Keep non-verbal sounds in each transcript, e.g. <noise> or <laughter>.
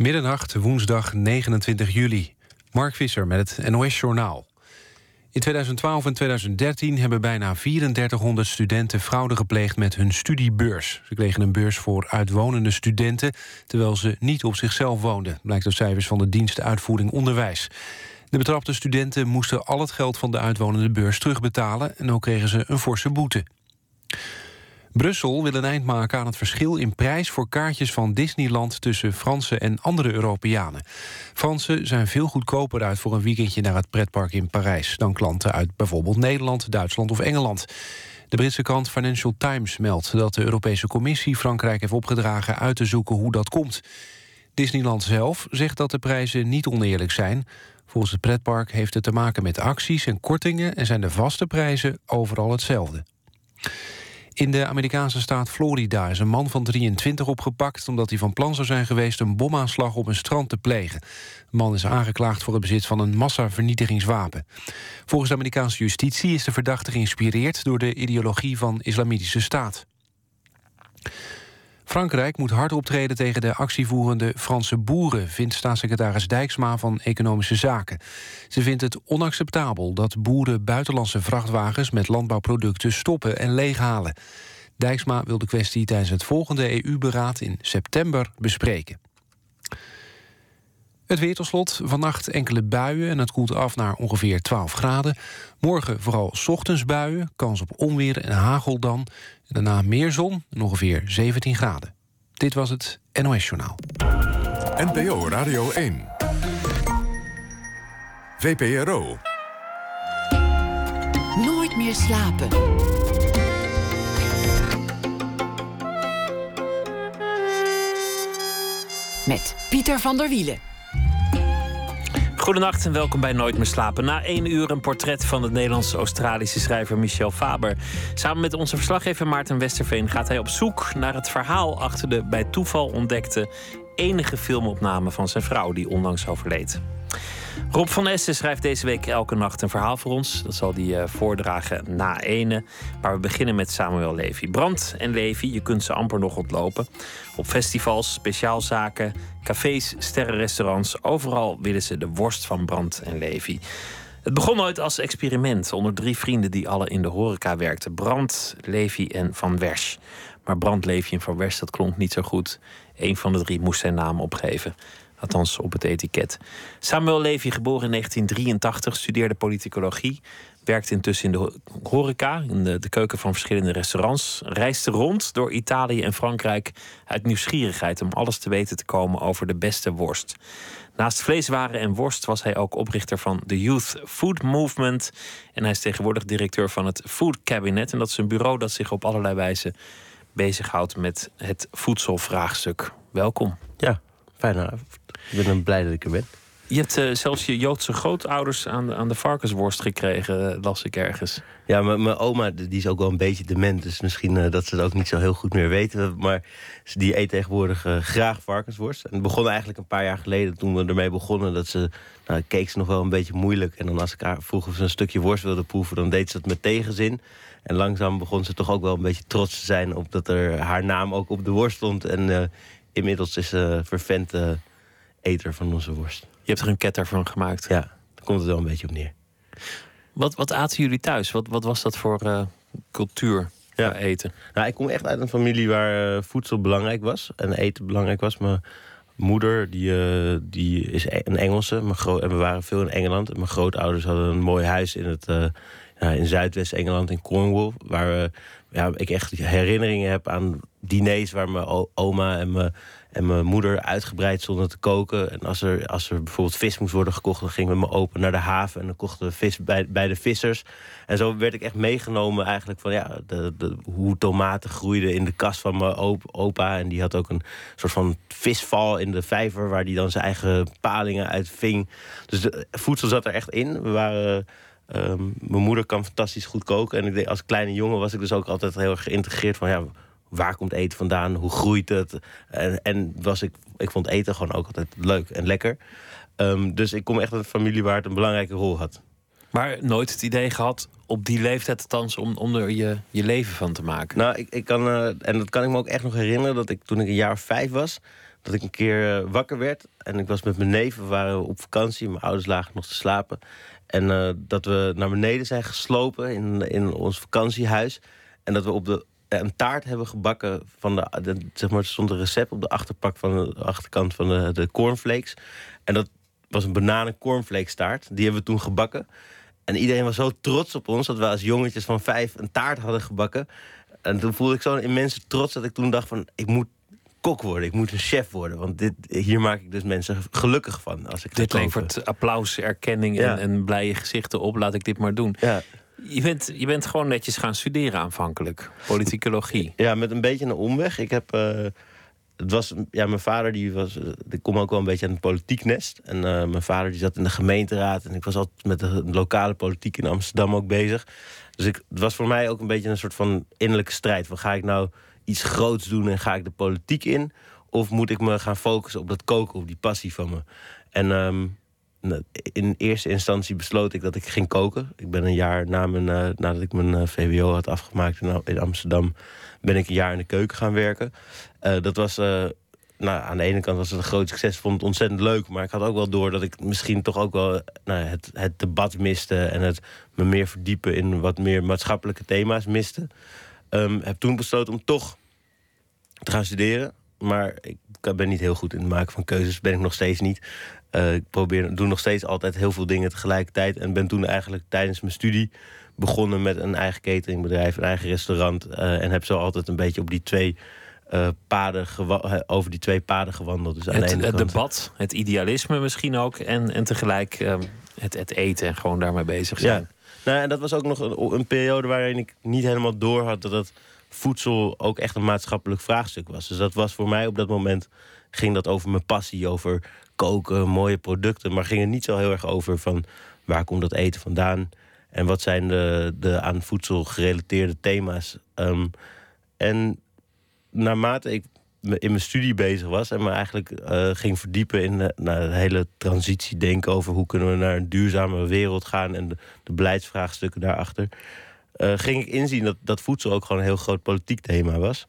Middernacht, woensdag 29 juli. Mark Visser met het NOS-journaal. In 2012 en 2013 hebben bijna 3400 studenten fraude gepleegd met hun studiebeurs. Ze kregen een beurs voor uitwonende studenten, terwijl ze niet op zichzelf woonden, blijkt uit cijfers van de dienst Uitvoering Onderwijs. De betrapte studenten moesten al het geld van de uitwonende beurs terugbetalen en ook kregen ze een forse boete. Brussel wil een eind maken aan het verschil in prijs voor kaartjes van Disneyland tussen Fransen en andere Europeanen. Fransen zijn veel goedkoper uit voor een weekendje naar het pretpark in Parijs dan klanten uit bijvoorbeeld Nederland, Duitsland of Engeland. De Britse krant Financial Times meldt dat de Europese Commissie Frankrijk heeft opgedragen uit te zoeken hoe dat komt. Disneyland zelf zegt dat de prijzen niet oneerlijk zijn. Volgens het pretpark heeft het te maken met acties en kortingen en zijn de vaste prijzen overal hetzelfde. In de Amerikaanse staat Florida is een man van 23 opgepakt... omdat hij van plan zou zijn geweest een bomaanslag op een strand te plegen. De man is aangeklaagd voor het bezit van een massavernietigingswapen. Volgens de Amerikaanse justitie is de verdachte geïnspireerd... door de ideologie van Islamitische Staat. Frankrijk moet hard optreden tegen de actievoerende Franse boeren... vindt staatssecretaris Dijksma van Economische Zaken. Ze vindt het onacceptabel dat boeren buitenlandse vrachtwagens... met landbouwproducten stoppen en leeghalen. Dijksma wil de kwestie tijdens het volgende EU-beraad in september bespreken. Het weer tot slot. Vannacht enkele buien en het koelt af naar ongeveer 12 graden. Morgen vooral ochtends buien, kans op onweer en hagel dan. En daarna meer zon en ongeveer 17 graden. Dit was het NOS Journaal. NPO Radio 1. VPRO. Nooit meer slapen. Met Pieter van der Wielen. Goedenacht en welkom bij Nooit meer slapen. Na één uur een portret van de Nederlands-Australische schrijver Michel Faber. Samen met onze verslaggever Maarten Westerveen gaat hij op zoek naar het verhaal achter de bij toeval ontdekte enige filmopname van zijn vrouw die onlangs overleed. Rob van Essen schrijft deze week elke nacht een verhaal voor ons. Dat zal hij uh, voordragen na ene. Maar we beginnen met Samuel Levy. Brand en Levy, je kunt ze amper nog ontlopen. Op festivals, speciaalzaken, cafés, sterrenrestaurants. Overal willen ze de worst van Brand en Levy. Het begon ooit als experiment onder drie vrienden die alle in de horeca werkten. Brand, Levy en Van Wersch. Maar Brand, Levy en Van Wersch, dat klonk niet zo goed. Een van de drie moest zijn naam opgeven. Althans op het etiket. Samuel Levy, geboren in 1983, studeerde politicologie. Werkte intussen in de horeca, in de, keuken van verschillende restaurants. Reisde rond door Italië en Frankrijk uit nieuwsgierigheid om alles te weten te komen over de beste worst. Naast vleeswaren en worst was hij ook oprichter van de Youth Food Movement. En hij is tegenwoordig directeur van het Food Cabinet. En dat is een bureau dat zich op allerlei wijze bezighoudt met het voedselvraagstuk. Welkom. Ja, fijne avond. Ik ben blij dat ik er ben. Je hebt uh, zelfs je Joodse grootouders aan de, aan de varkensworst gekregen, uh, las ik ergens. Ja, mijn oma die is ook wel een beetje dement. Dus misschien uh, dat ze het ook niet zo heel goed meer weten. Maar die eet tegenwoordig graag varkensworst. En het begon eigenlijk een paar jaar geleden toen we ermee begonnen. Dat ze, nou, keek ze nog wel een beetje moeilijk. En dan als ik haar vroeg of ze een stukje worst wilde proeven, dan deed ze het met tegenzin. En langzaam begon ze toch ook wel een beetje trots te zijn op dat er haar naam ook op de worst stond. En inmiddels is ze vervent eter van onze worst. Je hebt er een ketter van gemaakt. Ja, daar komt het wel een beetje op neer. Wat, wat aten jullie thuis? Wat, wat was dat voor uh, cultuur? Ja. eten. Nou, ik kom echt uit een familie waar uh, voedsel belangrijk was en eten belangrijk was. Mijn moeder die, uh, die is e-, een Engelse. Mijn en we waren veel in Engeland. En mijn grootouders hadden een mooi huis in, het, ja, in Zuidwest-Engeland, in Cornwall. Waar ja, ik echt herinneringen heb aan diners waar mijn oma en mijn en mijn moeder uitgebreid zonder te koken. En als er, als er bijvoorbeeld vis moest worden gekocht, dan gingen we me open naar de haven en dan kochten we vis bij, bij de vissers. En zo werd ik echt meegenomen eigenlijk van ja, de, de, hoe tomaten groeiden in de kast van mijn opa. En die had ook een soort van visval in de vijver waar die dan zijn eigen palingen uit ving. Dus voedsel zat er echt in. We waren. Ehm, mijn moeder kan fantastisch goed koken. En ik als kleine jongen was ik dus ook altijd heel erg geïntegreerd van ja waar komt eten vandaan, hoe groeit het. En, en was ik, ik vond eten gewoon ook altijd leuk en lekker. Um, dus ik kom echt uit een familie waar het een belangrijke rol had. Maar nooit het idee gehad, op die leeftijd althans, om, om er je, je leven van te maken? Nou, ik, ik kan, uh, en dat kan ik me ook echt nog herinneren, dat ik toen ik een jaar of vijf was, dat ik een keer eh, wakker werd. En ik was met mijn neven, we waren op vakantie. Mijn ouders lagen nog te slapen. En eh, dat we naar beneden zijn geslopen in, in ons vakantiehuis. En dat we op de, een taart hebben gebakken van de, de zeg maar, er stond een recept op de achterpak van de achterkant van de, de cornflakes. En dat was een bananen cornflakes taart. Die hebben we toen gebakken. En iedereen was zo trots op ons dat we als jongetjes van vijf een taart hadden gebakken. En toen voelde ik zo'n immense trots dat ik toen dacht van ik moet kok worden, ik moet een chef worden. Want dit, hier maak ik dus mensen gelukkig van. Als ik dit levert applaus, erkenning en, en blije gezichten op. Laat ik dit maar doen. Ja. Je bent, je bent gewoon netjes gaan studeren aanvankelijk. Politicologie. Ja, met een beetje een omweg. Ik heb... Uh, het was, ja, mijn vader die was, ik kom ook wel een beetje aan het politiek nest. En uh, mijn vader die zat in de gemeenteraad. En ik was altijd met de lokale politiek in Amsterdam ook bezig. Dus ik, het was voor mij ook een beetje een soort van innerlijke strijd. Van ga ik nou iets groots doen en ga ik de politiek in? Of moet ik me gaan focussen op dat koken, op die passie van me? En ehm, in eerste instantie besloot ik dat ik ging koken. Ik ben een jaar na mijn, uh, nadat ik mijn uh, VWO had afgemaakt in, Amsterdam, ben ik een jaar in de keuken gaan werken. Uh, dat was, nou, aan de ene kant was het een groot succes, vond het ontzettend leuk. Maar ik had ook wel door dat ik misschien toch ook wel nou, het, het debat miste en het me meer verdiepen in wat meer maatschappelijke thema's miste. Um, heb toen besloten om toch te gaan studeren. Maar ik ben niet heel goed in het maken van keuzes. Ben ik nog steeds niet. Uh, ik probeer, doe nog steeds altijd heel veel dingen tegelijkertijd. En ben toen eigenlijk tijdens mijn studie begonnen met een eigen cateringbedrijf, een eigen restaurant. Uh, en heb zo altijd een beetje op die twee uh, paden over die twee paden gewandeld. Dus het, het debat, het idealisme misschien ook. En, en tegelijk ehm, het, het eten en gewoon daarmee bezig zijn. Ja. Nou, en dat was ook nog een, een periode waarin ik niet helemaal door had dat het voedsel ook echt een maatschappelijk vraagstuk was. Dus dat was voor mij op dat moment ging dat over mijn passie, over koken, mooie producten, maar ging het niet zo heel erg over van waar komt dat eten vandaan en wat zijn de, de aan voedsel gerelateerde thema's. Um, en naarmate ik in mijn studie bezig was en me eigenlijk uh, ging verdiepen in de, nou, de hele transitie denken over hoe kunnen we naar een duurzame wereld gaan en de, de beleidsvraagstukken daarachter. Uh, ging ik inzien dat, dat voedsel ook gewoon een heel groot politiek thema was.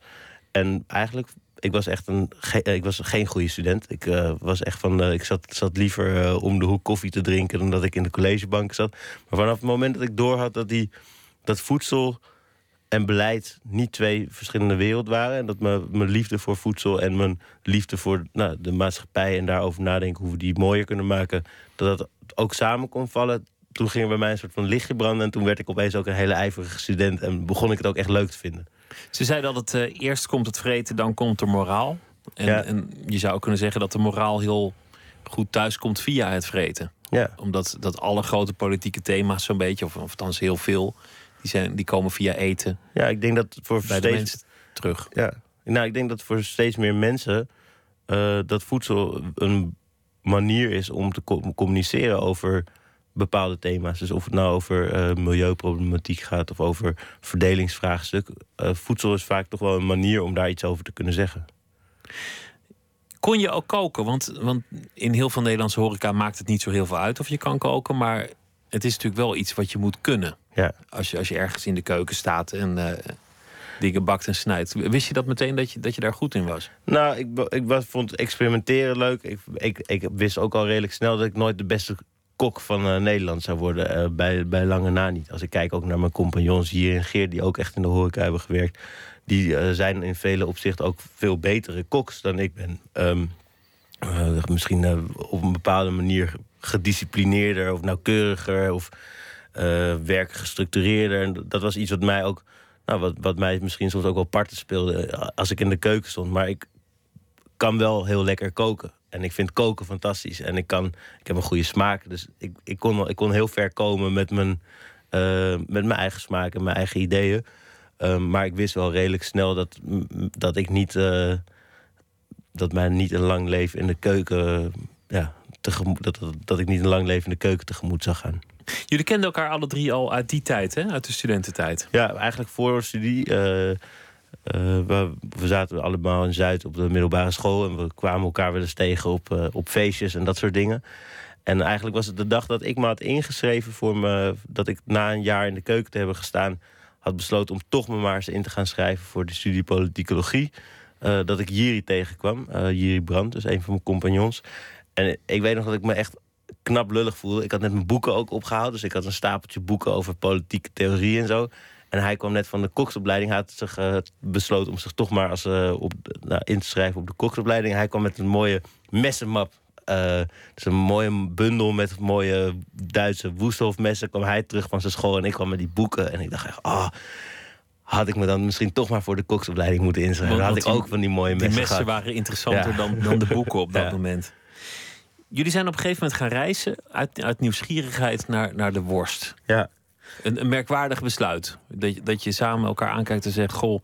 En eigenlijk, ik was echt een, ik was geen goede student. Ik uh, was echt van, ik zat, zat liever om de hoek koffie te drinken dan dat ik in de collegebank zat. Maar vanaf het moment dat ik doorhad dat die, dat voedsel en beleid niet twee verschillende werelden waren. En dat mijn, mijn liefde voor voedsel en mijn liefde voor nou, de maatschappij en daarover nadenken hoe we die mooier kunnen maken, dat dat ook samen kon vallen. Toen ging er bij mij een soort van lichtje branden. En toen werd ik opeens ook een hele ijverige student. En begon ik het ook echt leuk te vinden. Ze zeiden dat het uh, eerst komt het vreten, dan komt de moraal. En, en, je zou kunnen zeggen dat de moraal heel goed thuis komt via het vreten. Ja. Omdat dat alle grote politieke thema's zo'n beetje, of, of althans heel veel, die, zijn, die komen via eten. Ja, ik denk dat voor bij steeds terug. Ja, nou, ik denk dat voor steeds meer mensen uh, dat voedsel een manier is om te communiceren over bepaalde thema's. Dus of het nou over uh, milieuproblematiek gaat of over verdelingsvraagstuk. Uh, voedsel is vaak toch wel een manier om daar iets over te kunnen zeggen. Kon je ook koken? Want, want in heel veel Nederlandse horeca maakt het niet zo heel veel uit of je kan koken. Maar het is natuurlijk wel iets wat je moet kunnen. Ja. Als, je, als je ergens in de keuken staat en uh, dingen bakt en snijdt. Wist je dat meteen dat je, dat je daar goed in was? Nou, ik, ik was, vond experimenteren leuk. Ik, ik, ik wist ook al redelijk snel dat ik nooit de beste kok van uh, Nederland zou worden. Uh, bij, bij lange na niet. Als ik kijk ook naar mijn compagnons hier in Geert... die ook echt in de horeca hebben gewerkt... die zijn in vele opzichten ook veel betere koks dan ik ben. Um, misschien op een bepaalde manier gedisciplineerder of nauwkeuriger of werk gestructureerder. En dat was iets wat mij ook, nou, wat, wat mij misschien soms ook wel parten speelde als ik in de keuken stond. Maar ik kan wel heel lekker koken. En ik vind koken fantastisch. En ik, kan, ik heb een goede smaak. Dus ik, ik, kon, ik kon heel ver komen met mijn, uh, met mijn eigen smaak en mijn eigen ideeën. Um, maar ik wist wel redelijk snel dat, dat ik niet. Uh, dat mij niet een lang leven in de keuken ja, tegemoet, dat, dat, ik niet een lang leven in de keuken tegemoet zag gaan. Jullie kenden elkaar alle drie al uit die tijd, hè? uit de studententijd? Ja, eigenlijk voor studie. Uh, uh, we, zaten allemaal in Zuid op de middelbare school en we kwamen elkaar wel eens tegen op, uh, op feestjes en dat soort dingen. En eigenlijk was het de dag dat ik me had ingeschreven voor me, dat ik na een jaar in de keuken te hebben gestaan, had besloten om toch me maar eens in te gaan schrijven voor de studie politicologie. eh, dat ik Jiri tegenkwam. Uh, Jiri Brandt, dus een van mijn compagnons. En ik weet nog dat ik me echt knap lullig voelde. Ik had net mijn boeken ook opgehaald. Dus ik had een stapeltje boeken over politieke theorie en zo. En hij kwam net van de koksopleiding. Hij had zich uh, besloten om zich toch maar als, op, nou, in te schrijven op de koksopleiding. Hij kwam met een mooie messenmap. dus een mooie bundel met mooie Duitse woesthoofmessen. kwam hij terug van zijn school en ik kwam met die boeken. En ik dacht echt, ah... Oh, had ik me dan misschien toch maar voor de koksopleiding moeten inschrijven. Dan had ik ook van die mooie messen Die messen waren interessanter dan, dan de boeken op dat <laughs> moment. Jullie zijn op een gegeven moment gaan reizen uit, uit nieuwsgierigheid naar, naar de worst. Ja. Een, een merkwaardig besluit. Dat, dat je samen elkaar aankijkt en zegt: Goh,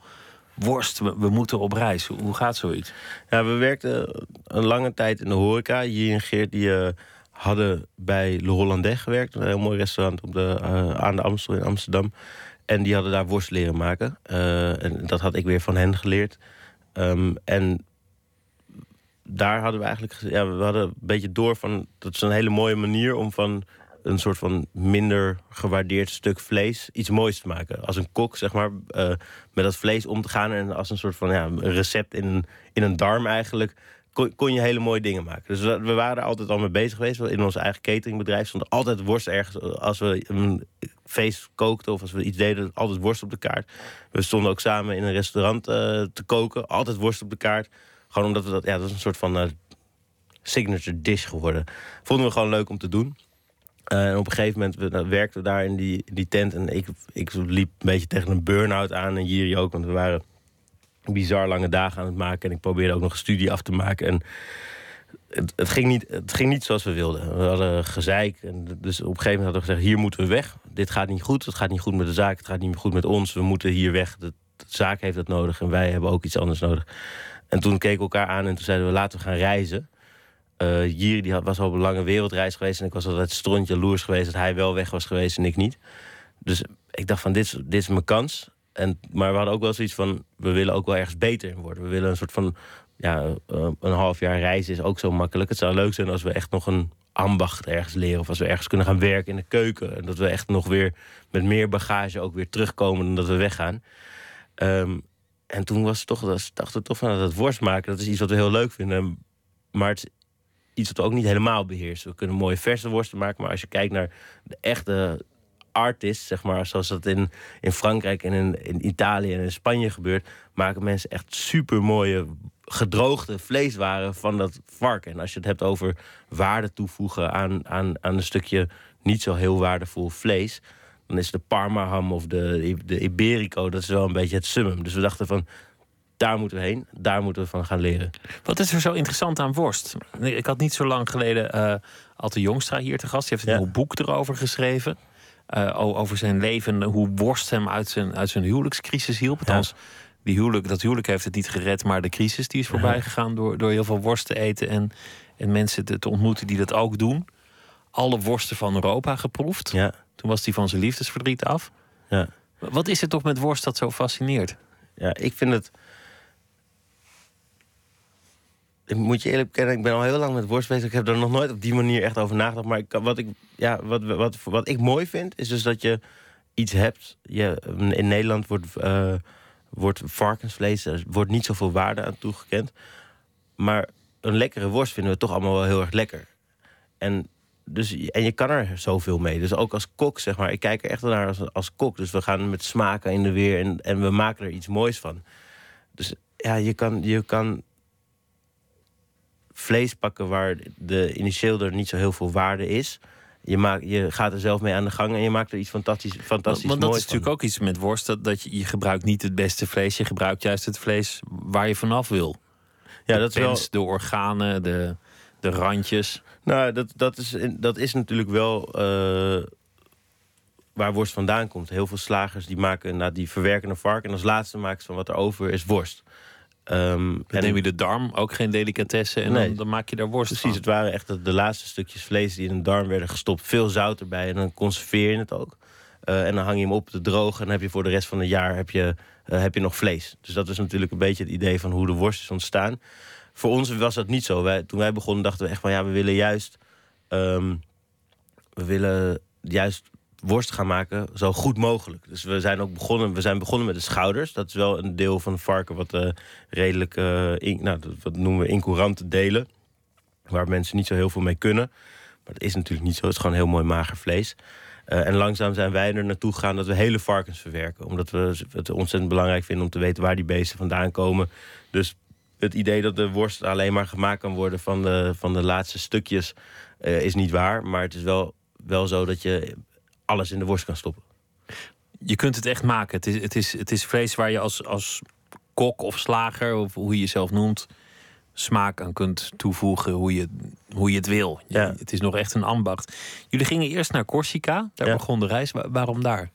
worst, we, moeten op reis. Hoe gaat zoiets? Ja, we werkten een lange tijd in de horeca. Hier en Geert die, uh, hadden bij Le Hollandais gewerkt. Een heel mooi restaurant op de, uh, aan de Amstel in Amsterdam. En die hadden daar worst leren maken. Uh, en dat had ik weer van hen geleerd. Um, en daar hadden we eigenlijk... Ja, we hadden een beetje door van... Dat is een hele mooie manier om van een soort van minder gewaardeerd stuk vlees iets moois te maken. Als een kok, zeg maar, uh, met dat vlees om te gaan... en als een soort van ja, recept in een, in een darm eigenlijk kon, kon, je hele mooie dingen maken. Dus we, waren er altijd al mee bezig geweest. In ons eigen cateringbedrijf stond altijd worst ergens. Als we een feest kookten of als we iets deden, altijd worst op de kaart. We stonden ook samen in een restaurant uh, te koken. Altijd worst op de kaart. Gewoon omdat we dat, ja, dat is een soort van uh, signature dish geworden. Vonden we gewoon leuk om te doen. En op een gegeven moment we, werkten we daar in die, die tent. En ik, ik liep een beetje tegen een burn-out aan. En Jiri ook, want we waren bizar lange dagen aan het maken. En ik probeerde ook nog een studie af te maken. En het, het, ging niet, het ging niet zoals we wilden. We hadden gezeik. En dus op een gegeven moment hadden we gezegd: hier moeten we weg. Dit gaat niet goed. Het gaat niet goed met de zaak. Het gaat niet goed met ons. We moeten hier weg. De, zaak heeft dat nodig. En wij hebben ook iets anders nodig. En toen keken we elkaar aan en toen zeiden we: laten we gaan reizen. Uh, Jiri die had, was al op een lange wereldreis geweest. En ik was altijd strontje loers geweest dat hij wel weg was geweest en ik niet. Dus ik dacht van dit, dit is mijn kans. En, maar we hadden ook wel zoiets van, we willen ook wel ergens beter worden. We willen een soort van, ja, eh, een half jaar reizen is ook zo makkelijk. Het zou leuk zijn als we echt nog een ambacht ergens leren. Of als we ergens kunnen gaan werken in de keuken. En dat we echt nog weer met meer bagage ook weer terugkomen dan dat we weggaan. Um, en toen was het toch, dachten we toch van dat worst maken, dat is iets wat we heel leuk vinden. Maar het iets wat we ook niet helemaal beheersen. We kunnen mooie verse worsten maken, maar als je kijkt naar de echte artist, zeg maar, zoals dat in, in Frankrijk en in, in Italië en in Spanje gebeurt, maken mensen echt super mooie gedroogde vleeswaren van dat varken. En als je het hebt over waarde toevoegen aan, aan, aan een stukje niet zo heel waardevol vlees, dan is de Parma-ham of de, de Iberico, dat is wel een beetje het summum. Dus we dachten van, daar moeten we heen, daar moeten we van gaan leren. Wat is er zo interessant aan worst? Ik had niet zo lang geleden uh, Alte Jongstra hier te gast. Die heeft een ja. boek erover geschreven. Uh, over zijn leven, hoe worst hem uit zijn, uit zijn huwelijkscrisis hielp. Althans, die huwelijk, dat huwelijk heeft het niet gered, maar de crisis die is voorbij gegaan door, door heel veel worst te eten en, en mensen te, te ontmoeten die dat ook doen. Alle worsten van Europa geproefd. Ja. Toen was hij van zijn liefdesverdriet af. Ja. Wat is er toch met worst dat zo fascineert? Ja, ik vind het. Ik moet je eerlijk bekennen, ik ben al heel lang met worst bezig. Ik heb er nog nooit op die manier echt over nagedacht. Maar ik, wat, ik, ja, wat, wat, wat ik mooi vind, is dus dat je iets hebt. Je, in Nederland wordt, uh, wordt varkensvlees, er wordt niet zoveel waarde aan toegekend. Maar een lekkere worst vinden we toch allemaal wel heel erg lekker. En dus, en je kan er zoveel mee. Dus ook als kok, zeg maar. Ik kijk er echt naar als, als kok. Dus we gaan met smaken in de weer en, en we maken er iets moois van. Dus ja, je kan, je kan vlees pakken waar de initieel er niet zo heel veel waarde is. Je, maakt, je gaat er zelf mee aan de gang en je maakt er iets fantastisch, fantastisch Want dat is natuurlijk ook iets met worst. Dat, dat je, je gebruikt niet het beste vlees. Je gebruikt juist het vlees waar je vanaf wil. Ja, de dat is wel... de organen, de, de randjes. Nou, dat, dat, is, dat is natuurlijk wel uh, waar worst vandaan komt. Heel veel slagers die maken, nou, die verwerken een vark... en als laatste maken ze van wat er over is worst. Um, dan neem je de darm, ook geen delicatesse, en Nee. dan, dan maak je daar worst Precies, van. het waren echt de, de laatste stukjes vlees die in een darm werden gestopt. Veel zout erbij en dan conserveer je het ook. Uh, en dan hang je hem op te drogen en dan heb je voor de rest van het jaar heb je, uh, heb je nog vlees. Dus dat is natuurlijk een beetje het idee van hoe de worst is ontstaan. Voor ons was dat niet zo. Wij, toen wij begonnen dachten we echt van ja, we willen juist... Um, we willen juist worst gaan maken zo goed mogelijk. Dus we zijn ook begonnen, we zijn begonnen met de schouders. Dat is wel een deel van varken wat uh, redelijk, uh, in, nou, wat noemen we incourante delen. Waar mensen niet zo heel veel mee kunnen. Maar dat is natuurlijk niet zo. Het is gewoon heel mooi mager vlees. Uh, en langzaam zijn wij er naartoe gegaan dat we hele varkens verwerken. Omdat we het ontzettend belangrijk vinden om te weten waar die beesten vandaan komen. Dus het idee dat de worst alleen maar gemaakt kan worden van de, van de laatste stukjes is niet waar. Maar het is wel, wel zo dat je alles in de worst kan stoppen. Je kunt het echt maken. Het is, het is, het is vlees waar je als, als kok of slager, of hoe je jezelf noemt, smaak aan kunt toevoegen hoe je, hoe je het wil. Ja. Het is nog echt een ambacht. Jullie gingen eerst naar Corsica, daar Ja. begon de reis. Wa- waarom daar?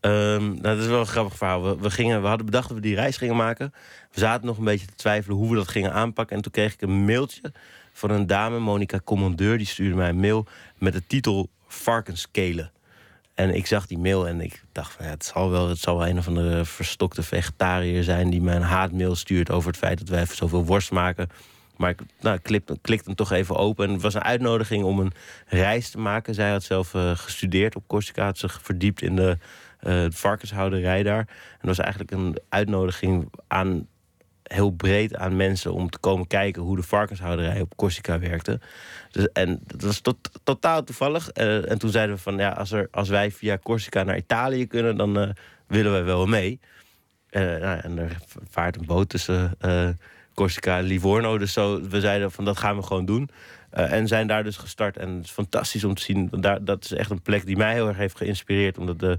Ehm, nou, dat is wel een grappig verhaal. We, we, gingen, we hadden bedacht dat we die reis gingen maken. We zaten nog een beetje te twijfelen hoe we dat gingen aanpakken. En toen kreeg ik een mailtje van een dame, Monica Commandeur. Die stuurde mij een mail met de titel Varkenskelen. En ik zag die mail en ik dacht van het zal wel, het zal wel een of andere verstokte vegetariër zijn die mij een haatmail stuurt over het feit dat wij zoveel worst maken. Maar ik nou, ik klik, klikte hem toch even open. En het was een uitnodiging om een reis te maken. Zij had zelf eh, gestudeerd op Corsica, had zich verdiept in de eh, varkenshouderij daar. En dat was eigenlijk een uitnodiging aan heel breed aan mensen om te komen kijken hoe de varkenshouderij op Corsica werkte. Dus, en dat was tot, totaal toevallig. Eh, en toen zeiden we van ja, als, er, als wij via Corsica naar Italië kunnen, dan eh, willen wij wel mee. Eh, nou, en er vaart een boot tussen Corsica en Livorno. Dus zo, we zeiden van dat gaan we gewoon doen. En zijn daar dus gestart. En het is fantastisch om te zien. Daar, dat is echt een plek die mij heel erg heeft geïnspireerd. Omdat de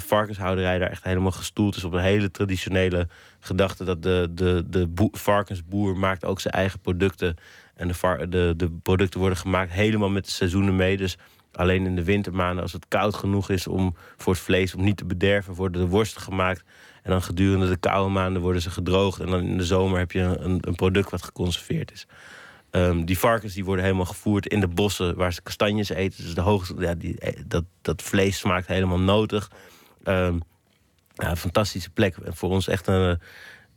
varkenshouderij daar echt helemaal gestoeld is op een hele traditionele gedachte. Dat de, de, de boe- varkensboer maakt ook zijn eigen producten. En de, de, de producten worden gemaakt helemaal met de seizoenen mee. Dus alleen in de wintermaanden, als het koud genoeg is om voor het vlees om niet te bederven, worden de worsten gemaakt. En dan gedurende de koude maanden worden ze gedroogd. En dan in de zomer heb je een, een product wat geconserveerd is. Ehm, die varkens die worden helemaal gevoerd in de bossen waar ze kastanjes eten. Dus de hoogste, ja, die, eh, dat, dat vlees smaakt helemaal notig. Ehm, ja, een fantastische plek. En voor ons echt een,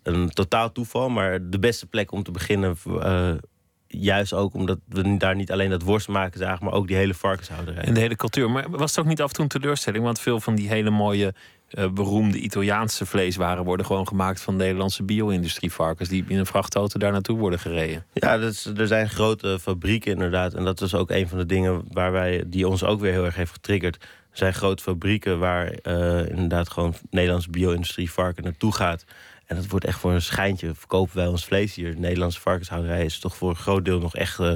een totaal toeval. Maar de beste plek om te beginnen. eh, juist ook omdat we daar niet alleen dat worst maken zagen, maar ook die hele varkenshouderij. En de hele cultuur. Maar was het ook niet af en toe een teleurstelling? Want veel van die hele mooie, eh, beroemde Italiaanse vleeswaren worden gewoon gemaakt van Nederlandse bio-industrievarkens die in een vrachtauto daar naartoe worden gereden. Ja, dat is, er zijn grote fabrieken inderdaad. En dat is ook een van de dingen waar wij, die ons ook weer heel erg heeft getriggerd. Zijn grote fabrieken waar eh, inderdaad gewoon Nederlands bio-industrie varken naartoe gaat. En dat wordt echt voor een schijntje. Verkopen wij ons vlees hier. De Nederlandse varkenshouderij is toch voor een groot deel nog echt eh,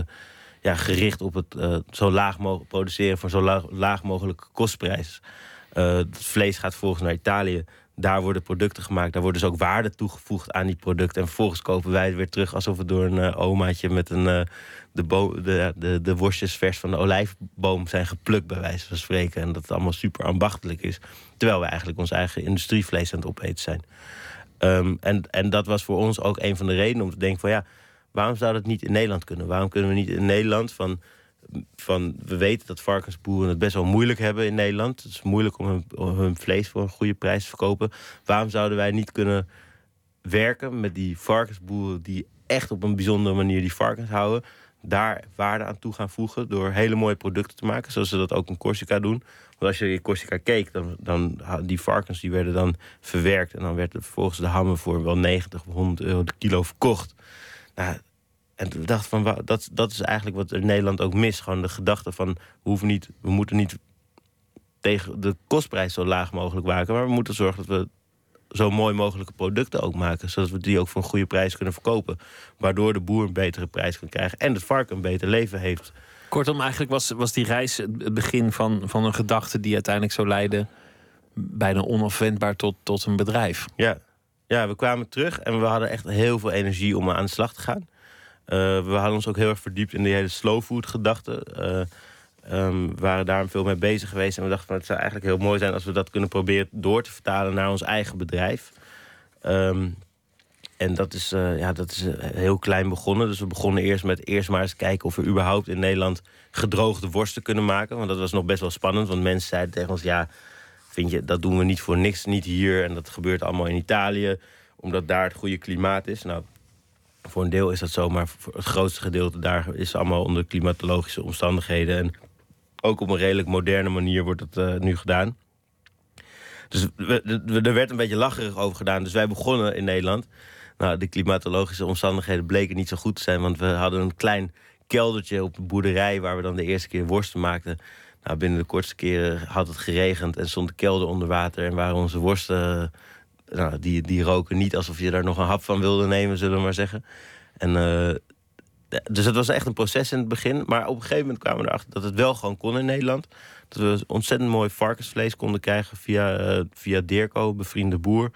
ja, gericht op het eh, zo laag mogelijk produceren voor zo laag, laag mogelijke kostprijs. Het vlees gaat vervolgens naar Italië. Daar worden producten gemaakt. Daar wordt dus ook waarde toegevoegd aan die producten. En vervolgens kopen wij het weer terug alsof het door een omaatje met een, de, de, de, de worstjes vers van de olijfboom zijn geplukt, bij wijze van spreken. En dat het allemaal super ambachtelijk is. Terwijl we eigenlijk ons eigen industrievlees aan het opeten zijn. Ehm, en, en dat was voor ons ook een van de redenen om te denken van ja, waarom zou dat niet in Nederland kunnen? Waarom kunnen we niet in Nederland van, van we weten dat varkensboeren het best wel moeilijk hebben in Nederland. Het is moeilijk om hun, om hun vlees voor een goede prijs te verkopen. Waarom zouden wij niet kunnen werken met die varkensboeren die echt op een bijzondere manier die varkens houden? Daar waarde aan toe gaan voegen door hele mooie producten te maken, zoals ze dat ook in Corsica doen. Want als je in Corsica keek, dan, dan die varkens die werden dan verwerkt. En dan werd vervolgens de hammen voor wel 90 of 100 euro de kilo verkocht. Nou, en toen dacht van, dat, dat is eigenlijk wat in Nederland ook mis. Gewoon de gedachte van, we, hoeven niet, we moeten niet tegen de kostprijs zo laag mogelijk maken. Maar we moeten zorgen dat we zo mooi mogelijke producten ook maken. Zodat we die ook voor een goede prijs kunnen verkopen. Waardoor de boer een betere prijs kan krijgen. En het varken een beter leven heeft. Kortom, eigenlijk was, was die reis het begin van, van een gedachte die uiteindelijk zou leiden, bijna onafwendbaar tot, tot een bedrijf. Ja. ja, we kwamen terug en we hadden echt heel veel energie om aan de slag te gaan. Eh, we hadden ons ook heel erg verdiept in die hele slow food gedachte. Eh, we waren daar veel mee bezig geweest. En we dachten van het zou eigenlijk heel mooi zijn als we dat kunnen proberen door te vertalen naar ons eigen bedrijf. Ehm, en dat is, eh, ja, dat is eh, heel klein begonnen. Dus we begonnen eerst met eerst maar eens kijken of we überhaupt in Nederland gedroogde worsten kunnen maken. Want dat was nog best wel spannend. Want mensen zeiden tegen ons, ja, vind je, dat doen we niet voor niks, niet hier. En dat gebeurt allemaal in Italië, omdat daar het goede klimaat is. Nou, voor een deel is dat zo, maar voor het grootste gedeelte daar is allemaal onder klimatologische omstandigheden. En ook op een redelijk moderne manier wordt het nu gedaan. Dus er werd een beetje lacherig over gedaan. Dus wij begonnen in Nederland. Nou, de klimatologische omstandigheden bleken niet zo goed te zijn. Want we hadden een klein keldertje op de boerderij... waar we dan de eerste keer worsten maakten. Nou, binnen de kortste keren had het geregend en stond de kelder onder water... en waren onze worsten... Nou, die, die roken niet alsof je daar nog een hap van wilde nemen, zullen we maar zeggen. En, uh, dus het was echt een proces in het begin. Maar op een gegeven moment kwamen we erachter dat het wel gewoon kon in Nederland. Dat we ontzettend mooi varkensvlees konden krijgen via, uh, via Dirko, bevriende boer.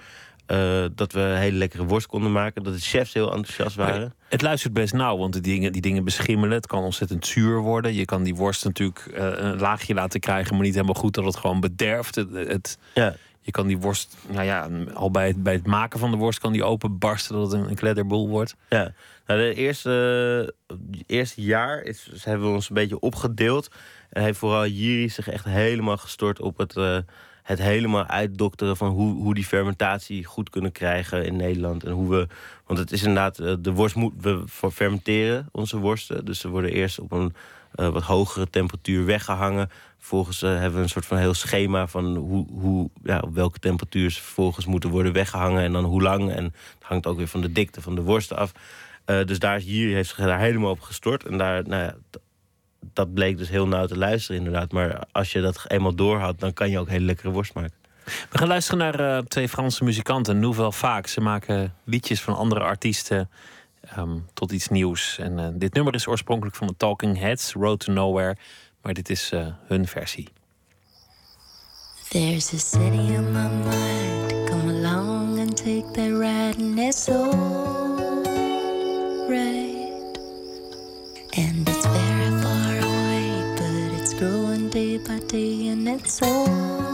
Uh, dat we hele lekkere worst konden maken. Dat de chefs heel enthousiast waren. het luistert best nauw, want die dingen, die dingen beschimmelen. Het kan ontzettend zuur worden. Je kan die worst natuurlijk uh, een laagje laten krijgen, maar niet helemaal goed dat het gewoon bederft. Het, het, ja. Je kan die worst, nou ja, al bij het, bij het maken van de worst kan die openbarsten dat het een, een kledderboel wordt. Ja, nou, de eerste, eerste jaar is, hebben we ons een beetje opgedeeld. En heeft vooral Jiri zich echt helemaal gestort op het, uh, het helemaal uitdokteren van hoe, hoe die fermentatie goed kunnen krijgen in Nederland. En hoe we, want het is inderdaad, uh, de worst moet, we fermenteren onze worsten. Dus ze worden eerst op een wat hogere temperatuur weggehangen. Vervolgens uh, hebben we een soort van heel schema van hoe, hoe, ja, op welke temperatuur ze vervolgens moeten worden weggehangen en dan hoe lang. En het hangt ook weer van de dikte van de worsten af. Uh, dus daar is hier heeft zich daar helemaal op gestort. En daar, nou ja, dat bleek dus heel nauw te luisteren, inderdaad. Maar als je dat eenmaal doorhad, dan kan je ook hele lekkere worst maken. We gaan luisteren naar uh, twee Franse muzikanten, Nouvelle Vaak. Ze maken liedjes van andere artiesten um, tot iets nieuws. En uh, dit nummer is oorspronkelijk van de Talking Heads, Road to Nowhere. Maar dit is uh, hun versie. There's a city in my mind. Come along and take that ride, and it's all right. And it's very far away, but it's growing day by day, and it's all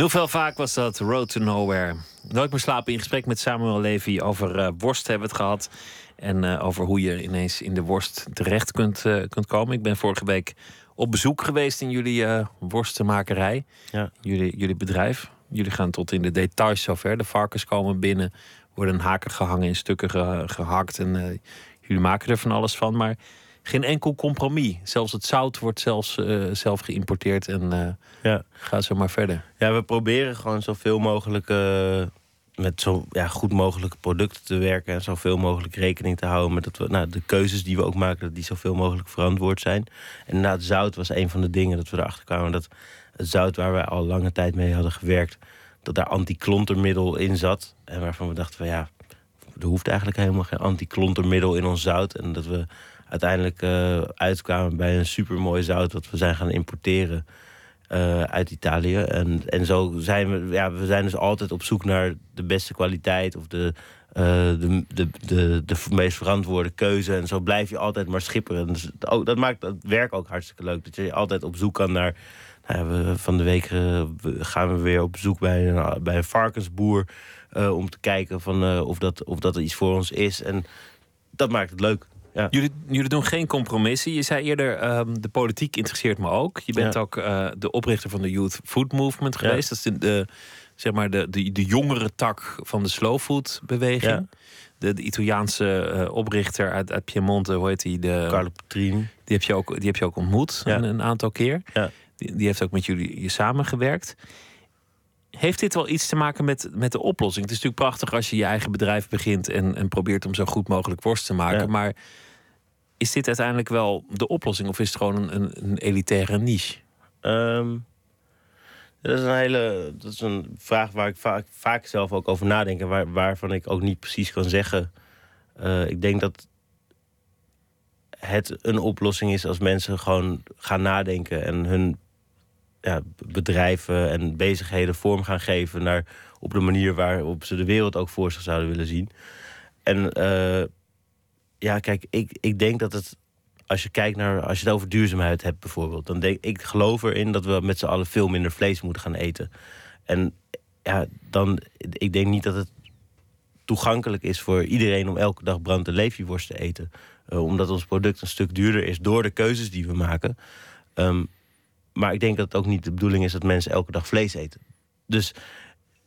Nouvelle Vaak was dat, Road to Nowhere. Nooit meer slapen in gesprek met Samuel Levy over eh, worst hebben we het gehad. En eh, over hoe je ineens in de worst terecht kunt, eh, kunt komen. Ik ben vorige week op bezoek geweest in jullie worstenmakerij. Ja. Jullie, jullie bedrijf. Jullie gaan tot in de details zover. De varkens komen binnen, worden haken gehangen, in stukken ge- gehakt. En jullie maken er van alles van. Maar geen enkel compromis. Zelfs het zout wordt zelfs eh, zelf geïmporteerd. En eh Ja. ga zo maar verder. Ja, we proberen gewoon zoveel mogelijk eh, met zo ja, goed mogelijke producten te werken. En zoveel mogelijk rekening te houden met dat we, nou, de keuzes die we ook maken, dat die zoveel mogelijk verantwoord zijn. En inderdaad, zout was een van de dingen dat we erachter kwamen. Dat het zout waar we al lange tijd mee hadden gewerkt, dat daar antiklontermiddel in zat. En waarvan we dachten van ja, er hoeft eigenlijk helemaal geen antiklontermiddel in ons zout. En dat we uiteindelijk eh, uitkwamen bij een supermooi zout dat we zijn gaan importeren eh, uit Italië. En, en zo zijn we, ja, we zijn dus altijd op zoek naar de beste kwaliteit of de, eh, de, de, de, de meest verantwoorde keuze. En zo blijf je altijd maar schipperen. Dus ook, dat maakt het werk ook hartstikke leuk. Dat je altijd op zoek kan naar. Nou ja, we, van de week we- gaan we weer op bezoek bij een, bij een varkensboer. om te kijken van, of, dat, of dat iets voor ons is. En dat maakt het leuk. Ja. Jullie, jullie doen geen compromissen. Je zei eerder, ehm, de politiek interesseert me ook. Je bent Ja. ook eh, de oprichter van de Youth Food Movement geweest. Dat is de, de, zeg maar de, de, de jongere tak van de slow food beweging. De, de Italiaanse eh, oprichter uit, uit Piemonte, hoe heet die? De, Carlo Petrini. die, heb je ook, die heb je ook ontmoet een, een aantal keer. Ja. Die, die heeft ook met jullie samengewerkt. Heeft dit wel iets te maken met, met de oplossing? Het is natuurlijk prachtig als je je eigen bedrijf begint en, en probeert om zo goed mogelijk worst te maken. Ja. Maar is dit uiteindelijk wel de oplossing of is het gewoon een, een, een elitaire niche? Ehm, dat is een hele. Dat is een vraag waar ik vaak, vaak zelf ook over nadenk. En waar, waarvan ik ook niet precies kan zeggen. Eh, ik denk dat het een oplossing is als mensen gewoon gaan nadenken en hun bedrijven en bezigheden vorm gaan geven naar op de manier waarop ze de wereld ook voor zich zouden willen zien. En eh, ja, kijk, ik, ik denk dat het als je kijkt naar, als je het over duurzaamheid hebt bijvoorbeeld, dan denk ik geloof erin dat we met z'n allen veel minder vlees moeten gaan eten. En ja, dan, ik denk niet dat het toegankelijk is voor iedereen om elke dag brand- en leefjeworst te eten. Eh, omdat ons product een stuk duurder is door de keuzes die we maken. Ehm, maar ik denk dat het ook niet de bedoeling is dat mensen elke dag vlees eten. Dus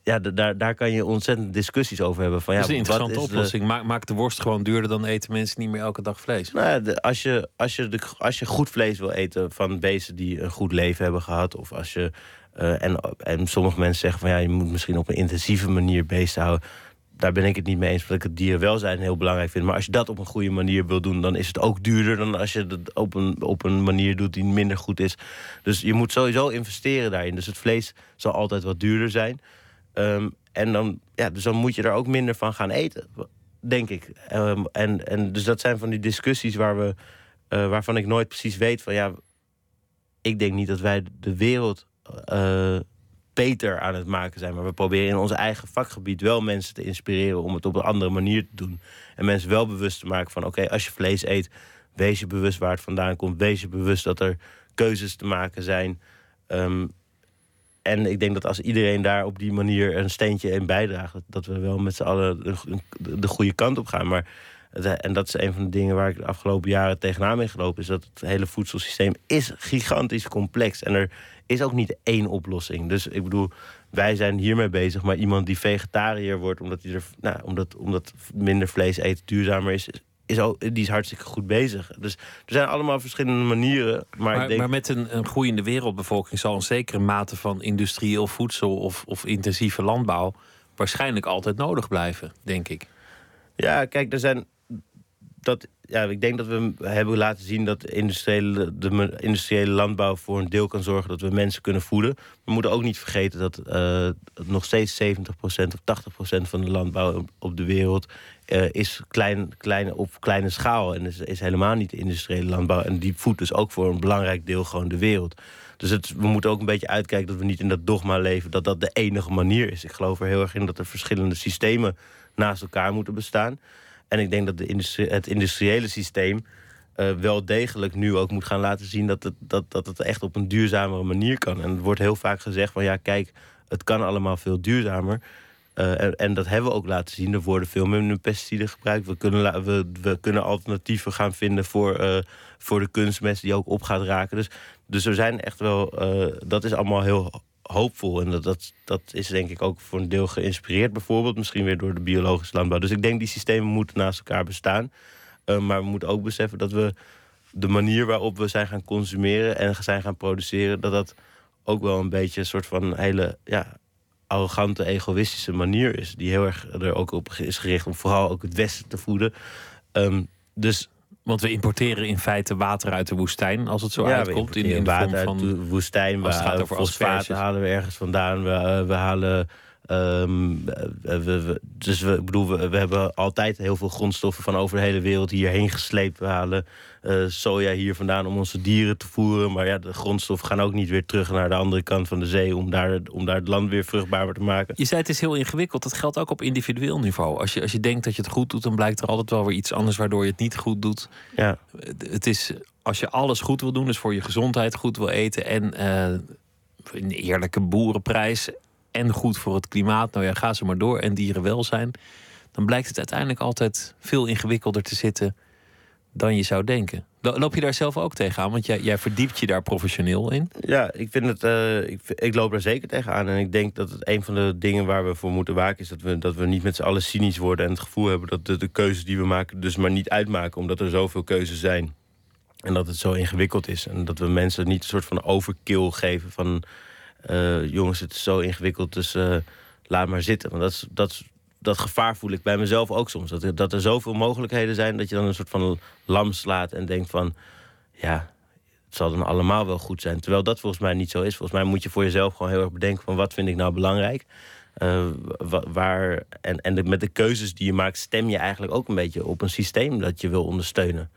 ja, da- daar, daar kan je ontzettend discussies over hebben. Van, ja, dat is een interessante oplossing. Maak, maak de worst gewoon duurder, dan eten mensen niet meer elke dag vlees. Nou ja, de- als, je, als, je de, als je goed vlees wil eten van beesten die een goed leven hebben gehad. Of als je. eh, en, en sommige mensen zeggen van ja, je moet misschien op een intensieve manier beesten houden. Daar ben ik het niet mee eens, omdat ik het dierenwelzijn heel belangrijk vind. Maar als je dat op een goede manier wil doen, dan is het ook duurder dan als je het op een, op een manier doet die minder goed is. Dus je moet sowieso investeren daarin. Dus het vlees zal altijd wat duurder zijn. Ehm, en dan, ja, dus dan moet je er ook minder van gaan eten, denk ik. Ehm, en, en dus dat zijn van die discussies waar we, eh, waarvan ik nooit precies weet van ja, ik denk niet dat wij de wereld eh, beter aan het maken zijn. Maar we proberen in ons eigen vakgebied wel mensen te inspireren om het op een andere manier te doen. En mensen wel bewust te maken van oké, als je vlees eet, wees je bewust waar het vandaan komt. Wees je bewust dat er keuzes te maken zijn. Ehm, en ik denk dat als iedereen daar op die manier een steentje in bijdraagt, dat, we wel met z'n allen de, de, de goede kant op gaan. Maar het- en dat is een van de dingen waar ik de afgelopen jaren tegenaan ben gelopen, is dat het hele voedselsysteem is gigantisch complex. En er is ook niet één oplossing. Dus ik bedoel, wij zijn hiermee bezig, maar iemand die vegetariër wordt omdat, hij er, nou, omdat, omdat minder vlees eten duurzamer is, is ook, die is hartstikke goed bezig. Dus er zijn allemaal verschillende manieren. Maar, Maar, ik denk, maar met een, een groeiende wereldbevolking zal een zekere mate van industrieel voedsel of, of intensieve landbouw waarschijnlijk altijd nodig blijven, denk ik. Ja, kijk, er zijn. Dat, ja, ik denk dat we hebben laten zien dat industriële, de industriële landbouw voor een deel kan zorgen dat we mensen kunnen voeden. We moeten ook niet vergeten dat eh, nog steeds 70% of 80% van de landbouw op, op de wereld eh, is klein, klein, op kleine schaal. En is, is helemaal niet de industriële landbouw. En die voedt dus ook voor een belangrijk deel gewoon de wereld. Dus het, we moeten ook een beetje uitkijken dat we niet in dat dogma leven dat dat de enige manier is. Ik geloof er heel erg in dat er verschillende systemen naast elkaar moeten bestaan. En ik denk dat de het industriële systeem eh, wel degelijk nu ook moet gaan laten zien dat het, dat, dat het echt op een duurzamere manier kan. En er wordt heel vaak gezegd van ja, kijk, het kan allemaal veel duurzamer. Eh, en, dat hebben we ook laten zien. Er worden veel minder pesticiden gebruikt. We kunnen, we, we kunnen alternatieven gaan vinden voor, eh, voor de kunstmest die ook op gaat raken. Dus, dus er zijn echt wel. dat is allemaal heel hoopvol. En dat, dat, dat is denk ik ook voor een deel geïnspireerd, bijvoorbeeld. Misschien weer door de biologische landbouw. Dus ik denk die systemen moeten naast elkaar bestaan. Eh, maar we moeten ook beseffen dat we de manier waarop we zijn gaan consumeren en zijn gaan produceren, dat dat ook wel een beetje een soort van hele ja, arrogante, egoïstische manier is. Die heel erg er ook op is gericht om vooral ook het Westen te voeden. Ehm, dus Want we importeren in feite water uit de woestijn, als het zo ja, uitkomt. In, in de vorm uit van de woestijn. We halen asperges. halen we ergens vandaan. We, eh, we halen. Ehm, we, we- dus we, bedoel, we, we hebben altijd heel veel grondstoffen van over de hele wereld hierheen gesleept. We halen eh, soja hier vandaan om onze dieren te voeren. Maar ja, de grondstoffen gaan ook niet weer terug naar de andere kant van de zee om daar, om daar het land weer vruchtbaarder te maken. Je zei het is heel ingewikkeld. Dat geldt ook op individueel niveau. Als je, als je denkt dat je het goed doet, dan blijkt er altijd wel weer iets anders waardoor je het niet goed doet. Ja, Het is als je alles goed wil doen, dus voor je gezondheid goed wil eten en eh, een eerlijke boerenprijs en goed voor het klimaat, nou ja, ga ze maar door en dierenwelzijn, dan blijkt het uiteindelijk altijd veel ingewikkelder te zitten dan je zou denken. Lo- Loop je daar zelf ook tegenaan? Want jij, jij verdiept je daar professioneel in. Ja, ik vind het. eh, ik, ik loop er zeker tegenaan. En ik denk dat het een van de dingen waar we voor moeten waken is dat we, dat we niet met z'n allen cynisch worden en het gevoel hebben dat de, de keuzes die we maken dus maar niet uitmaken, omdat er zoveel keuzes zijn. En dat het zo ingewikkeld is. En dat we mensen niet een soort van overkill geven van eh, jongens, het is zo ingewikkeld, dus eh, laat maar zitten. Want dat, is, dat, is- dat gevaar voel ik bij mezelf ook soms. Dat er, dat er zoveel mogelijkheden zijn dat je dan een soort van lam slaat en denkt van ja, het zal dan allemaal wel goed zijn. Terwijl dat volgens mij niet zo is. Volgens mij moet je voor jezelf gewoon heel erg bedenken van wat vind ik nou belangrijk. Eh, wa- waar, en en met de keuzes die je maakt, stem je eigenlijk ook een beetje op een systeem dat je wil ondersteunen.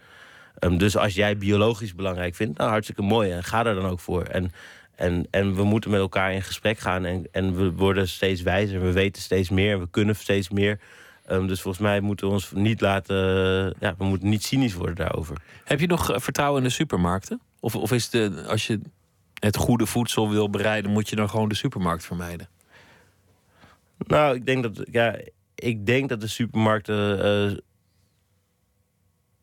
Ehm, dus als jij biologisch belangrijk vindt, nou hartstikke mooi. En ga er dan ook voor. En, en, en we moeten met elkaar in gesprek gaan. En, en we worden steeds wijzer. We weten steeds meer. We kunnen steeds meer. Ehm, dus volgens mij moeten we ons niet laten. Ja, we moeten niet cynisch worden daarover. Heb je nog eh, vertrouwen in de supermarkten? Of, of is de, als je het goede voedsel wil bereiden, moet je dan gewoon de supermarkt vermijden? Nou, ik denk dat, ja, ik denk dat de supermarkten. eh,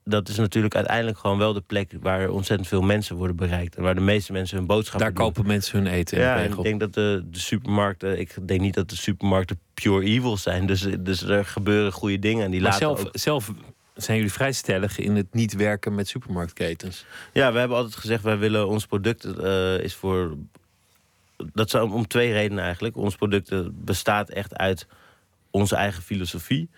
dat is natuurlijk uiteindelijk gewoon wel de plek waar ontzettend veel mensen worden bereikt. En waar de meeste mensen hun boodschappen Daar doen. kopen mensen hun eten in Ja, de en regel. ik denk dat de, de supermarkten. Ik denk niet dat de supermarkten pure evil zijn. Dus, dus er gebeuren goede dingen. En die Maar laten zelf, ook. zelf zijn jullie vrij stellig in het niet werken met supermarktketens. Ja, we hebben altijd gezegd, wij willen ons product eh, is voor. Dat om om twee redenen eigenlijk. Ons product eh, bestaat echt uit onze eigen filosofie.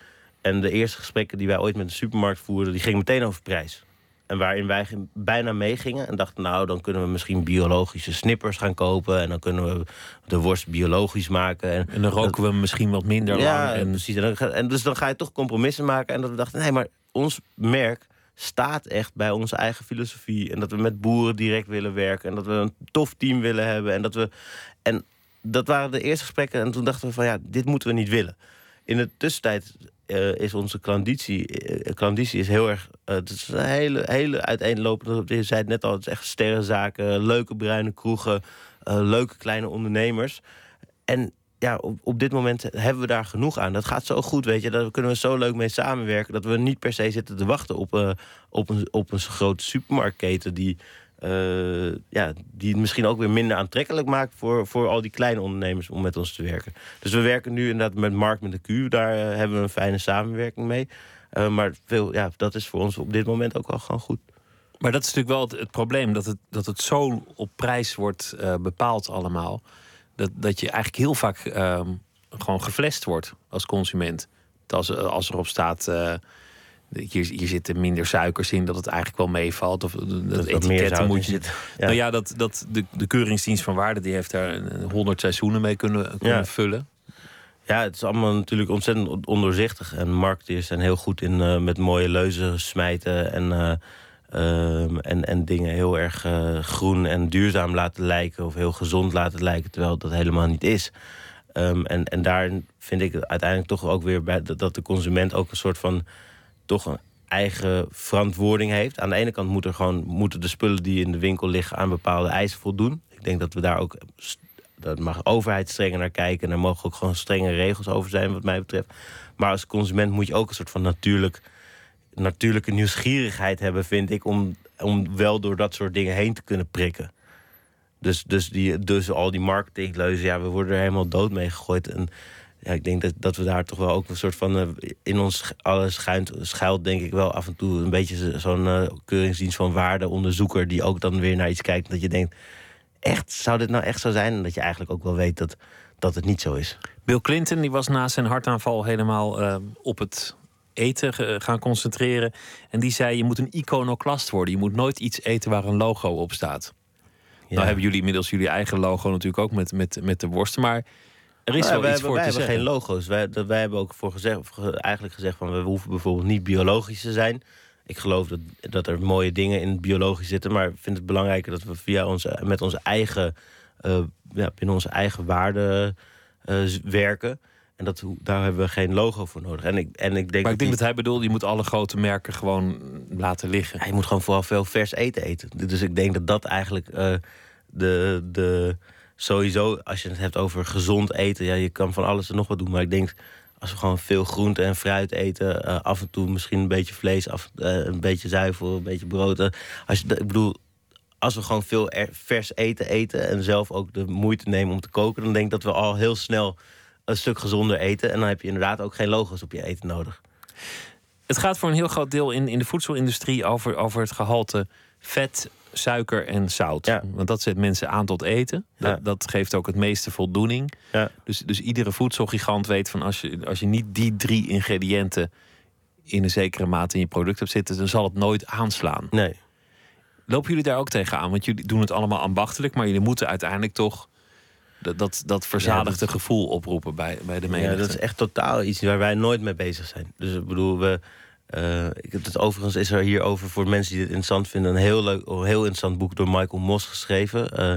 En de eerste gesprekken die wij ooit met de supermarkt voerden, die gingen meteen over prijs. En waarin wij bijna meegingen en dachten, nou, dan kunnen we misschien biologische snippers gaan kopen. En dan kunnen we de worst biologisch maken. En, En dan roken we misschien wat minder ja, lang. En precies. En, dan, ga- en dus dan ga je toch compromissen maken. En dat we dachten, nee, maar ons merk staat echt bij onze eigen filosofie. En dat we met boeren direct willen werken. En dat we een tof team willen hebben. En dat we. En dat waren de eerste gesprekken. En toen dachten we van ja, dit moeten we niet willen. In de tussentijd eh, is onze klanditie, klanditie is heel erg. eh, het is een hele, hele uiteenlopende. Je zei het net al, het is echt sterrenzaken, leuke bruine kroegen, leuke kleine ondernemers. En ja, op, op dit moment hebben we daar genoeg aan. Dat gaat zo goed, weet je. Daar kunnen we zo leuk mee samenwerken. Dat we niet per se zitten te wachten op, op, een, op een grote supermarktketen die. Eh, ja, die het misschien ook weer minder aantrekkelijk maakt voor, voor al die kleine ondernemers om met ons te werken. Dus we werken nu inderdaad met Mark met de Q. Daar eh, hebben we een fijne samenwerking mee. Eh, maar veel, ja, dat is voor ons op dit moment ook wel gewoon goed. Maar dat is natuurlijk wel het, probleem, dat het, dat het zo op prijs wordt bepaald allemaal. Dat, dat je eigenlijk heel vaak ehm, gewoon geflest wordt als consument. Als, als erop staat, hier, hier zitten minder suikers in, dat het eigenlijk wel meevalt. Of dat, Dat etiketten moet je... zit. Ja. Nou ja, dat, dat de, de Keuringsdienst van Waarde die heeft daar een- honderd seizoenen mee kunnen, kunnen Ja. vullen. Ja, het is allemaal natuurlijk ontzettend on- ondoorzichtig. En marketeers zijn heel goed in eh, met mooie leuzen smijten en, eh, ehm, en, en dingen heel erg eh, groen en duurzaam laten lijken. Of heel gezond laten lijken, terwijl dat helemaal niet is. Ehm, en, en daar vind ik uiteindelijk toch ook weer bij dat dat de consument ook een soort van toch een eigen verantwoording heeft. Aan de ene kant moet er gewoon, moeten de spullen die in de winkel liggen aan bepaalde eisen voldoen. Ik denk dat we daar ook daar mag overheid strenger naar kijken. En er mogen ook gewoon strenge regels over zijn, wat mij betreft. Maar als consument moet je ook een soort van natuurlijk, natuurlijke nieuwsgierigheid hebben, vind ik, om, om wel door dat soort dingen heen te kunnen prikken. Dus, dus, die, dus al die marketingleuzen, ja, we worden er helemaal dood mee gegooid. En ja, ik denk dat, dat we daar toch wel ook een soort van... eh, in ons alles schuilt, schuilt denk ik wel af en toe een beetje zo- zo'n eh, keuringsdienst van waardeonderzoeker... die ook dan weer naar iets kijkt dat je denkt... echt, zou dit nou echt zo zijn? En dat je eigenlijk ook wel weet dat, dat het niet zo is. Bill Clinton die was na zijn hartaanval helemaal eh, op het eten gaan concentreren. En die zei: Je moet een iconoclast worden. Je moet nooit iets eten waar een logo op staat. Ja. Nou hebben jullie inmiddels jullie eigen logo natuurlijk ook met, met, met de worsten. Maar er is wel wij iets hebben, voor wij te hebben zeggen. geen logo's. Wij, dat, wij hebben ook voor gezegd, eigenlijk gezegd van we hoeven bijvoorbeeld niet biologisch te zijn. Ik geloof dat, dat er mooie dingen in het biologisch zitten, maar ik vind het belangrijker dat we via onze, met onze eigen, eh, ja, binnen onze eigen waarden eh, werken. En dat, daar hebben we geen logo voor nodig. En ik, en ik denk Maar ik denk die- dat hij bedoelt: je moet alle grote merken gewoon laten liggen. je moet gewoon vooral veel vers eten eten. Dus ik denk dat dat eigenlijk eh, de, de. Sowieso, als je het hebt over gezond eten, ja, je kan van alles en nog wat doen. Maar ik denk, als we gewoon veel groente en fruit eten, eh, af en toe misschien een beetje vlees, af, eh, een beetje zuivel, een beetje brood. eh, als je, ik bedoel, als we gewoon veel er- vers eten eten en zelf ook de moeite nemen om te koken, dan denk ik dat we al heel snel een stuk gezonder eten. En dan heb je inderdaad ook geen logo's op je eten nodig. Het gaat voor een heel groot deel in, in de voedselindustrie over, over het gehalte vet, suiker en zout. Ja. Want dat zet mensen aan tot eten. Dat, Ja. dat geeft ook het meeste voldoening. Ja. Dus, dus iedere voedselgigant weet van als je, als je niet die drie ingrediënten in een zekere mate in je product hebt zitten, dan zal het nooit aanslaan. Nee. Lopen jullie daar ook tegenaan? Want jullie doen het allemaal ambachtelijk, maar jullie moeten uiteindelijk toch dat, dat, dat verzadigde dat- gevoel oproepen bij, bij de menigte. Ja, dat is echt totaal iets waar wij nooit mee bezig zijn. Dus ik bedoel, we. Eh, ik heb het, overigens is er hierover voor mensen die dit interessant vinden... een heel leuk, heel interessant boek door Michael Moss geschreven. eh,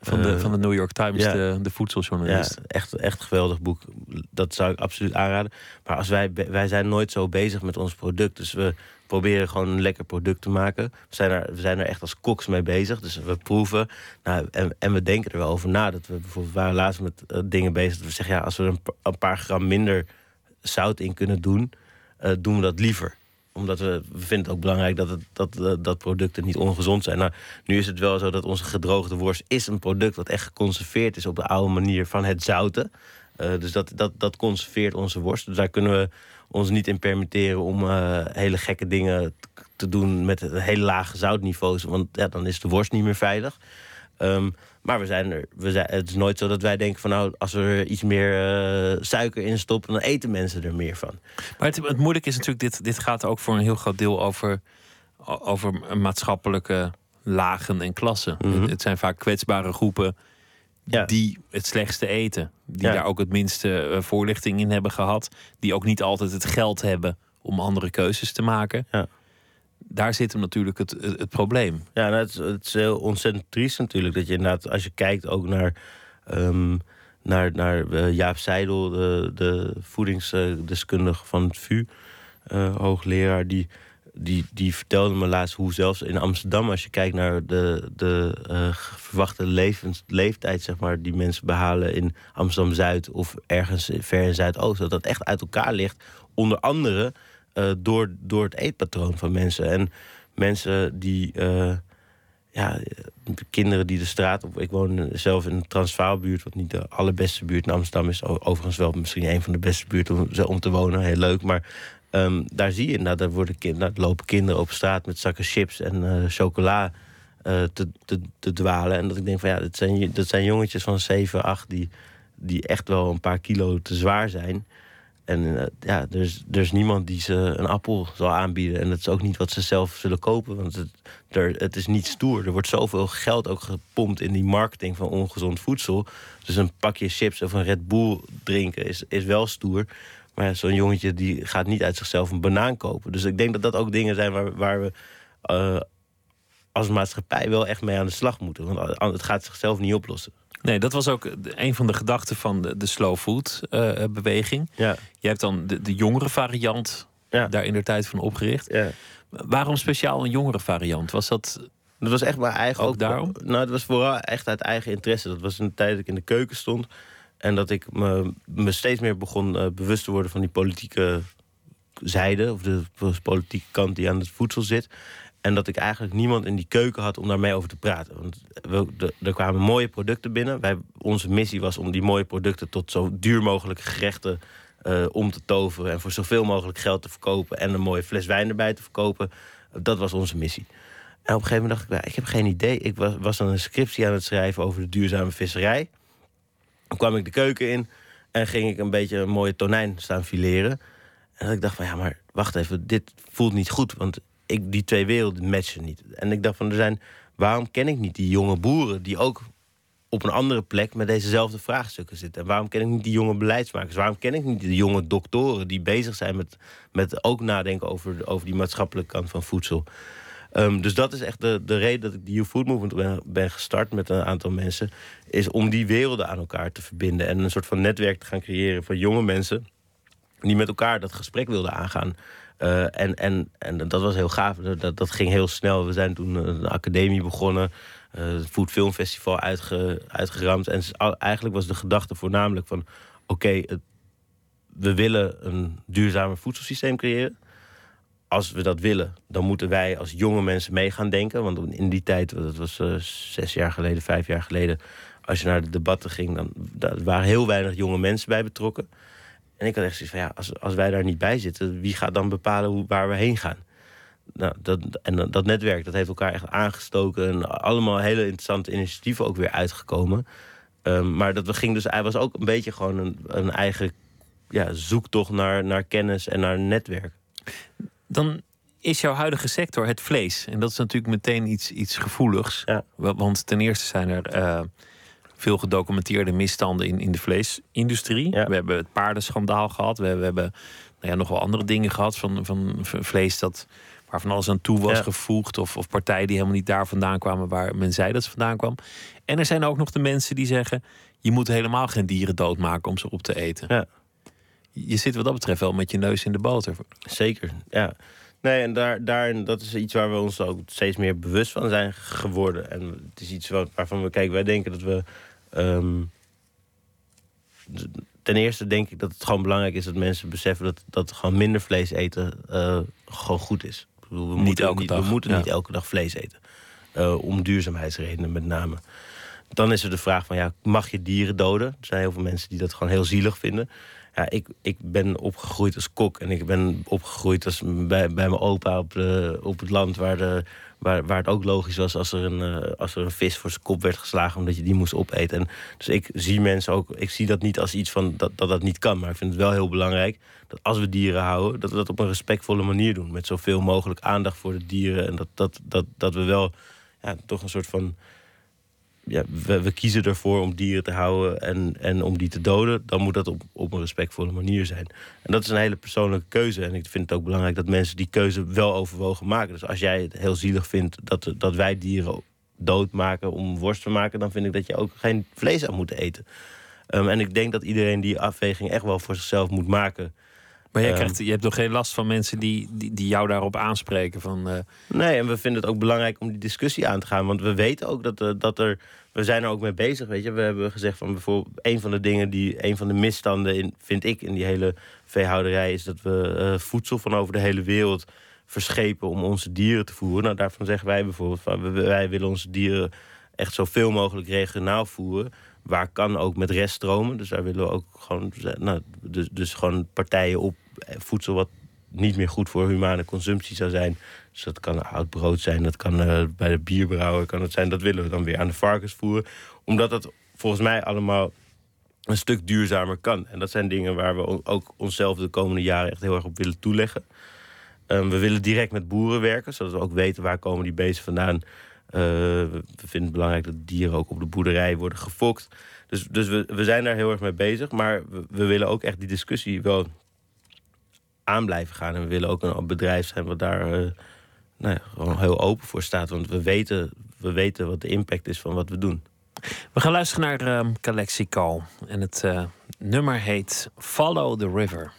van, de, eh, van de New York Times, ja. de, de ja, voedseljournalist. echt, echt een geweldig boek. Dat zou ik absoluut aanraden. Maar als wij, wij zijn nooit zo bezig met ons product. Dus we proberen gewoon een lekker product te maken. We zijn er, we zijn er echt als koks mee bezig. Dus we proeven. Nou, en, en we denken er wel over na. Dat we bijvoorbeeld waren laatst met dingen bezig. Dat we zeggen, ja, als we er een, een paar gram minder zout in kunnen doen, doen we dat liever omdat we, we vinden het ook belangrijk dat, het, dat, eh, dat producten niet ongezond zijn. Nou, nu is het wel zo dat onze gedroogde worst is een product wat echt geconserveerd is op de oude manier van het zouten. Eh, dus dat, dat, dat conserveert onze worst. Dus daar kunnen we ons niet in permitteren om eh, hele gekke dingen te doen met hele lage zoutniveaus. Want ja, dan is de worst niet meer veilig. Ehm, maar we zijn er, we zijn, het is nooit zo dat wij denken van nou, als we er iets meer eh, suiker in stoppen, dan eten mensen er meer van. Maar het, het moeilijke is natuurlijk, dit, dit gaat ook voor een heel groot deel over, over maatschappelijke lagen en klassen. Mhm. het, het zijn vaak kwetsbare groepen Ja. die het slechtste eten. Die Ja. daar ook het minste eh, voorlichting in hebben gehad. Die ook niet altijd het geld hebben om andere keuzes te maken. Ja. Daar zit hem natuurlijk het, het, probleem. Ja, nou, het, is- heel ontzettend triest natuurlijk. Dat je inderdaad, als je kijkt ook naar, ehm, naar, naar eh, Jaap Seidel, de, de voedingsdeskundige van het VU, eh, hoogleraar, die, die, die vertelde me laatst hoe zelfs in Amsterdam, als je kijkt naar de, de eh, verwachte levens, leeftijd, zeg maar, die mensen behalen in Amsterdam Zuid of ergens ver in Zuidoost, dat dat echt uit elkaar ligt. Onder andere eh, door, door het eetpatroon van mensen. En mensen die. eh, ja, kinderen die de straat op. Ik woon zelf in een Transvaalbuurt, wat niet de allerbeste buurt in Amsterdam is. Overigens wel misschien een van de beste buurten om, te wonen. Heel leuk. Maar ehm, daar zie je inderdaad, daar, worden kind, daar lopen kinderen op straat met zakken chips en eh, chocola te, te, te dwalen. En dat ik denk van ja, dat zijn, dat zijn jongetjes van 7, 8 die, die echt wel een paar kilo te zwaar zijn. En eh, ja, er is, er is niemand die ze een appel zal aanbieden. En dat is ook niet wat ze zelf zullen kopen. Want het, er, het is niet stoer. Er wordt zoveel geld ook gepompt in die marketing van ongezond voedsel. Dus een pakje chips of een Red Bull drinken is, is wel stoer. Maar ja, zo'n jongetje die gaat niet uit zichzelf een banaan kopen. Dus ik denk dat dat ook dingen zijn waar, waar we eh, als maatschappij wel echt mee aan de slag moeten. Want het gaat zichzelf niet oplossen. Nee, dat was ook een van de gedachten van de, de slow food eh, beweging. Ja, Je hebt dan de, de jongere variant Ja. daar in de tijd van opgericht. ja. Waarom speciaal een jongere variant? Was dat Dat was echt mijn eigen... Ook daarom? Nou, het was vooral echt uit eigen interesse. Dat was een tijd dat ik in de keuken stond. En dat ik me, me steeds meer begon eh, bewust te worden van die politieke zijde. Of de politieke kant die aan het voedsel zit. En dat ik eigenlijk niemand in die keuken had om daarmee over te praten. Want er kwamen mooie producten binnen. Wij, onze missie was om die mooie producten tot zo duur mogelijk gerechten eh, om te toveren. En voor zoveel mogelijk geld te verkopen. En een mooie fles wijn erbij te verkopen. Dat was onze missie. En op een gegeven moment dacht ik, "Ja, ik heb geen idee. Ik was, was dan een scriptie aan het schrijven over de duurzame visserij. Toen kwam ik de keuken in en ging ik een beetje een mooie tonijn staan fileren. En ik dacht van, ja, maar wacht even, dit voelt niet goed. Want ik, die twee werelden matchen niet. En ik dacht van, er zijn, waarom ken ik niet die jonge boeren... die ook op een andere plek met dezezelfde vraagstukken zitten? En waarom ken ik niet die jonge beleidsmakers? Waarom ken ik niet de jonge doktoren die bezig zijn met, met ook nadenken over, over die maatschappelijke kant van voedsel? Ehm, dus dat is echt de, de reden dat ik de Youth Food Movement ben, ben gestart met een aantal mensen. Is om die werelden aan elkaar te verbinden. En een soort van netwerk te gaan creëren van jonge mensen. Die met elkaar dat gesprek wilden aangaan. Eh, en, en, en dat was heel gaaf. Dat, dat ging heel snel. We zijn toen een academie begonnen. eh, het Food Film Festival uitge, uitgeramd. En eigenlijk was de gedachte voornamelijk van... oké, we willen een duurzamer voedselsysteem creëren als we dat willen, dan moeten wij als jonge mensen mee gaan denken. Want in die tijd, dat was eh, zes jaar geleden, vijf jaar geleden, als je naar de debatten ging, dan waren heel weinig jonge mensen bij betrokken. En ik had echt zoiets van ja, als, als wij daar niet bij zitten, wie gaat dan bepalen hoe, waar we heen gaan? Nou, dat, en dat, dat netwerk dat heeft elkaar echt aangestoken. En allemaal hele interessante initiatieven ook weer uitgekomen. Ehm, maar dat we ging dus, hij was ook een beetje gewoon een, een eigen ja, zoektocht naar, naar kennis en naar netwerk. Dan is jouw huidige sector het vlees. En dat is natuurlijk meteen iets, iets gevoeligs. Ja. Wa- Want ten eerste zijn er eh, veel gedocumenteerde misstanden in, in de vleesindustrie. Ja. We hebben het paardenschandaal gehad. We, we hebben nou ja, nog wel andere dingen gehad van, van vlees dat, waarvan alles aan toe was Ja. gevoegd. Of, of partijen die helemaal niet daar vandaan kwamen waar men zei dat ze vandaan kwam. En er zijn ook nog de mensen die zeggen... je moet helemaal geen dieren doodmaken om ze op te eten. Ja. Je zit wat dat betreft wel met je neus in de boter. Zeker, ja. Nee, en daar, daarin, dat is iets waar we ons ook steeds meer bewust van zijn geworden. En het is iets wat, waarvan we, kijk, wij denken dat we. Ehm, ten eerste denk ik dat het gewoon belangrijk is dat mensen beseffen dat, dat gewoon minder vlees eten eh, gewoon goed is. Ik bedoel, we Niet moeten, elke niet, dag, we moeten ja. niet elke dag vlees eten. Eh, om duurzaamheidsredenen met name. Dan is er de vraag van, ja, mag je dieren doden? Er zijn heel veel mensen die dat gewoon heel zielig vinden. Ja, ik, ik ben opgegroeid als kok en ik ben opgegroeid als bij, bij mijn opa op, de, op het land waar, de, waar, waar het ook logisch was als er, een, eh, als er een vis voor zijn kop werd geslagen omdat je die moest opeten. En dus ik zie mensen ook, ik zie dat niet als iets van dat, dat dat niet kan, maar ik vind het wel heel belangrijk dat als we dieren houden, dat we dat op een respectvolle manier doen. Met zoveel mogelijk aandacht voor de dieren en dat, dat, dat, dat we wel ja, toch een soort van ja, we, kiezen ervoor om dieren te houden en, en om die te doden, dan moet dat op, op een respectvolle manier zijn. En dat is een hele persoonlijke keuze. En ik vind het ook belangrijk dat mensen die keuze wel overwogen maken. Dus als jij het heel zielig vindt dat, dat wij dieren doodmaken om worst te maken, dan vind ik dat je ook geen vlees aan moet eten. Ehm, en ik denk dat iedereen die afweging echt wel voor zichzelf moet maken. Maar jij Ehm. krijgt, je hebt nog geen last van mensen die, die, die jou daarop aanspreken. Van, eh, Nee, en we vinden het ook belangrijk om die discussie aan te gaan. Want we weten ook dat, er- dat er. We zijn er ook mee bezig. Weet je, we hebben gezegd van bijvoorbeeld. Een van de dingen die. Een van de misstanden in, vind ik in die hele veehouderij. is dat we eh, voedsel van over de hele wereld verschepen om onze dieren te voeren. Nou, daarvan zeggen wij bijvoorbeeld van wij willen onze dieren echt zoveel mogelijk regionaal voeren. Waar kan ook met reststromen. Dus daar willen we ook gewoon. Nou, dus, dus gewoon partijen op eh, voedsel wat niet meer goed voor humane consumptie zou zijn. Dus dat kan oud brood zijn, dat kan eh, bij de bierbrouwer kan het zijn. Dat willen we dan weer aan de varkens voeren. Omdat dat volgens mij allemaal een stuk duurzamer kan. En dat zijn dingen waar we ook onszelf de komende jaren echt heel erg op willen toeleggen. Ehm, we willen direct met boeren werken, zodat we ook weten waar komen die beesten vandaan. Eh, we vinden het belangrijk dat dieren ook op de boerderij worden gefokt. Dus, dus we, we zijn daar heel erg mee bezig. Maar we, willen ook echt die discussie wel aan blijven gaan. En we willen ook een bedrijf zijn wat daar eh, nou ja, gewoon heel open voor staat. Want we weten, we weten wat de impact is van wat we doen. We gaan luisteren naar ehm Calexico. En het eh, nummer heet Follow the River.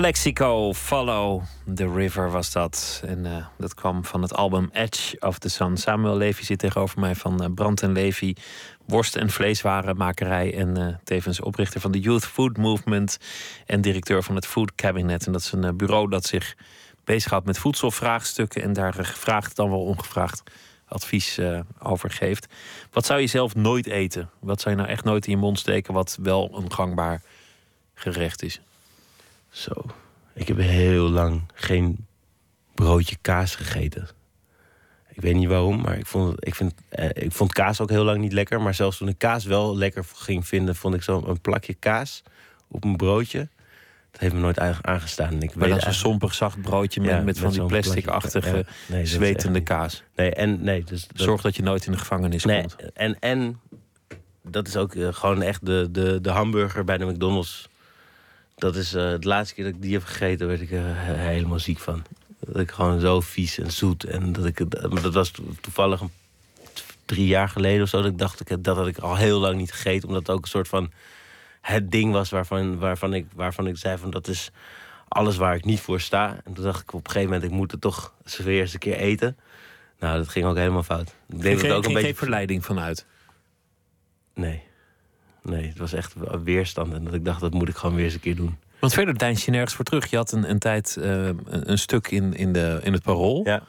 Calexico, Follow the River was dat. En eh, dat kwam van het album Edge of the Sun. Samuel Levy zit tegenover mij van eh, Brand en Levy. Worst- en vleeswarenmakerij. En eh, tevens oprichter van de Youth Food Movement. En directeur van het Food Cabinet. En dat is een bureau dat zich bezighoudt met voedselvraagstukken. En daar gevraagd dan wel ongevraagd advies over geeft. Wat zou je zelf nooit eten? Wat zou je nou echt nooit in je mond steken... wat wel een gangbaar gerecht is? Zo. Ik heb heel lang geen broodje kaas gegeten. Ik weet niet waarom, maar ik vond, ik, vind, eh, ik vond kaas ook heel lang niet lekker. Maar zelfs toen ik kaas wel lekker ging vinden, vond ik zo een plakje kaas op een broodje. Dat heeft me nooit aange- aangestaan. Ik Maar weet dat is een sompig zacht broodje met, Ja, met van die zo'n plastic-achtige. Ja, nee, zwetende kaas. Nee, en nee, dus dat- Zorg dat je nooit in de gevangenis Nee, komt. en, en dat is ook eh, gewoon echt de, de, de hamburger bij de McDonald's. Dat is eh de laatste keer dat ik die heb gegeten, werd ik er he- helemaal ziek van. Dat ik gewoon zo vies en zoet. En dat ik dat was to- toevallig een, drie jaar geleden of zo. Dat ik dacht, ik, dat had ik al heel lang niet gegeten. Omdat het ook een soort van het ding was waarvan, waarvan, ik, waarvan ik zei van dat is alles waar ik niet voor sta. En toen dacht ik op een gegeven moment, ik moet het toch weer eens een keer eten. Nou, dat ging ook helemaal fout. Ik denk dat ook een beetje geen verleiding vanuit. Nee. Nee, het was echt weerstand. En dat ik dacht, dat moet ik gewoon weer eens een keer doen. Want verder deins je nergens voor terug. Je had een, een tijd eh, een, stuk in, in, de, in het Parool... Ja.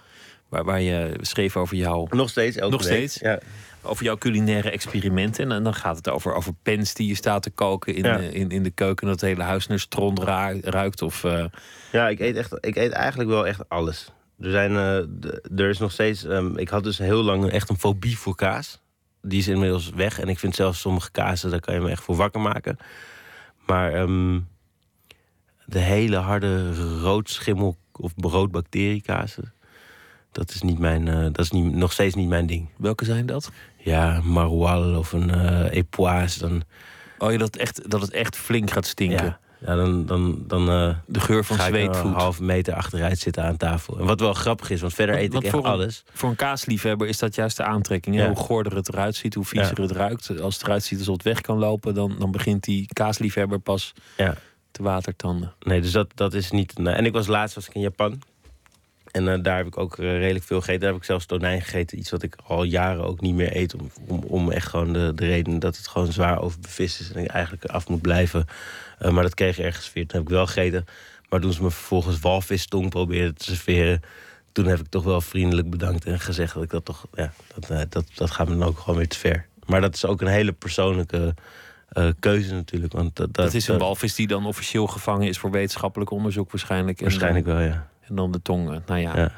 Waar, waar je schreef over, jou, Nog steeds, elke Nog week. steeds? Ja. over jouw culinaire experimenten. En dan- gaat het over, over pens die je staat te koken in, Ja. eh, in, in de keuken... dat het hele huis naar stront ruikt. Of, eh, ja, ik eet, echt, ik eet eigenlijk wel echt alles. Er, zijn, eh, er is nog steeds... ehm, ik had dus heel lang echt een fobie voor kaas. Die is inmiddels weg. En ik vind zelfs sommige kazen, daar kan je me echt voor wakker maken. Maar ehm, de hele harde roodschimmel of roodbacteriekazen... dat is, niet mijn, eh, dat is niet, nog steeds niet mijn ding. welke zijn dat? Ja, maroilles of een eh epoise, dan... Oh, dat, echt, dat het echt flink gaat stinken. Ja, ja dan, dan, dan eh, De geur van zweetvoet. een halve meter achteruit zitten aan tafel. En wat wel grappig is, want verder Want- eet ik echt voor een- alles. Voor een kaasliefhebber is dat juist de aantrekking. Ja. Hoe goorder het eruit ziet, hoe viezer het ruikt. Als het eruit ziet alsof het weg kan lopen, dan, dan begint die kaasliefhebber pas Ja. te watertanden. Nee, dus dat, dat is niet... nee. En ik was laatst was ik in Japan. En eh, daar heb ik ook eh, redelijk veel gegeten. Daar heb ik zelfs tonijn gegeten. Iets wat ik al jaren ook niet meer eet. Om, om, om echt gewoon de, de reden dat het gewoon zwaar overbevist is. En ik eigenlijk af moet blijven. Eh, maar dat kreeg ik ergens weer. Toen heb ik wel gegeten. Maar toen ze me vervolgens walvistong probeerden te serveren... toen heb ik toch wel vriendelijk bedankt en gezegd dat ik dat toch... Ja, dat, dat, dat gaat me dan ook gewoon weer te ver. Maar dat is ook een hele persoonlijke keuze natuurlijk. Want dat, Dat is een walvis die dan officieel gevangen is voor wetenschappelijk onderzoek waarschijnlijk. Waarschijnlijk wel, ja. En dan de tong. eh, Nou ja. ja.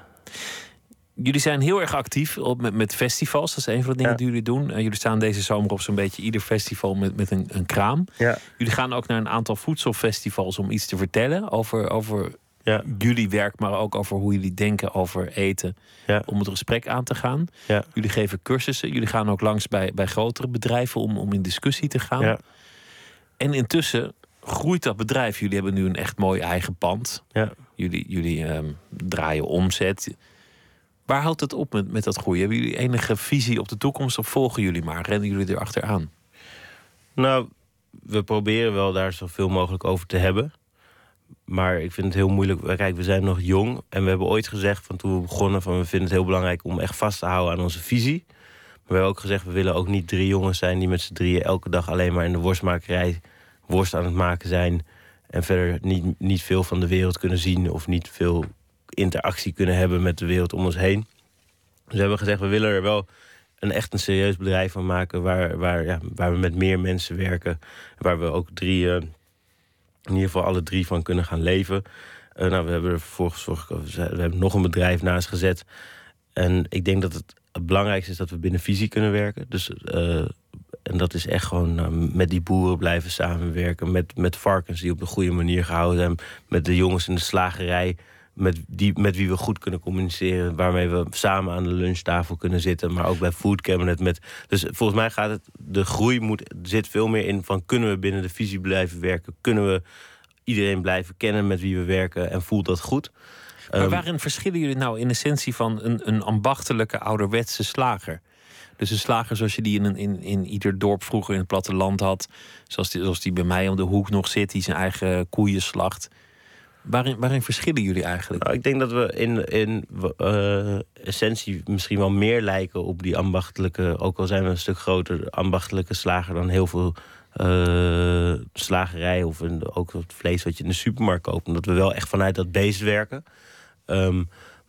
Jullie zijn heel erg actief op, met, met festivals. Dat is een van de dingen Ja. die jullie doen. Eh, jullie staan deze zomer op zo'n beetje ieder festival met, met een, een kraam. Ja. Jullie gaan ook naar een aantal voedselfestivals om iets te vertellen over, over Ja. jullie werk, maar ook over hoe jullie denken over eten. Ja. Om het gesprek aan te gaan. Ja. Jullie geven cursussen. Jullie gaan ook langs bij, bij grotere bedrijven om, om in discussie te gaan. Ja. En intussen groeit dat bedrijf. Jullie hebben nu een echt mooi eigen pand. Jullie, jullie ehm, draaien omzet. Waar houdt het op met, met dat groeien? Hebben jullie enige visie op de toekomst of volgen jullie maar? Rennen jullie erachteraan? Nou, we proberen wel daar zoveel mogelijk over te hebben. Maar ik vind het heel moeilijk. Kijk, we zijn nog jong. En we hebben ooit gezegd van toen we begonnen... van we vinden het heel belangrijk om echt vast te houden aan onze visie. Maar we hebben ook gezegd, we willen ook niet drie jongens zijn... die met z'n drieën elke dag alleen maar in de worstmakerij... worst aan het maken zijn. En verder niet, niet veel van de wereld kunnen zien... of niet veel interactie kunnen hebben met de wereld om ons heen. Dus we hebben gezegd, we willen er wel een echt een serieus bedrijf van maken... waar, waar, ja, waar we met meer mensen werken. Waar we ook drie, eh, in ieder geval alle drie van kunnen gaan leven. Eh, nou, we hebben er vervolgens. We hebben nog een bedrijf naast gezet. En ik denk dat het het belangrijkste is dat we binnen visie kunnen werken. Dus, eh, en dat is echt gewoon nou, met die boeren blijven samenwerken. Met, met varkens die op de goede manier gehouden zijn. Met de jongens in de slagerij. Met, die, met wie we goed kunnen communiceren. Waarmee we samen aan de lunchtafel kunnen zitten. Maar ook bij Food Cabinet. Met, dus volgens mij gaat het. De groei moet, zit veel meer in van kunnen we binnen de visie blijven werken? Kunnen we iedereen blijven kennen met wie we werken? En voelt dat goed? Maar Ehm, waarin verschillen jullie nou in essentie van een, een ambachtelijke ouderwetse slager? Dus een slager zoals je die in, in, in ieder dorp vroeger in het platteland had. Zoals die, zoals die bij mij om de hoek nog zit, die zijn eigen koeien slacht. Waarin, waarin verschillen jullie eigenlijk? Nou, ik denk dat we in, in eh, essentie misschien wel meer lijken op die ambachtelijke, ook al zijn we een stuk groter, ambachtelijke slager dan heel veel eh slagerijen of ook het vlees wat je in de supermarkt koopt. Omdat we wel echt vanuit dat beest werken. Ehm,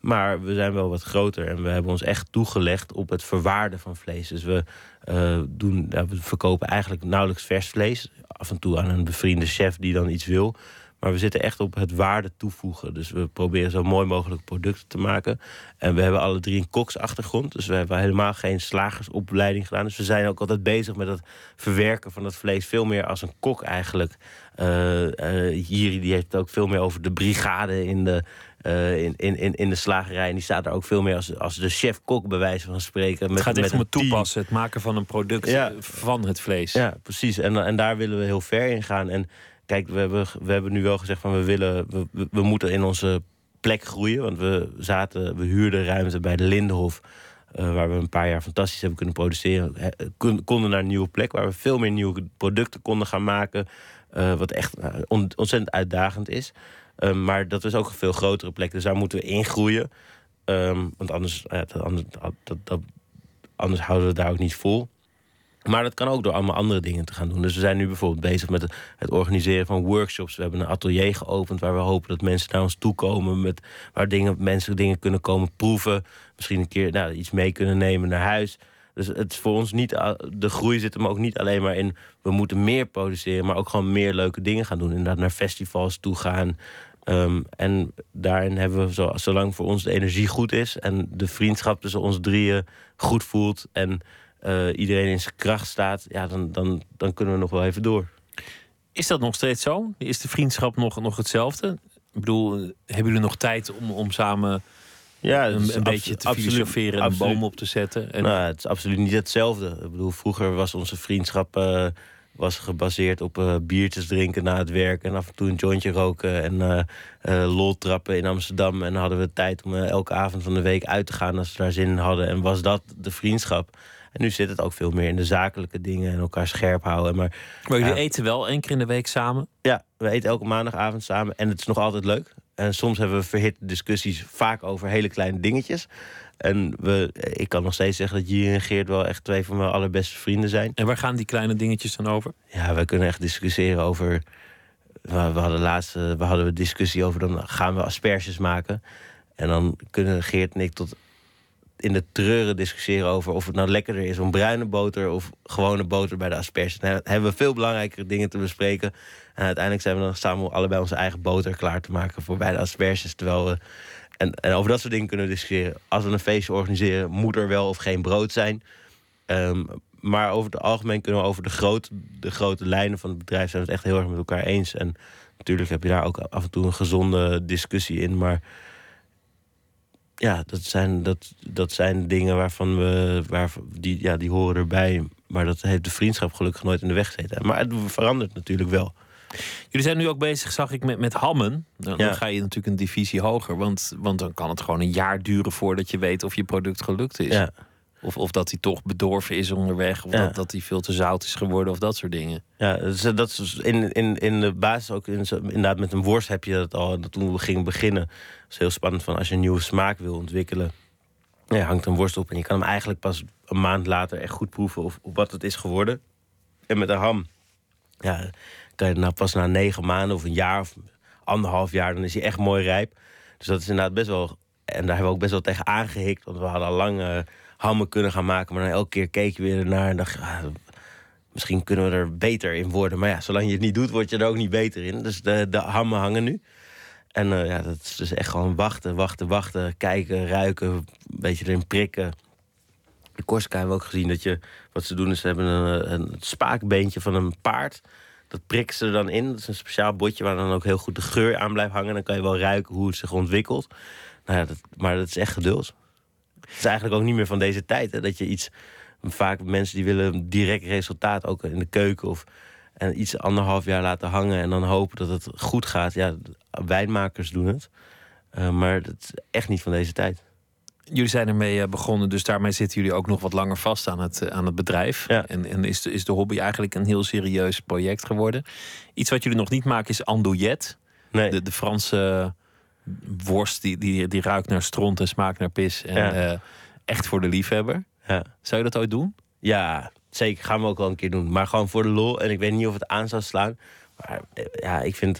maar we zijn wel wat groter en we hebben ons echt toegelegd op het verwaarden van vlees. Dus we, eh, doen, we verkopen eigenlijk nauwelijks vers vlees. Af en toe aan een bevriende chef die dan iets wil. Maar we zitten echt op het waarde toevoegen. Dus we proberen zo mooi mogelijk producten te maken. En we hebben alle drie een koksachtergrond. Dus we hebben helemaal geen slagersopleiding gedaan. Dus we zijn ook altijd bezig met het verwerken van het vlees. Veel meer als een kok eigenlijk. Eh, hier die heeft het ook veel meer over de brigade in de, eh, in, in, in, de slagerij. En die staat er ook veel meer als, als de chef-kok bij wijze van spreken. Met, het gaat echt om het toepassen, het maken van een product Ja. eh, van het vlees. Ja, precies. En, en daar willen we heel ver in gaan. En kijk, we hebben, we hebben nu wel gezegd van we willen, we, we, moeten in onze plek groeien. Want we zaten, we huurden ruimte bij de Lindenhof. eh, waar we een paar jaar fantastisch hebben kunnen produceren. Hè, kon- konden naar een nieuwe plek waar we veel meer nieuwe producten konden gaan maken. eh, wat echt eh, on- ontzettend uitdagend is. Eh, maar dat is ook een veel grotere plek. Dus daar moeten we in groeien. Ehm, want anders, dat, anders, anders houden we daar ook niet vol. Maar dat kan ook door allemaal andere dingen te gaan doen. Dus we zijn nu bijvoorbeeld bezig met het, organiseren van workshops. We hebben een atelier geopend waar we hopen dat mensen naar ons toe komen. Met, waar dingen, mensen dingen kunnen komen proeven. Misschien een keer nou, iets mee kunnen nemen naar huis. Dus het is voor ons niet. De groei zit hem ook niet alleen maar in. We moeten meer produceren, maar ook gewoon meer leuke dingen gaan doen. Inderdaad, naar festivals toe gaan. Ehm, en daarin hebben we, zo, zolang voor ons de energie goed is. en de vriendschap tussen ons drieën goed voelt. en eh, iedereen in zijn kracht staat. ja, dan, dan, dan kunnen we nog wel even door. Is dat nog steeds zo? Is de vriendschap nog, nog hetzelfde? Ik bedoel, eh, hebben jullie nog tijd om, om samen Ja, is een, beetje te filosoferen en een boom op te zetten? En, Nou, het is absoluut niet hetzelfde. Ik bedoel, vroeger was onze vriendschap eh, was gebaseerd op eh, biertjes drinken na het werk en af en toe een jointje roken en eh eh, lol trappen in Amsterdam. En dan hadden we tijd om elke avond van de week uit te gaan als we daar zin in hadden. En was dat de vriendschap? En nu zit het ook veel meer in de zakelijke dingen en elkaar scherp houden. Maar maar jullie eten wel één keer in de week samen? ja, we eten elke maandagavond samen en het is nog altijd leuk. En soms hebben we verhitte discussies, vaak over hele kleine dingetjes. En we, ik kan nog steeds zeggen dat Jiri en Geert wel echt twee van mijn allerbeste vrienden zijn. En waar gaan die kleine dingetjes dan over? Ja, we kunnen echt discussiëren over. We we hadden laatst eh, we hadden een discussie over. Dan gaan we asperges maken. En dan kunnen Geert en ik tot in de treuren discussiëren over of het nou lekkerder is om bruine boter of gewone boter bij de asperges. Dan hebben we veel belangrijkere dingen te bespreken. En uiteindelijk zijn we dan samen allebei onze eigen boter klaar te maken voor bij de asperges. Terwijl we. En, en over dat soort dingen kunnen we discussiëren. Als we een feestje organiseren, moet er wel of geen brood zijn. Ehm, maar over het algemeen kunnen we over de, groot, de grote lijnen van het bedrijf zijn we het echt heel erg met elkaar eens. En natuurlijk heb je daar ook af en toe een gezonde discussie in. Maar ja, dat zijn, dat, dat zijn dingen waarvan we. Waar, die, ja, die horen erbij. Maar dat heeft de vriendschap gelukkig nooit in de weg gezeten. Maar het verandert natuurlijk wel. Jullie zijn nu ook bezig, zag ik, met, met hammen. Dan, Ja. dan ga je natuurlijk een divisie hoger. Want, want dan kan het gewoon een jaar duren voordat je weet of je product gelukt is. Ja, Of, of dat hij toch bedorven is onderweg. Of Ja. dat, dat hij veel te zout is geworden. Of dat soort dingen. ja dat is, dat is in, in, in de basis ook. In, inderdaad, met een worst heb je dat al. Dat toen we gingen beginnen. Dat is heel spannend van als je een nieuwe smaak wil ontwikkelen. Ja, hangt een worst op en je kan hem eigenlijk pas een maand later echt goed proeven of, of wat het is geworden. En met een ham, ja, kan nou pas na negen maanden of een jaar of anderhalf jaar, dan is hij echt mooi rijp. Dus dat is inderdaad best wel. En daar hebben we ook best wel tegen aangehikt. Want we hadden al lang eh, hammen kunnen gaan maken. Maar dan elke keer keek je weer ernaar en dacht je, ah, misschien kunnen we er beter in worden. Maar ja, zolang je het niet doet, word je er ook niet beter in. Dus de, de hammen hangen nu. En eh, ja, dat is dus echt gewoon wachten, wachten, wachten. Kijken, ruiken, een beetje erin prikken. De Corsica hebben we ook gezien dat je... Wat ze doen is, ze hebben een, een spaakbeentje van een paard. Dat prikken ze er dan in. Dat is een speciaal botje waar dan ook heel goed de geur aan blijft hangen. Dan kan je wel ruiken hoe het zich ontwikkelt. Nou ja, dat, maar dat is echt geduld. Het is eigenlijk ook niet meer van deze tijd. Hè, dat je iets... Vaak mensen die willen direct resultaat, ook in de keuken... of en iets anderhalf jaar laten hangen en dan hopen dat het goed gaat. Ja, wijnmakers doen het. Eh, maar dat is echt niet van deze tijd. Jullie zijn ermee eh, begonnen, dus daarmee zitten jullie ook nog wat langer vast aan het, eh, aan het bedrijf. Ja. En, en is, de, is de hobby eigenlijk een heel serieus project geworden. Iets wat jullie nog niet maken is andouillet. Nee. De, de Franse worst die, die, die ruikt naar stront en smaakt naar pis. En Ja. eh, echt voor de liefhebber. Ja. Zou je dat ooit doen? Ja, zeker. Gaan we ook wel een keer doen. Maar gewoon voor de lol. En ik weet niet of het aan zou slaan. Maar ja, ik vind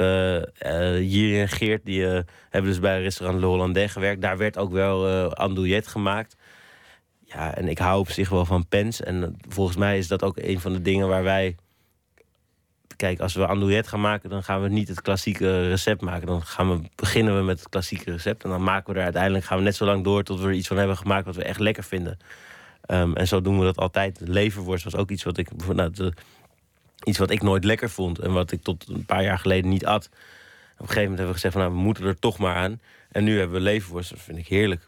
Jiri en Geert, die eh, hebben dus bij restaurant Le Hollandais gewerkt. Daar werd ook wel eh andouillet gemaakt. Ja, en ik hou op zich wel van pens. En volgens mij is dat ook een van de dingen waar wij... Kijk, als we andouillet gaan maken, dan gaan we niet het klassieke recept maken. Dan gaan we, beginnen we met het klassieke recept. En dan maken we er uiteindelijk, gaan we net zo lang door tot we er iets van hebben gemaakt wat we echt lekker vinden. Ehm, en zo doen we dat altijd. Leverworst was ook iets wat ik, nou, iets wat ik nooit lekker vond. En wat ik tot een paar jaar geleden niet at. Op een gegeven moment hebben we gezegd van nou, we moeten er toch maar aan. En nu hebben we leverworst. Dat vind ik heerlijk.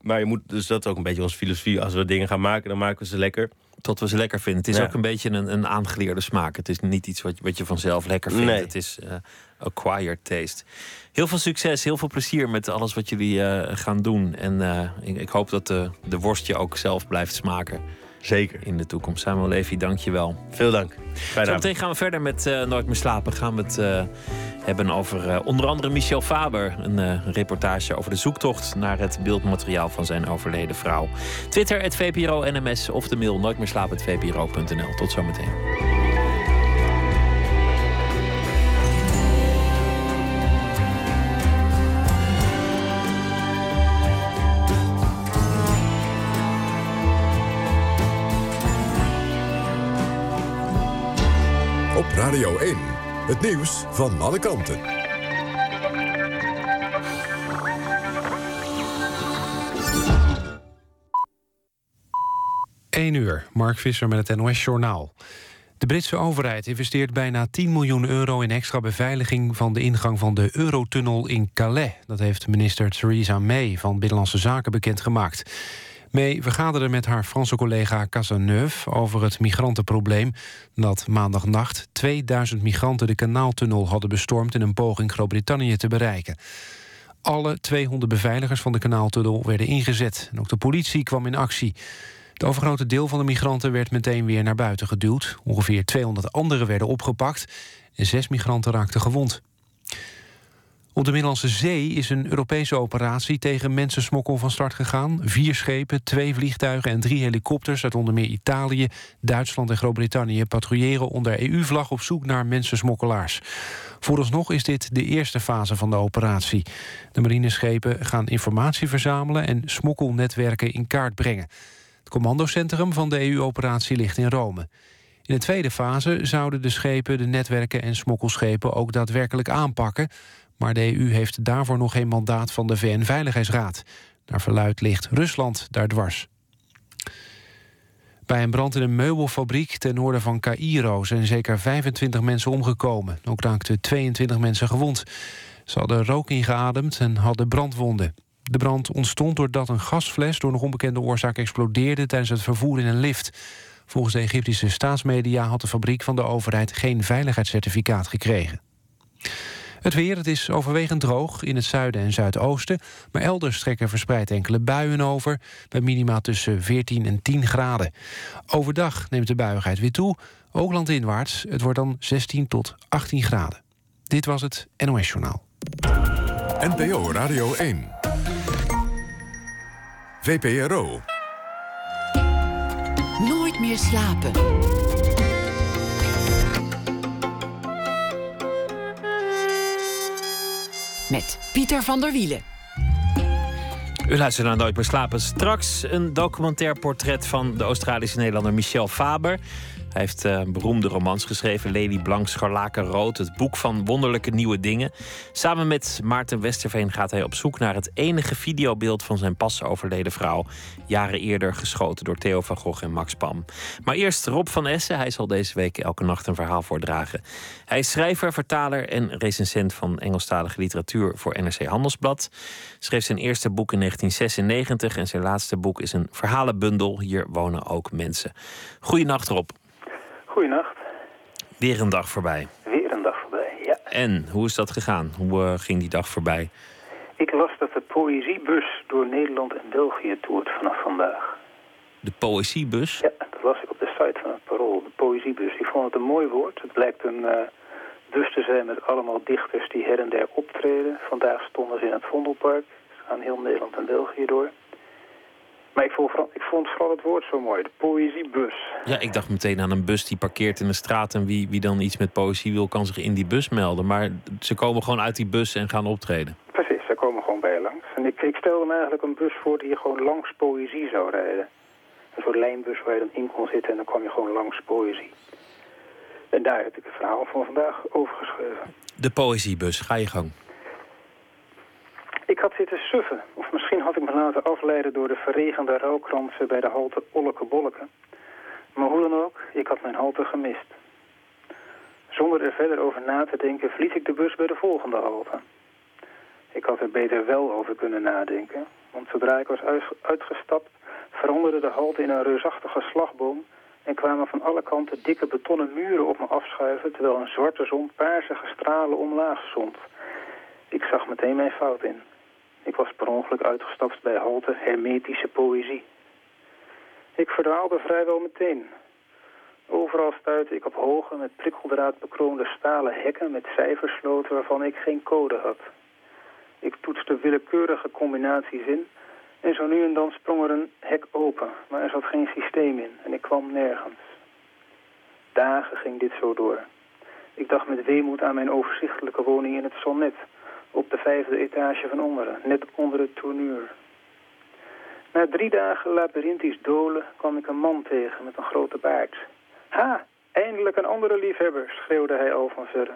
Maar je moet, dus dat is ook een beetje onze filosofie. Als we dingen gaan maken, dan maken we ze lekker. Tot we ze lekker vinden. Het is Ja. ook een beetje een, een aangeleerde smaak. Het is niet iets wat, je- wat je vanzelf lekker vindt. Nee. Het is eh, acquired taste. Heel veel succes, heel veel plezier met alles wat jullie eh, gaan doen. En eh, ik, ik hoop dat de, de worst je ook zelf blijft smaken Zeker. in de toekomst. Samuel Levy, dank je wel. Veel dank. Fijne Zo avond. meteen gaan we verder met eh, Nooit meer slapen. Gaan we het eh, hebben over eh, onder andere Michel Faber. Een reportage over de zoektocht naar het beeldmateriaal van zijn overleden vrouw. Twitter, het VPRO NMS of de mail nooit meer slapen, VPRO.nl. Tot zometeen. Radio 1. Het nieuws van alle kanten. 1 uur, Mark Visser met het NOS-journaal. De Britse overheid investeert bijna 10 miljoen euro in extra beveiliging van de ingang van de Eurotunnel in Calais. Dat heeft minister Theresa May van Binnenlandse Zaken bekendgemaakt. May vergaderde met haar Franse collega Cazeneuve over het migrantenprobleem dat maandagnacht 2000 migranten de kanaaltunnel hadden bestormd in een poging Groot-Brittannië te bereiken. Alle 200 beveiligers van de kanaaltunnel werden ingezet en ook de politie kwam in actie. Het overgrote deel van de migranten werd meteen weer naar buiten geduwd. Ongeveer 200 anderen werden opgepakt en zes migranten raakten gewond. Op de Middellandse Zee is een Europese operatie tegen mensensmokkel van start gegaan. Vier schepen, twee vliegtuigen en drie helikopters uit onder meer Italië, Duitsland en Groot-Brittannië patrouilleren onder EU-vlag op zoek naar mensensmokkelaars. Vooralsnog is dit de eerste fase van de operatie. De marineschepen gaan informatie verzamelen en smokkelnetwerken in kaart brengen. Het commandocentrum van de EU-operatie ligt in Rome. In de tweede fase zouden de schepen, de netwerken en smokkelschepen ook daadwerkelijk aanpakken. Maar de EU heeft daarvoor nog geen mandaat van de VN-veiligheidsraad. Naar verluid ligt Rusland daar dwars. Bij een brand in een meubelfabriek ten noorden van Cairo zijn zeker 25 mensen omgekomen. Ook raakten 22 mensen gewond. Ze hadden rook ingeademd en hadden brandwonden. De brand ontstond doordat een gasfles door nog onbekende oorzaak explodeerde tijdens het vervoer in een lift. Volgens de Egyptische staatsmedia had de fabriek van de overheid geen veiligheidscertificaat gekregen. Het weer, het is overwegend droog in het zuiden en zuidoosten... maar elders trekken verspreid enkele buien over... bij minima tussen 14 en 10 graden. Overdag neemt de buigheid weer toe, ook landinwaarts. Het wordt dan 16 tot 18 graden. Dit was het NOS Journaal. NPO Radio 1. VPRO. Nooit meer slapen. Met Pieter van der Wielen. U luistert naar Nooit meer slapen. Straks een documentair portret van de Australische Nederlander Michel Faber. Hij heeft eh, beroemde romans geschreven. Lely Blanc, Scharlaken Rood. Het boek van wonderlijke nieuwe dingen. Samen met Maarten Westerveen gaat hij op zoek naar het enige videobeeld van zijn pas overleden vrouw. Jaren eerder geschoten door Theo van Gogh en Max Pam. Maar eerst Rob van Essen. Hij zal deze week elke nacht een verhaal voordragen. Hij is schrijver, vertaler en recensent van Engelstalige literatuur voor NRC Handelsblad. Schreef zijn eerste boek in 1996 en zijn laatste boek is een verhalenbundel. Hier wonen ook mensen. Goeienacht Rob. Goedenacht. Weer een dag voorbij. Weer een dag voorbij, ja. En hoe is dat gegaan? Hoe eh, ging die dag voorbij? Ik las dat de poëziebus door Nederland en België toert vanaf vandaag. De poëziebus. Ja, dat las ik op de site van het Parool, de poëziebus. Ik vond het een mooi woord. Het blijkt een, eh, dus te zijn met allemaal dichters die her en der optreden. Vandaag stonden ze in het Vondelpark. Ze gaan heel Nederland en België door. Maar ik vond, vooral, ik vond vooral het woord zo mooi, de poëziebus. Ja, ik dacht meteen aan een bus die parkeert in de straat. En wie, wie dan iets met poëzie wil, kan zich in die bus melden. Maar ze komen gewoon uit die bus en gaan optreden. Precies, daar komen gewoon bij langs. En ik, ik stelde me eigenlijk een bus voor die gewoon langs poëzie zou rijden. Een soort lijnbus waar je dan in kon zitten en dan kwam je gewoon langs poëzie. En daar heb ik het verhaal van vandaag over geschreven. De poëziebus, ga je gang. Ik had zitten suffen, of misschien had ik me laten afleiden door de verregende rouwkransen bij de halte Olleke Bolleke. Maar hoe dan ook, ik had mijn halte gemist. Zonder er verder over na te denken verliet ik de bus bij de volgende halte. Ik had er beter wel over kunnen nadenken, want zodra ik was uit- uitgestapt veranderde de halte in een reusachtige slagboom en kwamen van alle kanten dikke betonnen muren op me afschuiven terwijl een zwarte zon paarsige stralen omlaag zond. Ik zag meteen mijn fout in. Ik was per ongeluk uitgestapt bij halte hermetische poëzie. Ik verdwaalde vrijwel meteen. Overal stuitte ik op hoge, met prikkeldraad bekroonde stalen hekken met cijfersloten waarvan ik geen code had. Ik toetste willekeurige combinaties in en zo nu en dan sprong er een hek open, maar er zat geen systeem in en ik kwam nergens. Dagen ging dit zo door. Ik dacht met weemoed aan mijn overzichtelijke woning in het Sonnet, op de vijfde etage van onderen, net onder het tournuur. Na drie dagen labyrinthisch dolen kwam ik een man tegen met een grote baard. Ha, eindelijk een andere liefhebber, schreeuwde hij al van verre.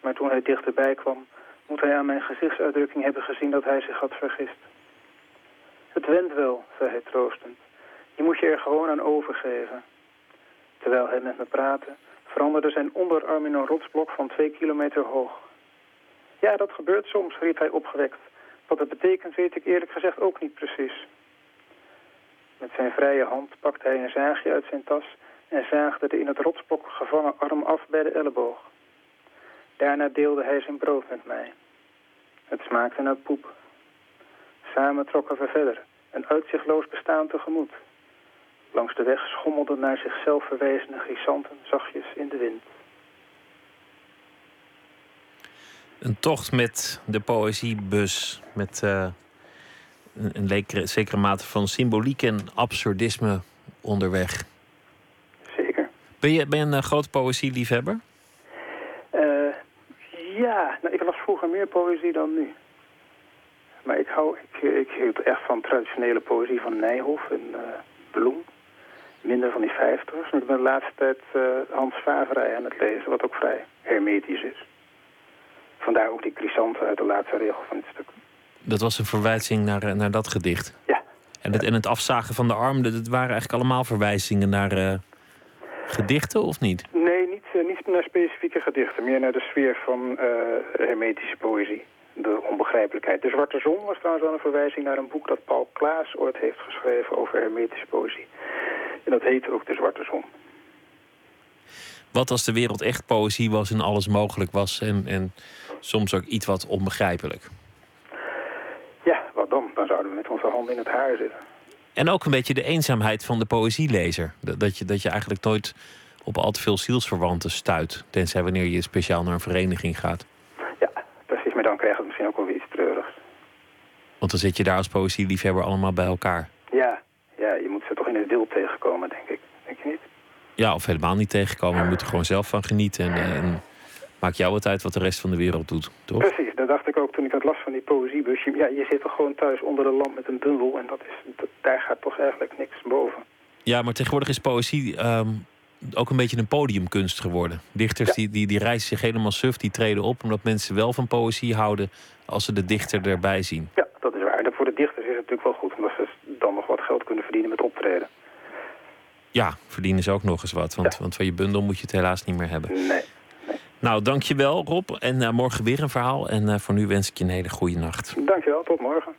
Maar toen hij dichterbij kwam, moet hij aan mijn gezichtsuitdrukking hebben gezien dat hij zich had vergist. Het went wel, zei hij troostend. Je moet je er gewoon aan overgeven. Terwijl hij met me praatte, veranderde zijn onderarm in een rotsblok van twee kilometer hoog. Ja, dat gebeurt soms, riep hij opgewekt. Wat dat betekent weet ik eerlijk gezegd ook niet precies. Met zijn vrije hand pakte hij een zaagje uit zijn tas en zaagde de in het rotsblok gevangen arm af bij de elleboog. Daarna deelde hij zijn brood met mij. Het smaakte naar poep. Samen trokken we verder, een uitzichtloos bestaan tegemoet. Langs de weg schommelden naar zichzelf verwijzende grisanten zachtjes in de wind. Een tocht met de poëziebus. Met eh, een, een lekere- zekere mate van symboliek en absurdisme onderweg. Zeker. Ben je, ben je een eh, grote poëzieliefhebber? Eh, ja, nou, ik las vroeger meer poëzie dan nu. Maar ik hou, ik, ik hield echt van traditionele poëzie van Nijhoff en Bloem. Minder van die vijftigers. En ik ben de laatste tijd Hans Favrij aan het lezen, wat ook vrij hermetisch is. Vandaar ook die chrysanten uit de laatste regel van het stuk. Dat was een verwijzing naar, eh, naar dat gedicht. Ja. En het, en het afzagen van de arm, dat, waren eigenlijk allemaal verwijzingen naar eh, gedichten, of niet? Nee, niet, eh, niet naar specifieke gedichten. Meer naar de sfeer van eh, hermetische poëzie. De onbegrijpelijkheid. De Zwarte Zon was trouwens wel een verwijzing naar een boek dat Paul Klaas ooit heeft geschreven over hermetische poëzie. En dat heet ook De Zwarte Zon. Wat als de wereld echt poëzie was en alles mogelijk was en, en soms ook iets wat onbegrijpelijk. Ja, wat dan? Dan zouden we met onze handen in het haar zitten. En ook een beetje de eenzaamheid van de poëzielezer. Dat, je, dat je eigenlijk nooit op al te veel zielsverwanten stuit. Tenzij wanneer je speciaal naar een vereniging gaat. Ja, precies. Maar dan krijgt het misschien ook wel weer iets treurigs. Want dan zit je daar als poëzieliefhebber allemaal bij elkaar. Ja, ja, je moet ze toch in het wild tegenkomen, denk ik. Denk je niet? Ja, of helemaal niet tegenkomen. Je moet er gewoon zelf van genieten. En, eh, en maakt jou het uit wat de rest van de wereld doet, toch? Precies, dat dacht ik ook toen ik dat las van die poëziebus. Je- Ja, je zit toch gewoon thuis onder de lamp met een bundel en dat is, dat- daar gaat toch eigenlijk niks boven. Ja, maar tegenwoordig is poëzie ehm, ook een beetje een podiumkunst geworden. Dichters Ja. die, die, die reizen zich helemaal suf, die treden op... omdat mensen wel van poëzie houden als ze de dichter erbij zien. Ja, dat is waar. En voor de dichters is het natuurlijk wel goed, omdat ze dan nog wat geld kunnen verdienen met optreden. Ja, verdienen ze ook nog eens wat. Want, Ja. want van je bundel moet je het helaas niet meer hebben. Nee. Nou, dankjewel Rob. En eh, morgen weer een verhaal. En eh, voor nu wens ik je een hele goede nacht. Dankjewel, tot morgen.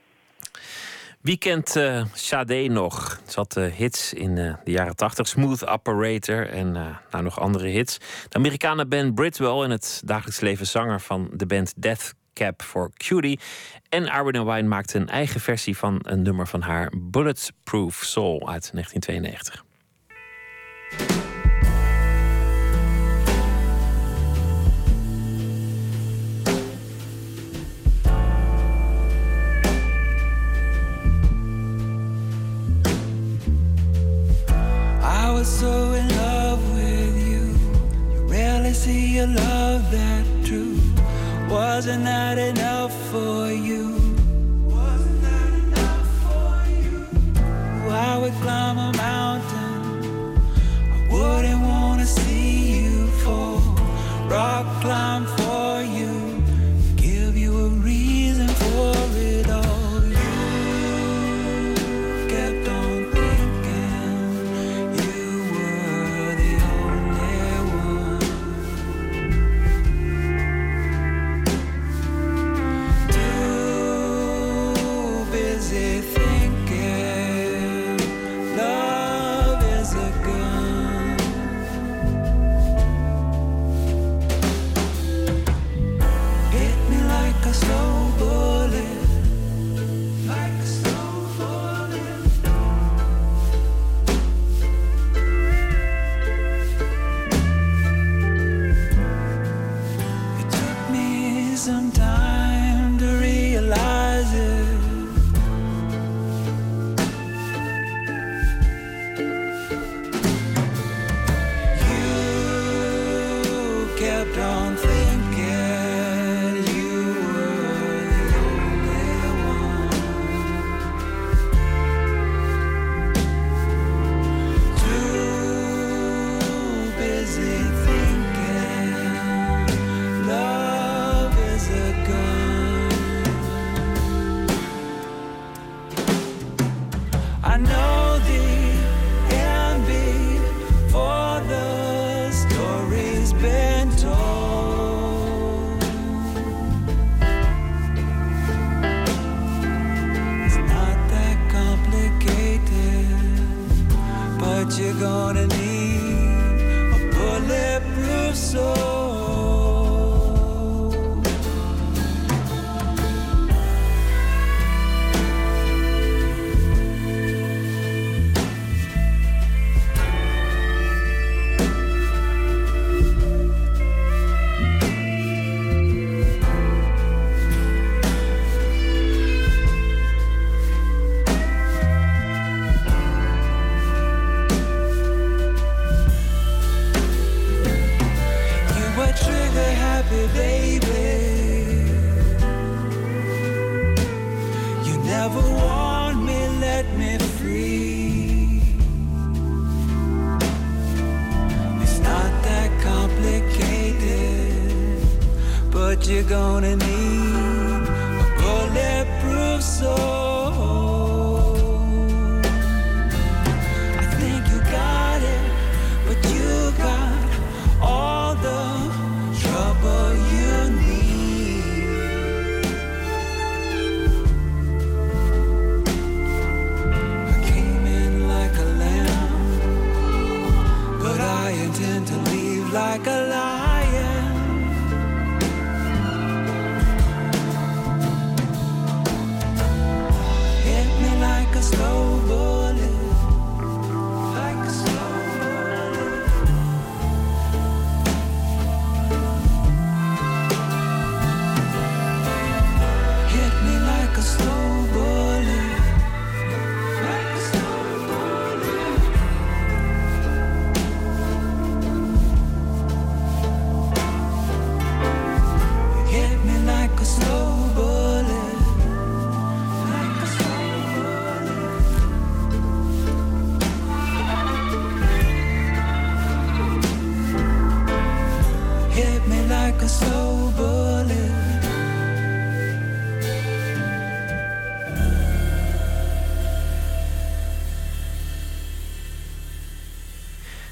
Wie kent eh Sade nog? Ze had hits in de jaren 80. Smooth Operator en nou, nog andere hits. De Amerikanen Ben Britwell en het dagelijks leven zanger van de band Death Cab for Cutie. En Arwen Wine maakte een eigen versie van een nummer van haar Bulletproof Soul uit 1992. Was so in love with you. You rarely see a love that true. Wasn't that enough for you? Wasn't that enough for you? I would climb a mountain. I wouldn't wanna see you fall. Rock climb for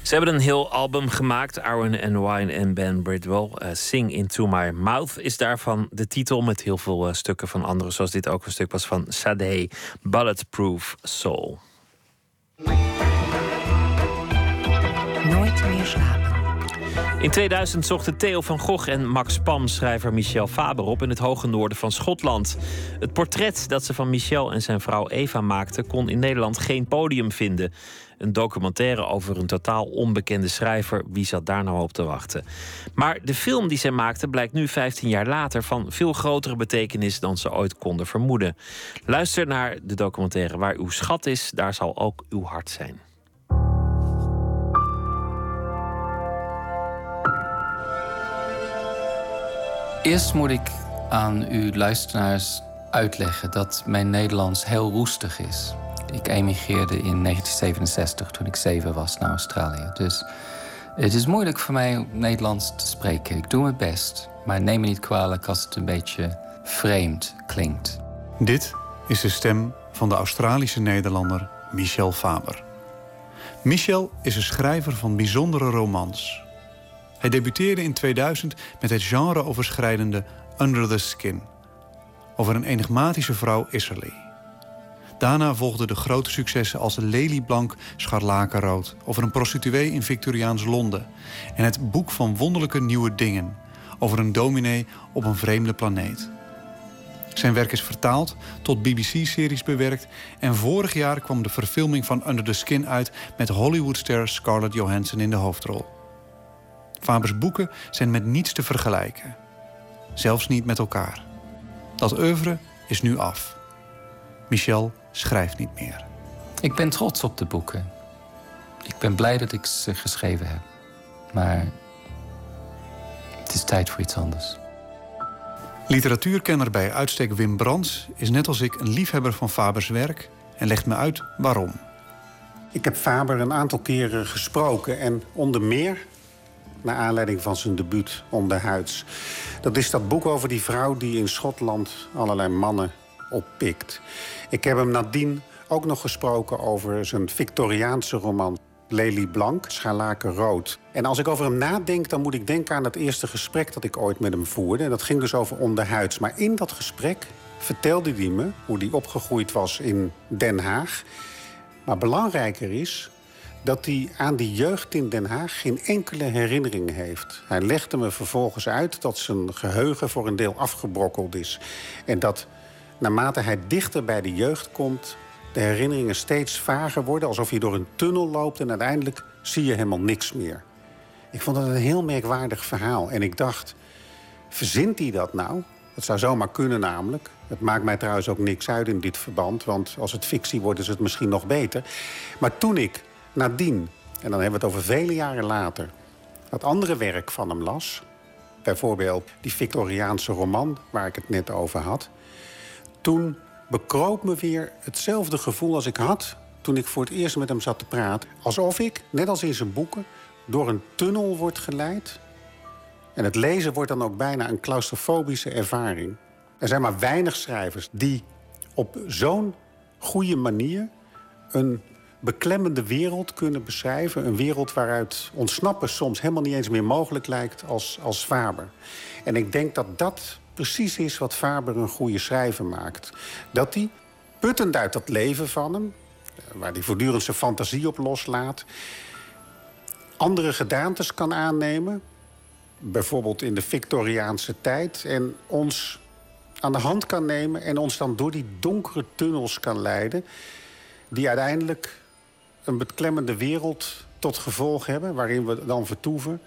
Ze hebben een heel album gemaakt, Aaron and Wine en Ben Bridwell. Eh, Sing Into My Mouth is daarvan de titel... met heel veel eh, stukken van anderen, zoals dit ook een stuk was van Sade, Bulletproof Soul. Nooit meer slapen. In 2000 zochten Theo van Gogh en Max Pam schrijver Michel Faber op in het hoge noorden van Schotland. Het portret dat ze van Michel en zijn vrouw Eva maakten kon in Nederland geen podium vinden. Een documentaire over een totaal onbekende schrijver. Wie zat daar nou op te wachten? Maar de film die zij maakte blijkt nu 15 jaar later van veel grotere betekenis dan ze ooit konden vermoeden. Luister naar de documentaire Waar uw schat is, daar zal ook uw hart zijn. Eerst moet ik aan uw luisteraars uitleggen dat mijn Nederlands heel roestig is. Ik emigreerde in 1967 toen ik zeven was naar Australië. Dus het is moeilijk voor mij om Nederlands te spreken. Ik doe mijn best, maar neem me niet kwalijk als het een beetje vreemd klinkt. Dit is de stem van de Australische Nederlander Michel Faber. Michel is een schrijver van bijzondere romans. Hij debuteerde in 2000 met het genre-overschrijdende Under the Skin... over een enigmatische vrouw Isserley. Daarna volgden de grote successen als Lelieblank Scharlakenrood... over een prostituee in Victoriaans Londen... en het Boek van Wonderlijke Nieuwe Dingen... over een dominee op een vreemde planeet. Zijn werk is vertaald, tot BBC-series bewerkt... en vorig jaar kwam de verfilming van Under the Skin uit... met Hollywoodster Scarlett Johansson in de hoofdrol. Fabers boeken zijn met niets te vergelijken. Zelfs niet met elkaar. Dat oeuvre is nu af. Michel schrijft niet meer. Ik ben trots op de boeken. Ik ben blij dat ik ze geschreven heb. Maar het is tijd voor iets anders. Literatuurkenner bij uitstek Wim Brands is net als ik een liefhebber van Fabers werk en legt me uit waarom. Ik heb Faber een aantal keren gesproken en onder meer naar aanleiding van zijn debuut Onderhuids. Dat is dat boek over die vrouw die in Schotland allerlei mannen oppikt. Ik heb hem nadien ook nog gesproken over zijn Victoriaanse roman Lely Blank, Scharlaken Rood. En als ik over hem nadenk, dan moet ik denken aan het eerste gesprek dat ik ooit met hem voerde. En dat ging dus over onderhuids. Maar in dat gesprek vertelde hij me hoe hij opgegroeid was in Den Haag. Maar belangrijker is dat hij aan die jeugd in Den Haag geen enkele herinnering heeft. Hij legde me vervolgens uit dat zijn geheugen voor een deel afgebrokkeld is. En dat naarmate hij dichter bij de jeugd komt, de herinneringen steeds vager worden, alsof je door een tunnel loopt en uiteindelijk zie je helemaal niks meer. Ik vond dat een heel merkwaardig verhaal. En ik dacht, verzint hij dat nou? Het zou zomaar kunnen namelijk. Het maakt mij trouwens ook niks uit in dit verband, want als het fictie wordt is het misschien nog beter. Maar toen ik nadien, en dan hebben we het over vele jaren later, dat andere werk van hem las, bijvoorbeeld die Victoriaanse roman waar ik het net over had, toen bekroop me weer hetzelfde gevoel als ik had toen ik voor het eerst met hem zat te praten. Alsof ik, net als in zijn boeken, door een tunnel word geleid. En het lezen wordt dan ook bijna een claustrofobische ervaring. Er zijn maar weinig schrijvers die op zo'n goede manier een beklemmende wereld kunnen beschrijven. Een wereld waaruit ontsnappen soms helemaal niet eens meer mogelijk lijkt als, als Faber. En ik denk dat dat precies is wat Faber een goede schrijver maakt. Dat hij, puttend uit dat leven van hem... waar hij voortdurend zijn fantasie op loslaat... andere gedaantes kan aannemen... bijvoorbeeld in de Victoriaanse tijd... en ons aan de hand kan nemen en ons dan door die donkere tunnels kan leiden... die uiteindelijk een beklemmende wereld tot gevolg hebben... waarin we dan vertoeven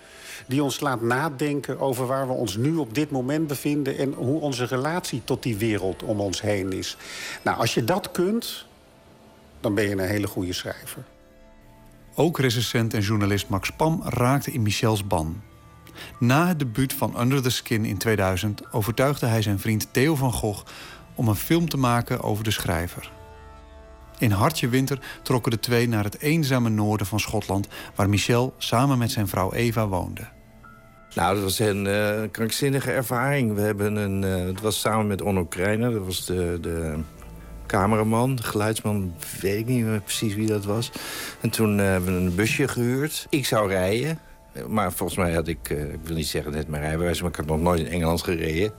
die ons laat nadenken over waar we ons nu op dit moment bevinden... en hoe onze relatie tot die wereld om ons heen is. Nou, als je dat kunt, dan ben je een hele goede schrijver. Ook recensent en journalist Max Pam raakte in Michels ban. Na het debuut van Under the Skin in 2000 overtuigde hij zijn vriend Theo van Gogh om een film te maken over de schrijver. In Hartje Winter trokken de twee naar het eenzame noorden van Schotland, waar Michel samen met zijn vrouw Eva woonde. Nou, dat was een eh, krankzinnige ervaring. We hebben een, eh, het was samen met Onno Krijner, dat was de, de cameraman, geluidsman, weet ik niet meer precies wie dat was. En toen hebben we een busje gehuurd. Ik zou rijden, maar volgens mij had ik, eh, ik wil niet zeggen net mijn rijbewijs, maar ik had nog nooit in Engeland gereden.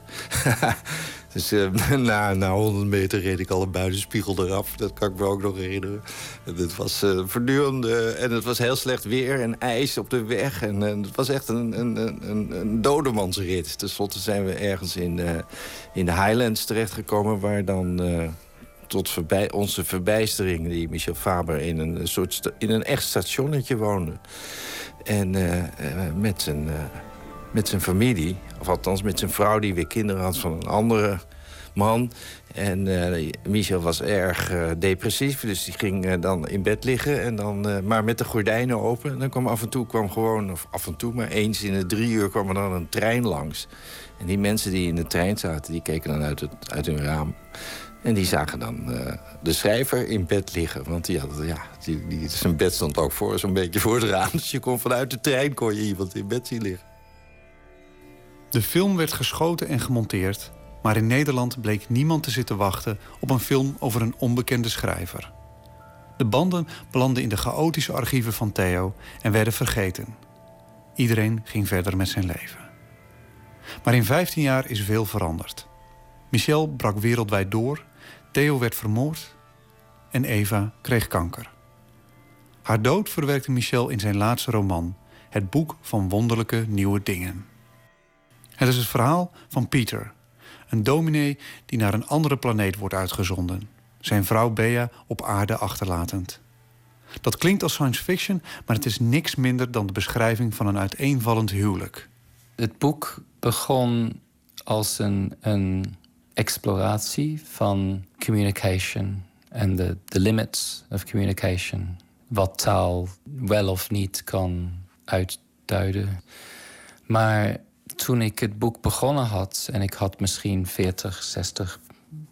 <laughs> dus eh, <laughs> na, na 100 meter reed ik al een buitenspiegel eraf. Dat kan ik me ook nog herinneren. En het was uh, voortdurend en het was heel slecht weer en ijs op de weg. En het was echt een, een, een, een dodemansrit. Ten slotte zijn we ergens in, in de Highlands terechtgekomen, waar dan tot voorbij, onze verbijstering... die Michel Faber in een, soort in een echt stationnetje woonde. En uh, uh, met, zijn, uh, met zijn familie, of althans met zijn vrouw... die weer kinderen had van een andere man. En eh, Michel was erg eh, depressief, dus die ging eh, dan in bed liggen. En dan, eh, maar met de gordijnen open. En dan kwam af en toe kwam gewoon, of af en toe, maar eens in de drie uur kwam er dan een trein langs. En die mensen die in de trein zaten, die keken dan uit, het, uit hun raam. En die zagen dan eh, de schrijver in bed liggen. Want die had, ja, die, zijn bed stond ook voor, zo'n beetje voor het raam. <laughs> Dus je kon vanuit de trein kon je iemand in bed zien liggen. De film werd geschoten en gemonteerd, maar in Nederland bleek niemand te zitten wachten op een film over een onbekende schrijver. De banden belanden in de chaotische archieven van Theo en werden vergeten. Iedereen ging verder met zijn leven. Maar in 15 jaar is veel veranderd. Michel brak wereldwijd door, Theo werd vermoord en Eva kreeg kanker. Haar dood verwerkte Michel in zijn laatste roman, Het boek van wonderlijke nieuwe dingen. Het is het verhaal van Pieter, een dominee die naar een andere planeet wordt uitgezonden, zijn vrouw Bea op aarde achterlatend. Dat klinkt als science fiction, maar het is niks minder dan de beschrijving van een uiteenvallend huwelijk. Het boek begon als een, een exploratie van communication en de, limits of communication. Wat taal wel of niet kan uitduiden. Maar toen ik het boek begonnen had en ik had misschien 40, 60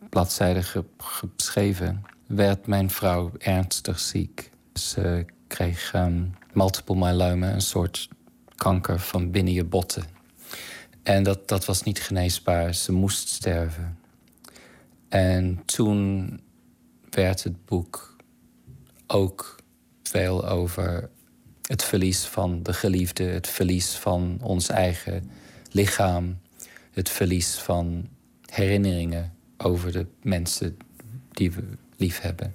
bladzijden ge- geschreven, werd mijn vrouw ernstig ziek. Ze kreeg ehm, multiple myeloma, een soort kanker van binnen je botten. En dat, dat was niet geneesbaar. Ze moest sterven. En toen werd het boek ook veel over het verlies van de geliefde, het verlies van ons eigen lichaam, het verlies van herinneringen over de mensen die we lief hebben.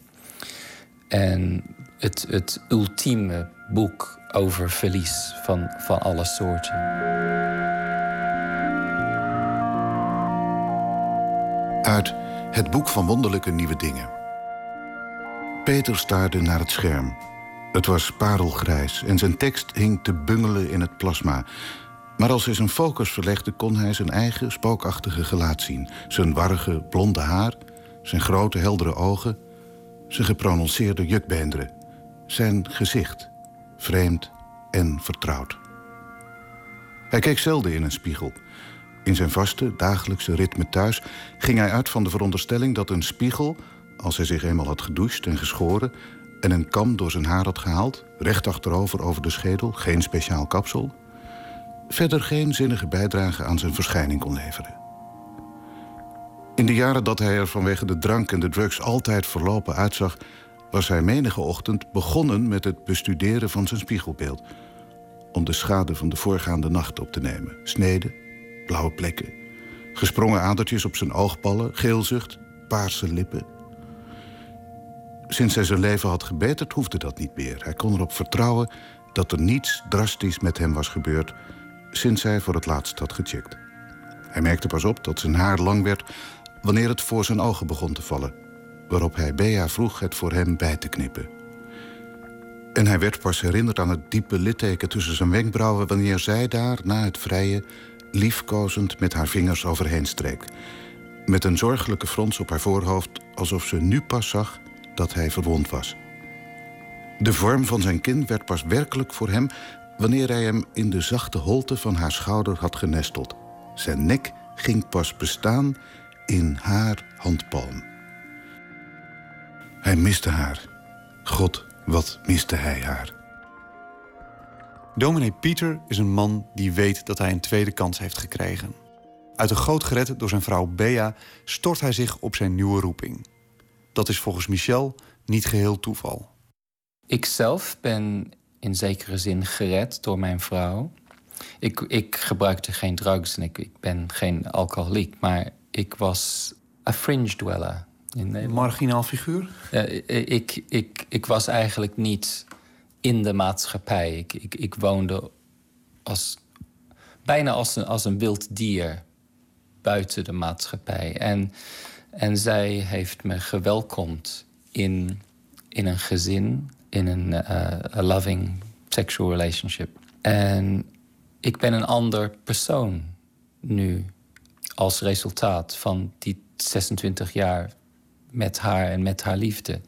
En het, het ultieme boek over verlies van, van alle soorten. Uit Het Boek van Wonderlijke Nieuwe Dingen. Peter staarde naar het scherm. Het was parelgrijs en zijn tekst hing te bungelen in het plasma. Maar als hij zijn focus verlegde, kon hij zijn eigen spookachtige gelaat zien. Zijn warrige, blonde haar, zijn grote, heldere ogen... zijn geprononceerde jukbeenderen. Zijn gezicht, vreemd en vertrouwd. Hij keek zelden in een spiegel. In zijn vaste, dagelijkse ritme thuis ging hij uit van de veronderstelling dat een spiegel, als hij zich eenmaal had gedoucht en geschoren en een kam door zijn haar had gehaald, recht achterover over de schedel, geen speciaal kapsel, verder geen zinnige bijdrage aan zijn verschijning kon leveren. In de jaren dat hij er vanwege de drank en de drugs altijd verlopen uitzag, was hij menige ochtend begonnen met het bestuderen van zijn spiegelbeeld. Om de schade van de voorgaande nacht op te nemen. Sneden, blauwe plekken, gesprongen adertjes op zijn oogballen, geelzucht, paarse lippen. Sinds hij zijn leven had gebeterd, hoefde dat niet meer. Hij kon erop vertrouwen dat er niets drastisch met hem was gebeurd sinds hij voor het laatst had gecheckt. Hij merkte pas op dat zijn haar lang werd wanneer het voor zijn ogen begon te vallen, waarop hij Bea vroeg het voor hem bij te knippen. En hij werd pas herinnerd aan het diepe litteken tussen zijn wenkbrauwen wanneer zij daar, na het vrije, liefkozend met haar vingers overheen streek. Met een zorgelijke frons op haar voorhoofd, alsof ze nu pas zag dat hij verwond was. De vorm van zijn kin werd pas werkelijk voor hem wanneer hij hem in de zachte holte van haar schouder had genesteld. Zijn nek ging pas bestaan in haar handpalm. Hij miste haar. God, wat miste hij haar. Dominee Pieter is een man die weet dat hij een tweede kans heeft gekregen. Uit een goot gered door zijn vrouw Bea stort hij zich op zijn nieuwe roeping. Dat is volgens Michel niet geheel toeval. Ik zelf ben in zekere zin gered door mijn vrouw. Ik, ik gebruikte geen drugs en ik, ik ben geen alcoholiek, maar ik was a fringe dweller in. Marginaal figuur? Ik, ik, ik was eigenlijk niet in de maatschappij. Ik, ik, ik woonde als, bijna als een, als een wild dier buiten de maatschappij. En, en zij heeft me gewelkomd in, in een gezin, in een uh, a loving sexual relationship. En ik ben een ander persoon nu als resultaat van die 26 jaar met haar en met haar liefde.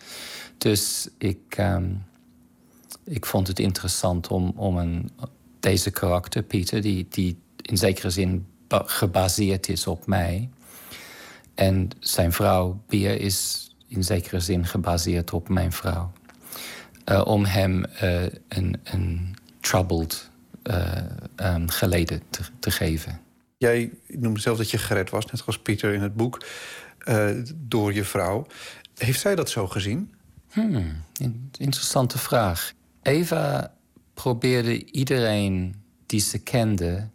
Dus ik, ehm, ik vond het interessant om, om een, deze karakter, Pieter, die, die in zekere zin ba- gebaseerd is op mij. En zijn vrouw, Bia, is in zekere zin gebaseerd op mijn vrouw. Eh, om hem eh, een, een troubled eh, ehm, geleden te, te geven. Jij noemde zelf dat je gered was, net als Pieter in het boek, door je vrouw. Heeft zij dat zo gezien? Hmm, in- interessante vraag. Eva probeerde iedereen die ze kende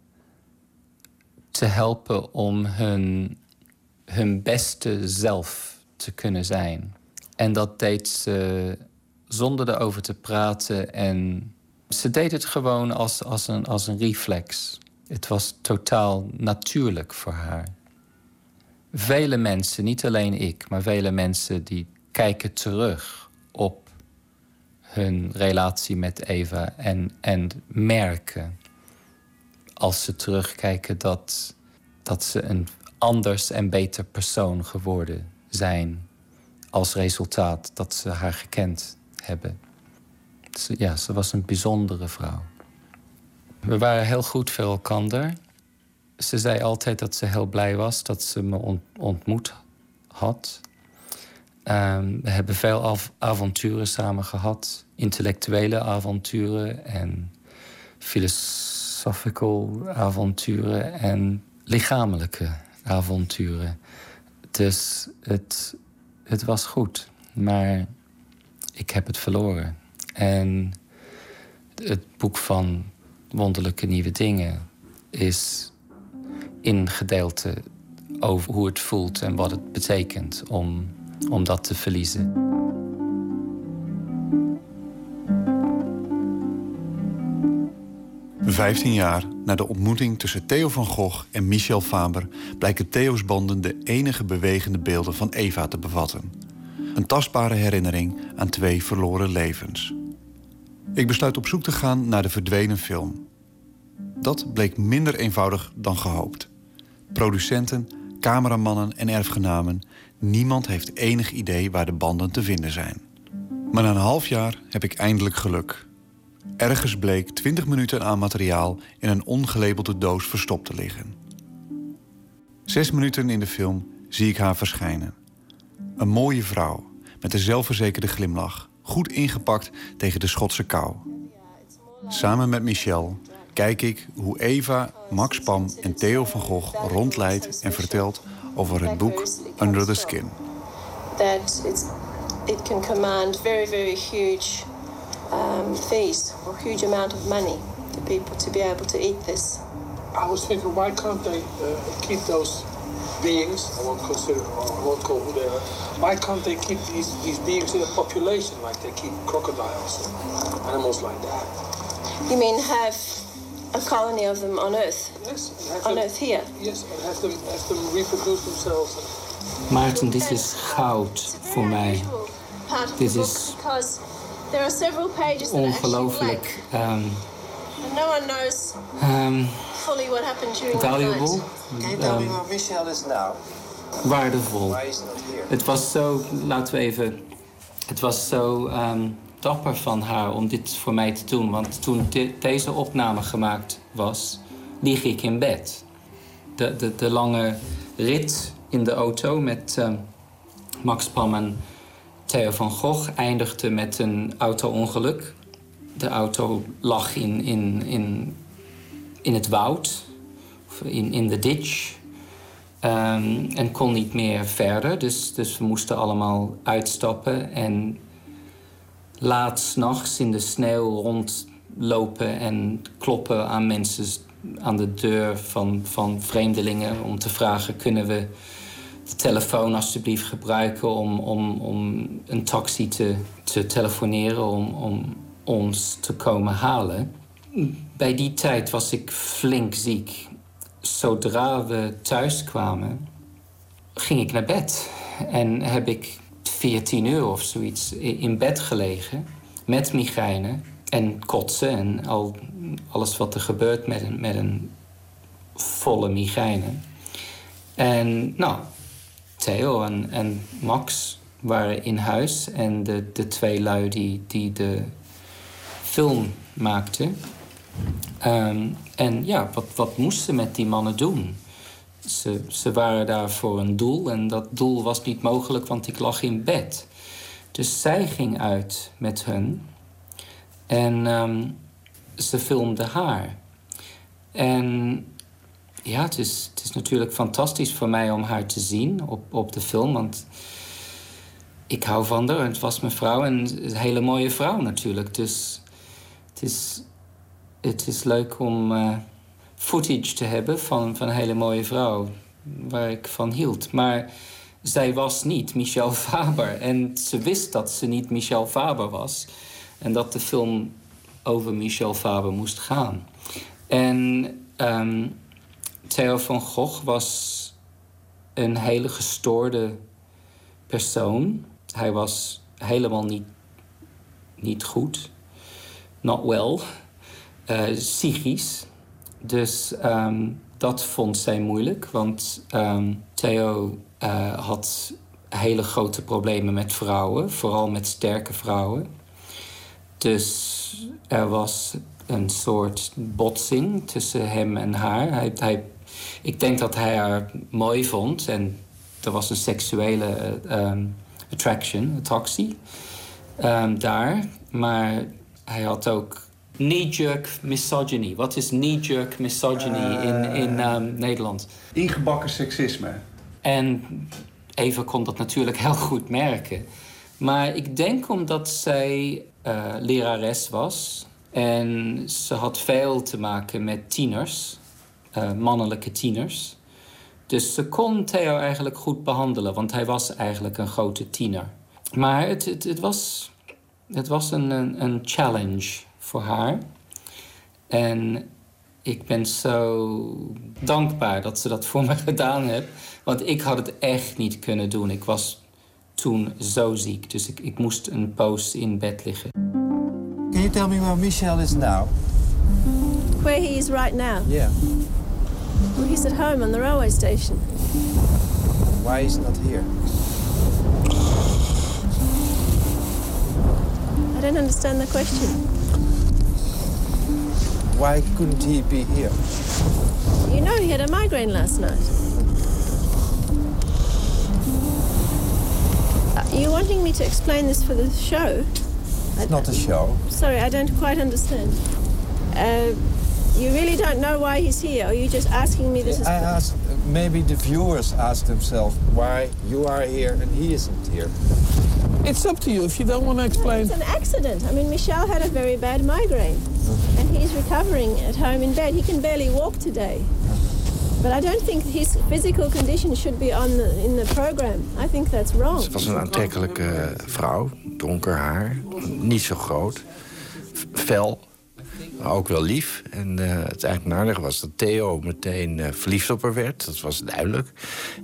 te helpen om hun, hun beste zelf te kunnen zijn. En dat deed ze zonder erover te praten. En ze deed het gewoon als, als, een, als een reflex. Het was totaal natuurlijk voor haar. Vele mensen, niet alleen ik, maar vele mensen die kijken terug op hun relatie met Eva en, en merken als ze terugkijken dat, dat ze een anders en beter persoon geworden zijn als resultaat dat ze haar gekend hebben. Ze- ja, ze was een bijzondere vrouw. We waren heel goed voor elkaar. Ze zei altijd dat ze heel blij was dat ze me ont- ontmoet had. Ehm, we hebben veel av- avonturen samen gehad. Intellectuele avonturen en philosophical avonturen en lichamelijke avonturen. Dus het, het was goed, maar ik heb het verloren. En het boek van Wonderlijke Nieuwe Dingen is in gedeelte over hoe het voelt en wat het betekent om, om dat te verliezen. Vijftien jaar na de ontmoeting tussen Theo van Gogh en Michel Faber blijken Theo's banden de enige bewegende beelden van Eva te bevatten. Een tastbare herinnering aan twee verloren levens. Ik besluit op zoek te gaan naar de verdwenen film. Dat bleek minder eenvoudig dan gehoopt. Producenten, cameramannen en erfgenamen, niemand heeft enig idee waar de banden te vinden zijn. Maar na een half jaar heb ik eindelijk geluk. Ergens bleek 20 minuten aan materiaal in een ongelabelde doos verstopt te liggen. Zes minuten in de film zie ik haar verschijnen. Een mooie vrouw met een zelfverzekerde glimlach, goed ingepakt tegen de Schotse kou. Samen met Michel kijk ik hoe Eva, Max Pam en Theo van Gogh rondleidt en vertelt over het boek Under the Skin. that it can very, very huge um, fees or huge amount of money to people to be able to eat this. I was thinking, why can't they uh, keep those beings? I won't consider, I won't call who they are. Why can't they keep these, these beings in a population like they keep crocodiles and animals like that? You mean have a colony of them on Earth? Yes, and have On them- Earth here? Yes, and have them have them reproduce themselves. Maarten, this is goud voor mij. Part of Dit is because there are several pages that ongelooflijk ehm, And no one knows ehm, fully what happened during valuable, the night. ehm, Michel is now? waardevol. Het was zo, laten we even. Het was zo ehm, dapper van haar om dit voor mij te doen. Want toen de- deze opname gemaakt was, lieg ik in bed. De, de, de lange rit in de auto met ehm, Max Pam en Theo van Gogh eindigde met een auto-ongeluk. De auto lag in, in, in, in het woud, of in, in de ditch. Ehm, en kon niet meer verder. Dus, dus we moesten allemaal uitstappen. En laat s'nachts in de sneeuw rondlopen en kloppen aan mensen aan de deur van, van vreemdelingen om te vragen: kunnen we de telefoon alsjeblieft gebruiken om, om, om een taxi te, te telefoneren om, om ons te komen halen? Bij die tijd was ik flink ziek. Zodra we thuis kwamen, ging ik naar bed. En heb ik 14 uur of zoiets in bed gelegen met migraine en kotsen en al, alles wat er gebeurt met een, met een volle migraine. En nou, Theo en, en Max waren in huis. En de, de twee lui die, die de film maakten. Ehm, en ja, wat, wat moesten met die mannen doen? Ze, ze waren daar voor een doel en dat doel was niet mogelijk, want ik lag in bed. Dus zij ging uit met hun en ehm, ze filmde haar. En ja, het is, het is natuurlijk fantastisch voor mij om haar te zien op, op de film, want ik hou van haar. Het was mijn vrouw en een hele mooie vrouw natuurlijk. Dus het is, het is leuk om eh, footage te hebben van, van een hele mooie vrouw waar ik van hield. Maar zij was niet Michel Faber. En ze wist dat ze niet Michel Faber was. En dat de film over Michel Faber moest gaan. En ehm, Theo van Gogh was een hele gestoorde persoon. Hij was helemaal niet, niet goed. Not well. Eh, psychisch. Dus ehm, dat vond zij moeilijk. Want ehm, Theo eh, had hele grote problemen met vrouwen. Vooral met sterke vrouwen. Dus er was een soort botsing tussen hem en haar. Hij, hij, ik denk dat hij haar mooi vond. En er was een seksuele eh, ehm, attraction, attractie, ehm, daar. Maar hij had ook knee-jerk misogyny. Wat is knee-jerk misogyny in, in ehm, Nederland? Ingebakken seksisme. En Eva kon dat natuurlijk heel goed merken. Maar ik denk omdat zij eh, lerares was en ze had veel te maken met tieners, eh, mannelijke tieners. Dus ze kon Theo eigenlijk goed behandelen, want hij was eigenlijk een grote tiener. Maar het, het, het was, het was een, een, een challenge voor haar. En ik ben zo dankbaar dat ze dat voor me <laughs> gedaan heeft. Want ik had het echt niet kunnen doen. Ik was toen zo ziek, dus ik, ik moest een poos in bed liggen. Can you tell me where Michel is now? Where he is right now? Yeah. Well, he's at home on the railway station. Why is he not here? I don't understand the question. Why couldn't he be here? You know he had a migraine last night. Are you wanting me to explain this for the show? It's not a show. Sorry, I don't quite understand. Uh, you really don't know why he's here, or are you just asking me this? I as asked, maybe the viewers ask themselves why you are here and he isn't here. It's up to you if you don't want to explain. It's an accident. I mean, Michel had a very bad migraine, uh-huh. and he's recovering at home in bed. He can barely walk today. Uh-huh. But I don't think his physical condition should be on the, in the program. I think that's wrong. Ze was een aantrekkelijke uh, vrouw, donker haar, niet zo groot, fel, maar ook wel lief. En eh, het eigenlijk aardige was dat Theo meteen eh, verliefd op haar werd. Dat was duidelijk.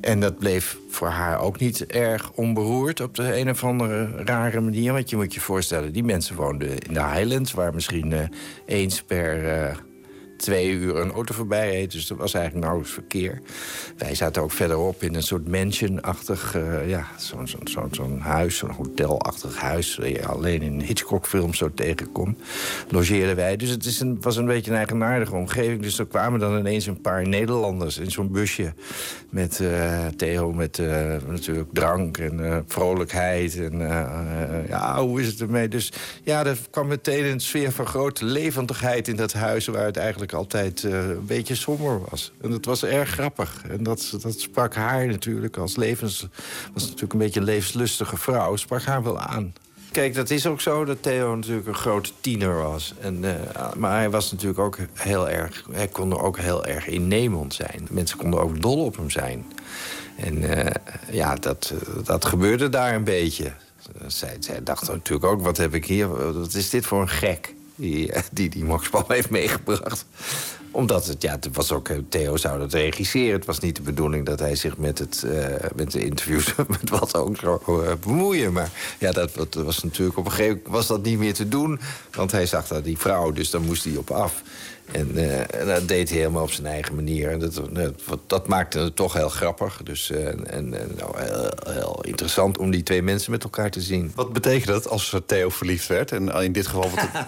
En dat bleef voor haar ook niet erg onberoerd op de een of andere rare manier. Want je moet je voorstellen, die mensen woonden in de Highlands... waar misschien eh, eens per twee uur een auto voorbij reed. Dus er was eigenlijk nauwelijks verkeer. Wij zaten ook verderop in een soort mansion-achtig... eh, ja, zo'n zo'n zo'n huis, zo'n hotelachtig huis... waar je alleen in Hitchcock-films zo tegenkomt. Logeerden wij. Dus het is een, was een beetje een eigenaardige omgeving. Dus er kwamen dan ineens een paar Nederlanders in zo'n busje... met eh, Theo, met eh, natuurlijk drank en vrolijkheid. En ja, hoe is het ermee? Dus ja, er kwam meteen een sfeer van grote levendigheid in dat huis... waar het eigenlijk altijd eh, een beetje somber was. En dat was erg grappig. En dat, dat sprak haar natuurlijk als levens... was natuurlijk een beetje een levenslustige vrouw. Sprak haar wel aan. Kijk, dat is ook zo dat Theo natuurlijk een grote tiener was. En, eh, maar hij was natuurlijk ook heel erg... Hij kon er ook heel erg innemend zijn. Mensen konden ook dol op hem zijn. En eh, ja, dat, dat gebeurde daar een beetje. Zij, zij dacht natuurlijk ook, wat heb ik hier? Wat is dit voor een gek? Die, die, die heeft meegebracht. Omdat het, ja, het was ook, eh, Theo zou dat regisseren. Het was niet de bedoeling dat hij zich met, het, eh, met de interviews <laughs> met wat ook zou eh, bemoeien. Maar ja, dat, dat was natuurlijk op een gegeven moment was dat niet meer te doen. Want hij zag daar die vrouw, dus daar moest hij op af. En, eh, en dat deed hij helemaal op zijn eigen manier. En dat, dat, maakte het toch heel grappig. Dus, eh, en, en nou, heel, heel interessant om die twee mensen met elkaar te zien. Wat betekent dat als Theo verliefd werd? En in dit geval... Wat <laughs>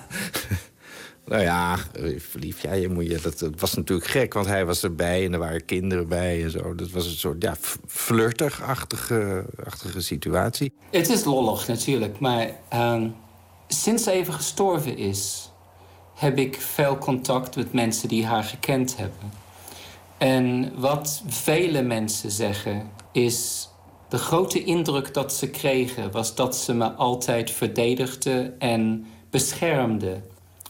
Nou ja, verliefd, ja, je moet je, dat, dat was natuurlijk gek, want hij was erbij en er waren kinderen bij en zo. Dat was een soort ja, flirtig-achtige achtige situatie. Het is lollig natuurlijk, maar ehm, sinds ze even gestorven is, heb ik veel contact met mensen die haar gekend hebben. En wat vele mensen zeggen is. De grote indruk dat ze kregen was dat ze me altijd verdedigde en beschermde.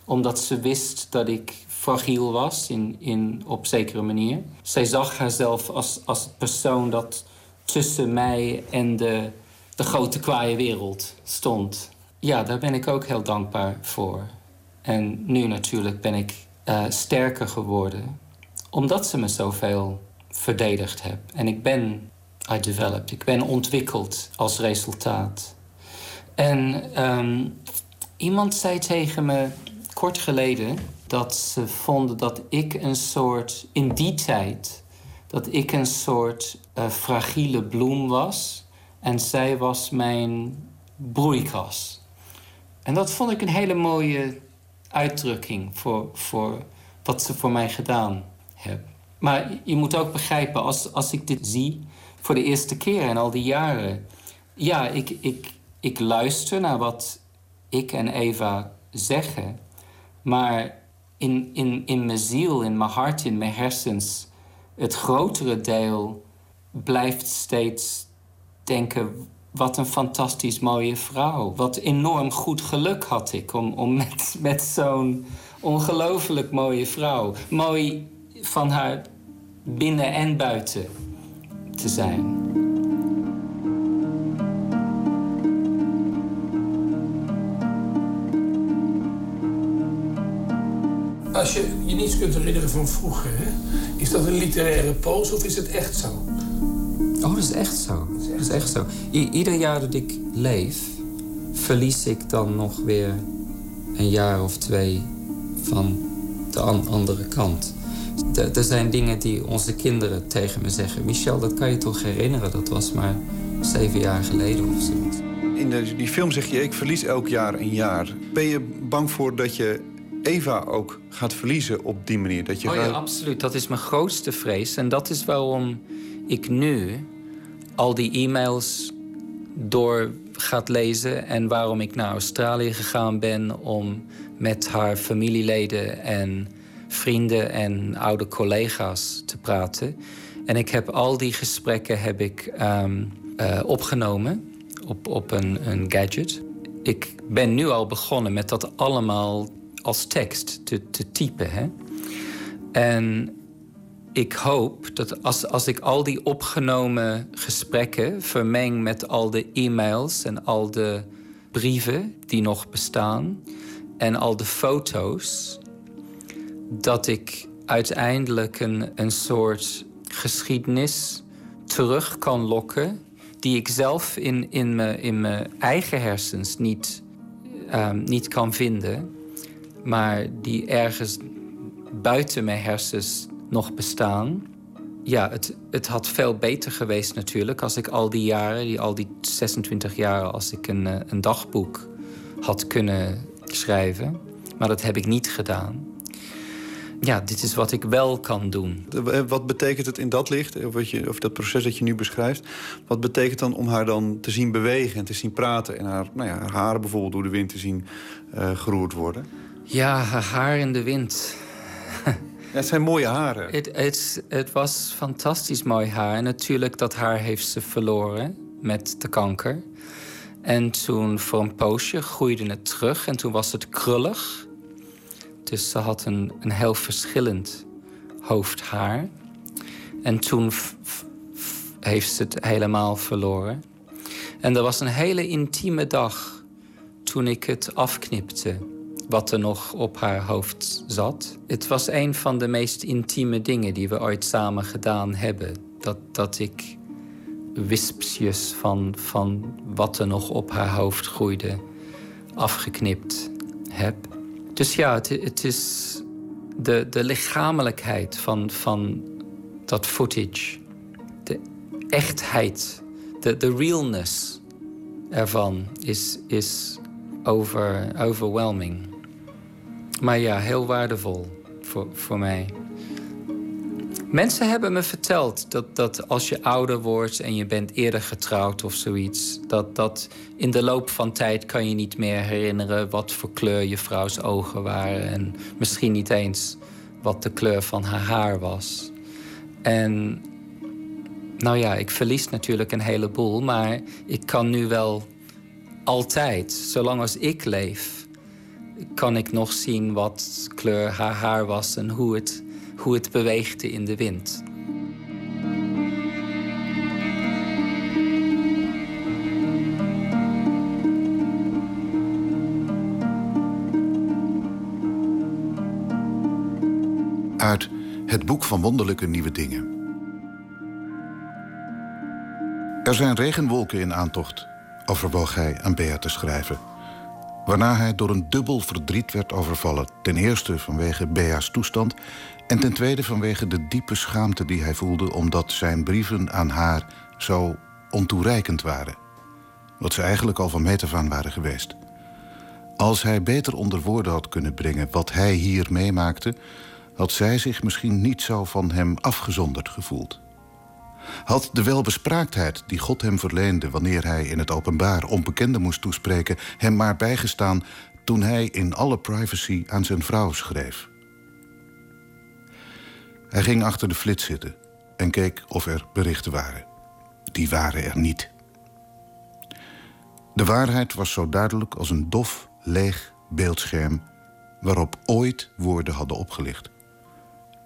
Omdat ze wist dat ik fragiel was in, in, op zekere manier. Zij zag haarzelf als, als persoon dat tussen mij en de, de grote kwaaie wereld stond. Ja, daar ben ik ook heel dankbaar voor. En nu natuurlijk ben ik eh, sterker geworden. Omdat ze me zoveel verdedigd heeft. En ik ben, I developed, ik ben ontwikkeld als resultaat. En ehm, iemand zei tegen me kort geleden dat ze vonden dat ik een soort, in die tijd, dat ik een soort eh, fragiele bloem was. En zij was mijn broeikas. En dat vond ik een hele mooie uitdrukking voor, voor wat ze voor mij gedaan hebben. Maar je moet ook begrijpen, als, als ik dit zie voor de eerste keer in al die jaren. Ja, ik, ik, ik luister naar wat ik en Eva zeggen. Maar in, in, in mijn ziel, in mijn hart, in mijn hersens, het grotere deel blijft steeds denken: wat een fantastisch mooie vrouw. Wat enorm goed geluk had ik om, om met, met zo'n ongelooflijk mooie vrouw, mooi van haar binnen en buiten te zijn. Als je je niets kunt herinneren van vroeger, is dat een literaire pose of is het echt zo? Oh, dat is echt zo. Dat is echt zo. I- ieder jaar dat ik leef, verlies ik dan nog weer een jaar of twee van de an- andere kant. Er zijn dingen die onze kinderen tegen me zeggen. Michel, dat kan je toch herinneren? Dat was maar zeven jaar geleden of zoiets. In de, die film zeg je, ik verlies elk jaar een jaar. Ben je bang voor dat je Eva ook gaat verliezen op die manier? Dat je Oh ja, gaat- absoluut. Dat is mijn grootste vrees. En dat is waarom ik nu al die e-mails door gaat lezen... en waarom ik naar Australië gegaan ben om met haar familieleden en vrienden en oude collega's te praten. En ik heb al die gesprekken heb ik, ehm, eh, opgenomen op, op een, een gadget. Ik ben nu al begonnen met dat allemaal als tekst te, te typen. Hè? En ik hoop dat als, als ik al die opgenomen gesprekken vermeng met al de e-mails en al de brieven die nog bestaan en al de foto's, dat ik uiteindelijk een, een soort geschiedenis terug kan lokken die ik zelf in, in, mijn, in mijn eigen hersens niet, ehm, niet kan vinden, maar die ergens buiten mijn hersens nog bestaan. Ja, het, het had veel beter geweest natuurlijk als ik al die jaren, die, al die 26 jaren, als ik een, eh, een dagboek had kunnen schrijven. Maar dat heb ik niet gedaan. Ja, dit is wat ik wel kan doen. Eh, Wat betekent het in dat licht, of, wat je, of dat proces dat je nu beschrijft... wat betekent dan om haar dan te zien bewegen en te zien praten... en haar, nou ja, haar haren bijvoorbeeld door de wind te zien eh, geroerd worden? Ja, haar haar in de wind. <laughs> Het zijn mooie haren. Het, het, het was fantastisch mooi haar. En natuurlijk, dat haar heeft ze verloren met de kanker. En toen voor een poosje groeide het terug en toen was het krullig. Dus ze had een, een heel verschillend hoofdhaar. En toen heeft ze het helemaal verloren. En er was een hele intieme dag toen ik het afknipte wat er nog op haar hoofd zat. Het was een van de meest intieme dingen die we ooit samen gedaan hebben. Dat, dat ik wispjes van, van wat er nog op haar hoofd groeide afgeknipt heb. Dus ja, het, het is de, de lichamelijkheid van, van dat footage. De echtheid, de, realness ervan is, is over, overwhelming. Maar ja, heel waardevol voor, voor mij. Mensen hebben me verteld dat, dat als je ouder wordt en je bent eerder getrouwd of zoiets, dat, dat in de loop van tijd kan je niet meer herinneren wat voor kleur je vrouws ogen waren en misschien niet eens wat de kleur van haar haar was. En nou ja, ik verlies natuurlijk een heleboel, maar ik kan nu wel altijd, zolang als ik leef, kan ik nog zien wat kleur haar haar was en hoe het, hoe het beweegde in de wind. Uit Het Boek van Wonderlijke Nieuwe Dingen. Er zijn regenwolken in aantocht, overwoog hij aan Bea te schrijven. Waarna hij door een dubbel verdriet werd overvallen. Ten eerste vanwege Bea's toestand en ten tweede vanwege de diepe schaamte die hij voelde omdat zijn brieven aan haar zo ontoereikend waren. Wat ze eigenlijk al van meet af aan waren geweest. Als hij beter onder woorden had kunnen brengen wat hij hier meemaakte, had zij zich misschien niet zo van hem afgezonderd gevoeld. Had de welbespraaktheid die God hem verleende wanneer hij in het openbaar onbekenden moest toespreken, hem maar bijgestaan toen hij in alle privacy aan zijn vrouw schreef. Hij ging achter de flits zitten en keek of er berichten waren. Die waren er niet. De waarheid was zo duidelijk als een dof, leeg beeldscherm waarop ooit woorden hadden opgelicht.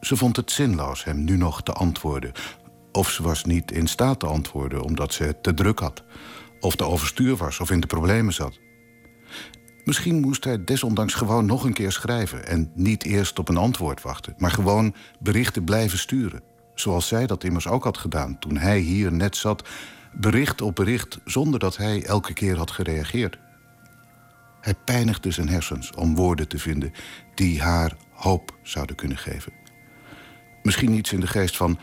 Ze vond het zinloos hem nu nog te antwoorden. Of ze was niet in staat te antwoorden omdat ze het te druk had. Of te overstuur was of in de problemen zat. Misschien moest hij desondanks gewoon nog een keer schrijven... en niet eerst op een antwoord wachten... maar gewoon berichten blijven sturen. Zoals zij dat immers ook had gedaan toen hij hier net zat... bericht op bericht zonder dat hij elke keer had gereageerd. Hij pijnigde zijn hersens om woorden te vinden... die haar hoop zouden kunnen geven. Misschien iets in de geest van...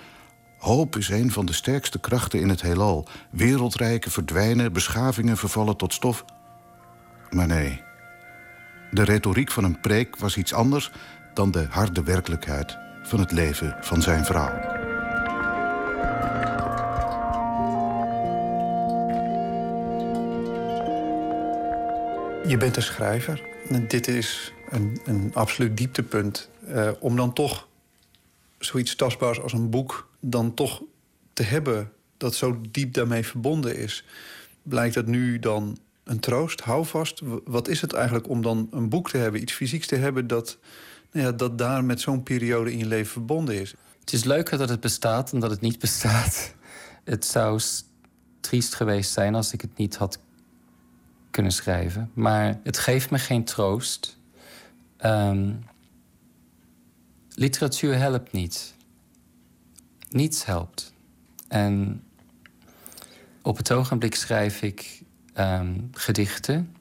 Hoop is een van de sterkste krachten in het heelal. Wereldrijken verdwijnen, beschavingen vervallen tot stof. Maar nee, de retoriek van een preek was iets anders dan de harde werkelijkheid van het leven van zijn vrouw. Je bent een schrijver. En dit is een, een absoluut dieptepunt. Eh, om dan toch zoiets tastbaars als een boek... dan toch te hebben dat zo diep daarmee verbonden is... blijkt dat nu dan een troost, houvast? W- Wat is het eigenlijk om dan een boek te hebben, iets fysieks te hebben... dat, nou ja, dat daar met zo'n periode in je leven verbonden is? Het is leuker dat het bestaat dan dat het niet bestaat. <laughs> Het zou triest geweest zijn als ik het niet had kunnen schrijven. Maar het geeft me geen troost. Ehm, literatuur helpt niet. Niets helpt. En op het ogenblik schrijf ik ehm, gedichten.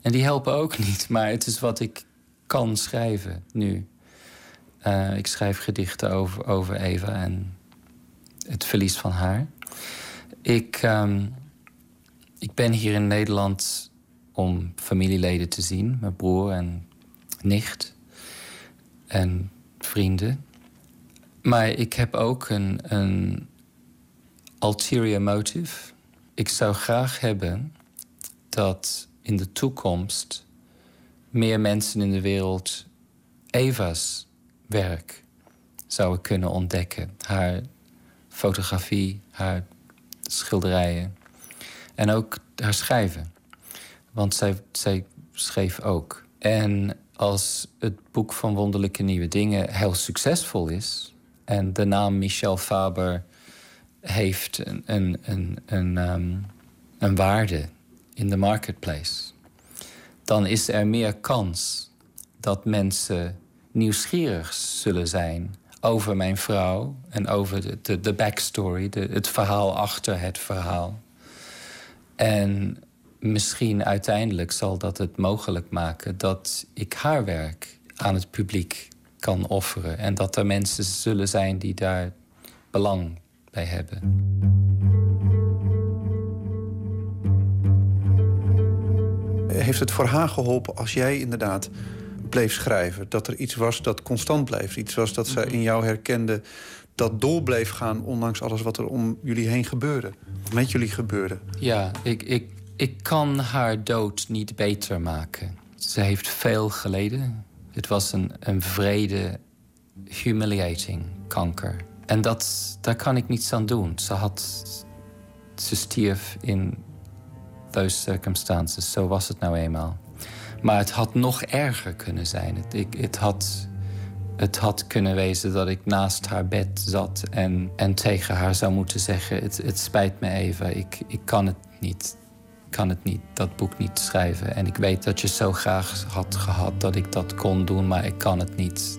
En die helpen ook <laughs> niet, maar het is wat ik kan schrijven nu. Eh, ik schrijf gedichten over, over Eva en het verlies van haar. Ik, ehm, ik ben hier in Nederland om familieleden te zien. Mijn broer en nicht. En vrienden. Maar ik heb ook een, een ulterior motive. Ik zou graag hebben dat in de toekomst meer mensen in de wereld Eva's werk zouden kunnen ontdekken. Haar fotografie, haar schilderijen en ook haar schrijven. Want zij, zij schreef ook. En als het boek van Wonderlijke Nieuwe Dingen heel succesvol is... en de naam Michel Faber heeft een, een, een, ehm, een waarde in de marketplace... dan is er meer kans dat mensen nieuwsgierig zullen zijn over mijn vrouw en over de, de, backstory, het verhaal achter het verhaal. En misschien uiteindelijk zal dat het mogelijk maken dat ik haar werk aan het publiek kan offeren. En dat er mensen zullen zijn die daar belang bij hebben. Heeft het voor haar geholpen als jij inderdaad bleef schrijven? Dat er iets was dat constant bleef? Iets was dat zij in jou herkende dat door bleef gaan... ondanks alles wat er om jullie heen gebeurde? Met jullie gebeurde? Ja, ik, ik, ik kan haar dood niet beter maken. Ze heeft veel geleden. Het was een, een vrede, humiliating kanker. En dat, daar kan ik niets aan doen. Ze, had, ze stierf in those circumstances. Zo was het nou eenmaal. Maar het had nog erger kunnen zijn. Het, ik, het, had, het had kunnen wezen dat ik naast haar bed zat en, en tegen haar zou moeten zeggen: Het, het spijt me even, ik, ik kan het niet. Kan het niet, dat boek niet schrijven. En ik weet dat je zo graag had gehad dat ik dat kon doen, maar ik kan het niet.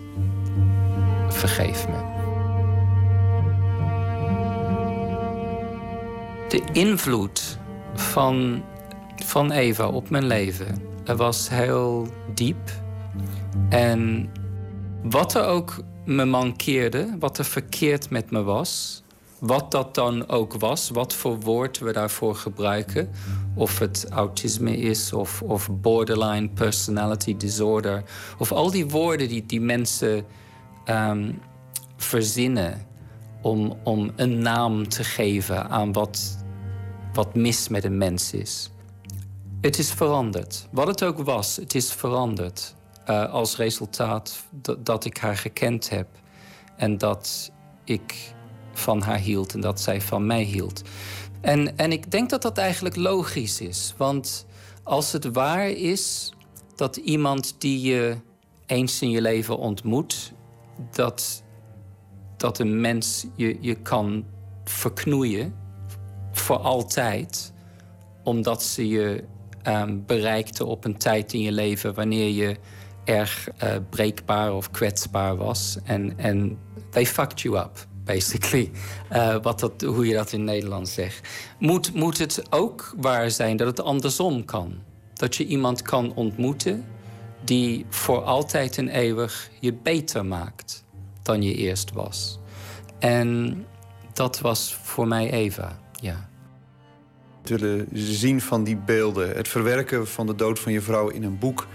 Vergeef me. De invloed van, van Eva op mijn leven was heel diep. En wat er ook me mankeerde, wat er verkeerd met me was, wat dat dan ook was, wat voor woord we daarvoor gebruiken, of het autisme is of, of borderline personality disorder, of al die woorden die, die mensen ehm, verzinnen om, om een naam te geven aan wat, wat mis met een mens is. Het is veranderd. Wat het ook was, het is veranderd. Uh, als resultaat dat ik haar gekend heb. En dat ik van haar hield en dat zij van mij hield. En, en ik denk dat dat eigenlijk logisch is. Want als het waar is dat iemand die je eens in je leven ontmoet, dat, dat een mens je, je kan verknoeien voor altijd, omdat ze je um, bereikte op een tijd in je leven wanneer je erg uh, breekbaar of kwetsbaar was. En, en they fucked you up, basically. Uh, wat dat, hoe je dat in Nederland zegt. Moet, moet het ook waar zijn dat het andersom kan? Dat je iemand kan ontmoeten die voor altijd en eeuwig je beter maakt dan je eerst was. En dat was voor mij Eva, ja. Het willen zien van die beelden, het verwerken van de dood van je vrouw in een boek.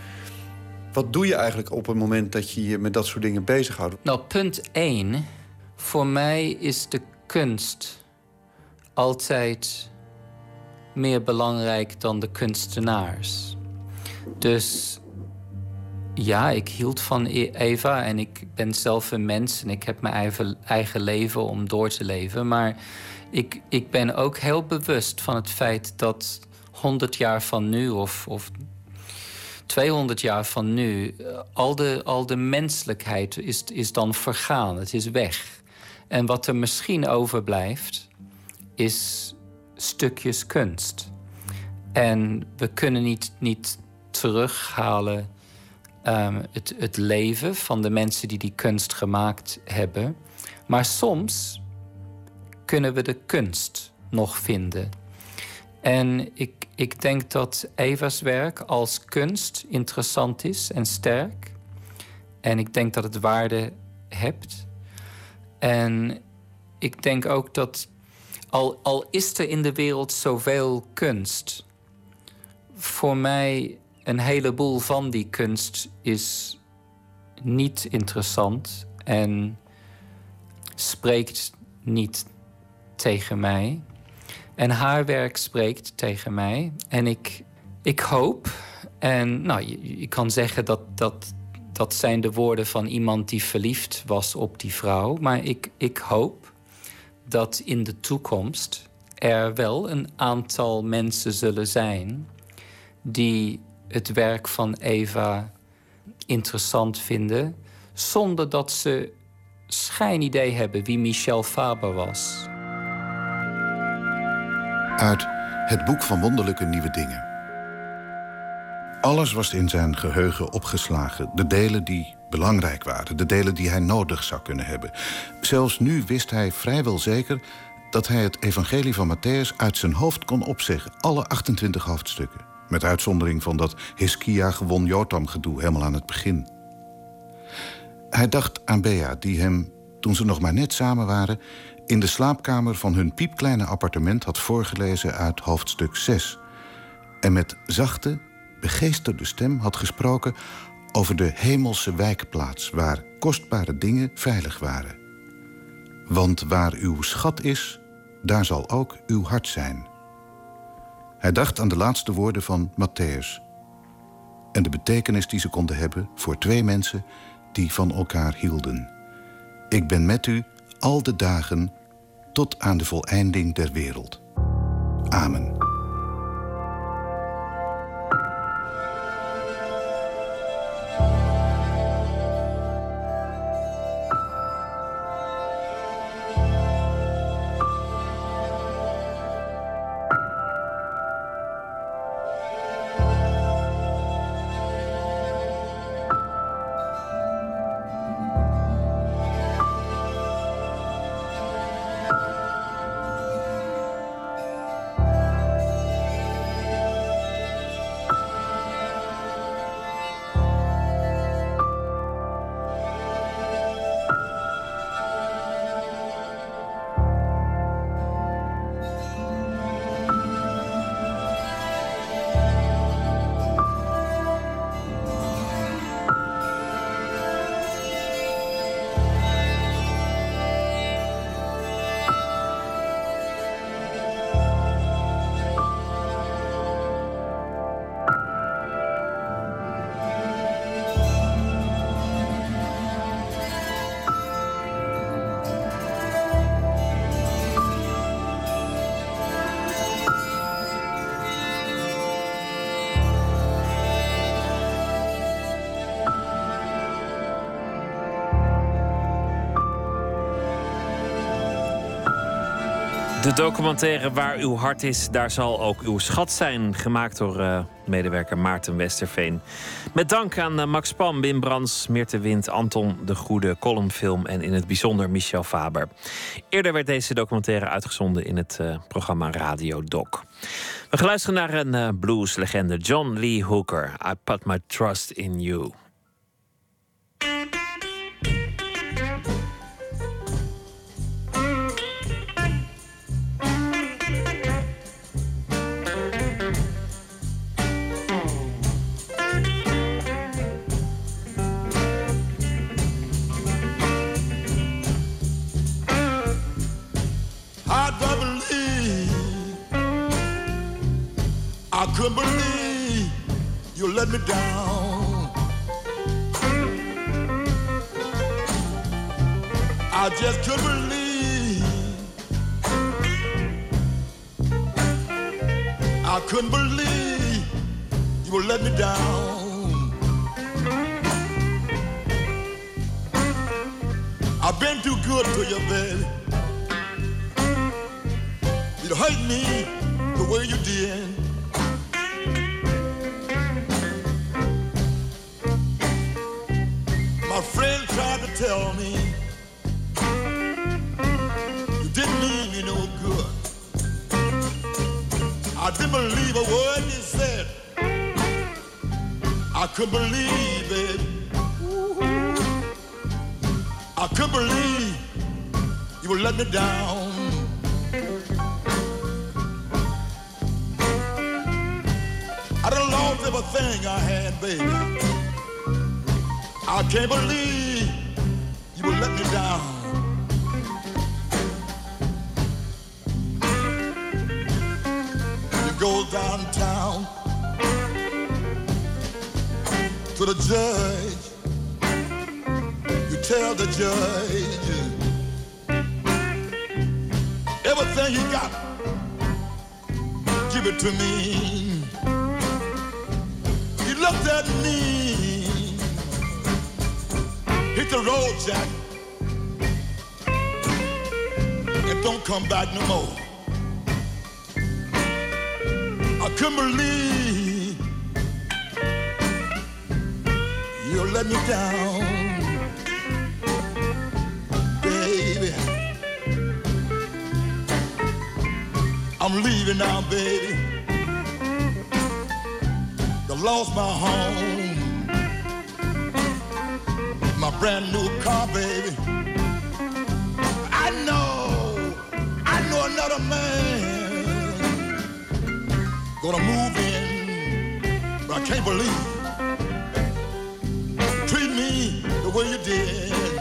Wat doe je eigenlijk op het moment dat je je met dat soort dingen bezighoudt? Nou, punt 1. Voor mij is de kunst altijd meer belangrijk dan de kunstenaars. Dus ja, ik hield van E- Eva en ik ben zelf een mens en ik heb mijn eigen, leven om door te leven. Maar ik, ik ben ook heel bewust van het feit dat 100 jaar van nu of, of 200 jaar van nu, eh, al de, al de menselijkheid is, is dan vergaan. Het is weg. En wat er misschien overblijft, is stukjes kunst. En we kunnen niet, niet terughalen um, het, het leven van de mensen die die kunst gemaakt hebben. Maar soms kunnen we de kunst nog vinden. En ik, ik denk dat Eva's werk als kunst interessant is en sterk. En ik denk dat het waarde hebt. En ik denk ook dat al, al is er in de wereld zoveel kunst, voor mij een heleboel van die kunst is niet interessant en spreekt niet tegen mij. En haar werk spreekt tegen mij. En ik, ik hoop, en nou, je, je kan zeggen dat, dat dat zijn de woorden van iemand die verliefd was op die vrouw. Maar ik, ik hoop dat in de toekomst er wel een aantal mensen zullen zijn die het werk van Eva interessant vinden, zonder dat ze schijnidee hebben wie Michel Faber was. Uit Het Boek van Wonderlijke Nieuwe Dingen. Alles was in zijn geheugen opgeslagen. De delen die belangrijk waren, de delen die hij nodig zou kunnen hebben. Zelfs nu wist hij vrijwel zeker dat hij het evangelie van Matthäus uit zijn hoofd kon opzeggen. Alle 28 hoofdstukken. Met uitzondering van dat Hiskia gewon Jotam gedoe helemaal aan het begin. Hij dacht aan Bea, die hem, toen ze nog maar net samen waren... in de slaapkamer van hun piepkleine appartement had voorgelezen uit hoofdstuk 6. En met zachte, begeesterde stem had gesproken over de hemelse wijkplaats... waar kostbare dingen veilig waren. Want waar uw schat is, daar zal ook uw hart zijn. Hij dacht aan de laatste woorden van Matthäus... en de betekenis die ze konden hebben voor twee mensen die van elkaar hielden. Ik ben met u al de dagen tot aan de voleinding der wereld. Amen. De documentaire Waar uw hart is, daar zal ook uw schat zijn. Gemaakt door eh, medewerker Maarten Westerveen. Met dank aan eh, Max Pam, Wim Brands, Meerte Wind, Anton de Goede, Columnfilm en in het bijzonder Michel Faber. Eerder werd deze documentaire uitgezonden in het eh, programma Radio Doc. We gaan luisteren naar een blueslegende, John Lee Hooker. I put my trust in you. The road, Jack, and don't come back no more. I couldn't believe you let me down, baby. I'm leaving now, baby. I lost my home, brand new car, baby. I know, I know another man gonna move in, but I can't believe treat me the way you did.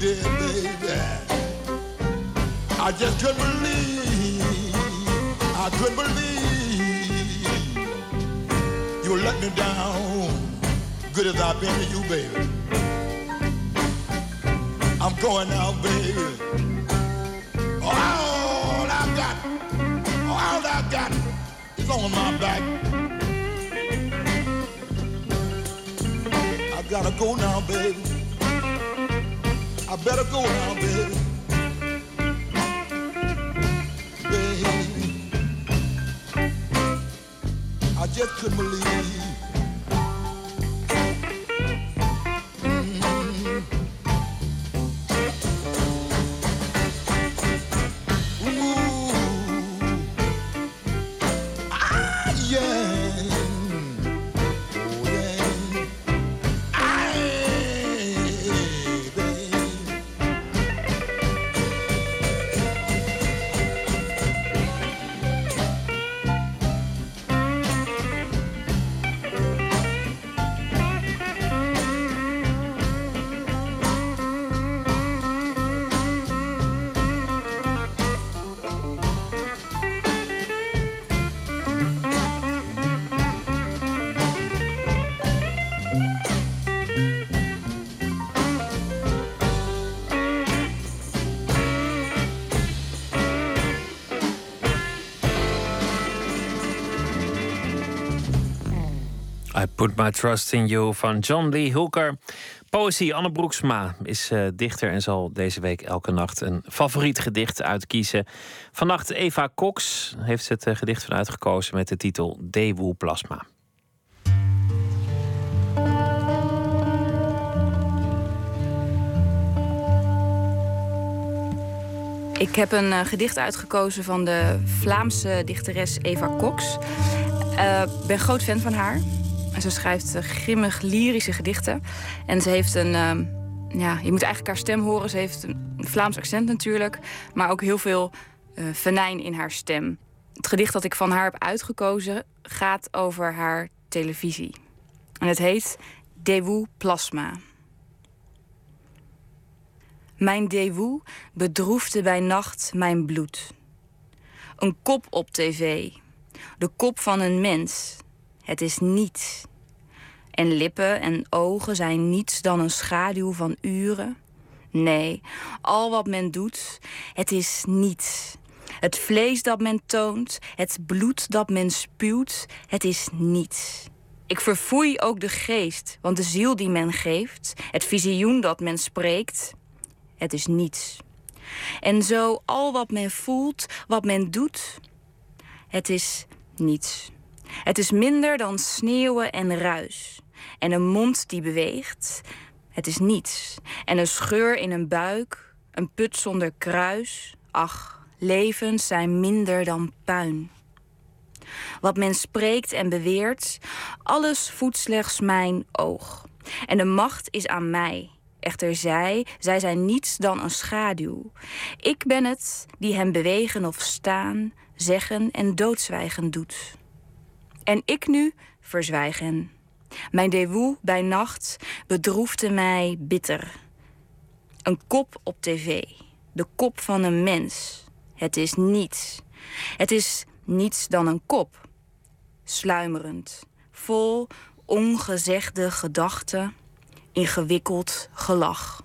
Did, baby? I just couldn't believe, I couldn't believe you let me down, good as I've been to you, baby. I'm going now, baby. Oh, all I got, oh, all I got is on my back. I gotta go now, baby. Better go now, Put My Trust in You van John Lee Hooker. Poëzie Anne Broeksma is eh, dichter en zal deze week elke nacht een favoriet gedicht uitkiezen. Vannacht Eva Cox heeft het eh, gedicht van uitgekozen met de titel Dewoe Plasma. Ik heb een eh, gedicht uitgekozen van de Vlaamse dichteres Eva Cox. Ik ben groot fan van haar. En ze schrijft eh, grimmig lyrische gedichten. En ze heeft een. ehm, ja, je moet eigenlijk haar stem horen. Ze heeft een Vlaams accent natuurlijk. Maar ook heel veel eh venijn in haar stem. Het gedicht dat ik van haar heb uitgekozen gaat over haar televisie. En het heet Dewoe Plasma. Mijn dewoe bedroefde bij nacht mijn bloed. Een kop op tv. De kop van een mens. Het is niets. En lippen en ogen zijn niets dan een schaduw van uren. Nee, al wat men doet, het is niets. Het vlees dat men toont, het bloed dat men spuwt, het is niets. Ik verfoei ook de geest, want de ziel die men geeft, het visioen dat men spreekt, het is niets. En zo al wat men voelt, wat men doet, het is niets. Het is minder dan sneeuwen en ruis. En een mond die beweegt, het is niets. En een scheur in een buik, een put zonder kruis. Ach, levens zijn minder dan puin. Wat men spreekt en beweert, alles voedt slechts mijn oog. En de macht is aan mij. Echter zij, zij zijn niets dan een schaduw. Ik ben het die hen bewegen of staan, zeggen en doodzwijgen doet. En ik nu verzwijgen. Mijn dewoe bij nacht bedroefde mij bitter. Een kop op tv, de kop van een mens. Het is niets. Het is niets dan een kop. Sluimerend, vol ongezegde gedachten, ingewikkeld gelach.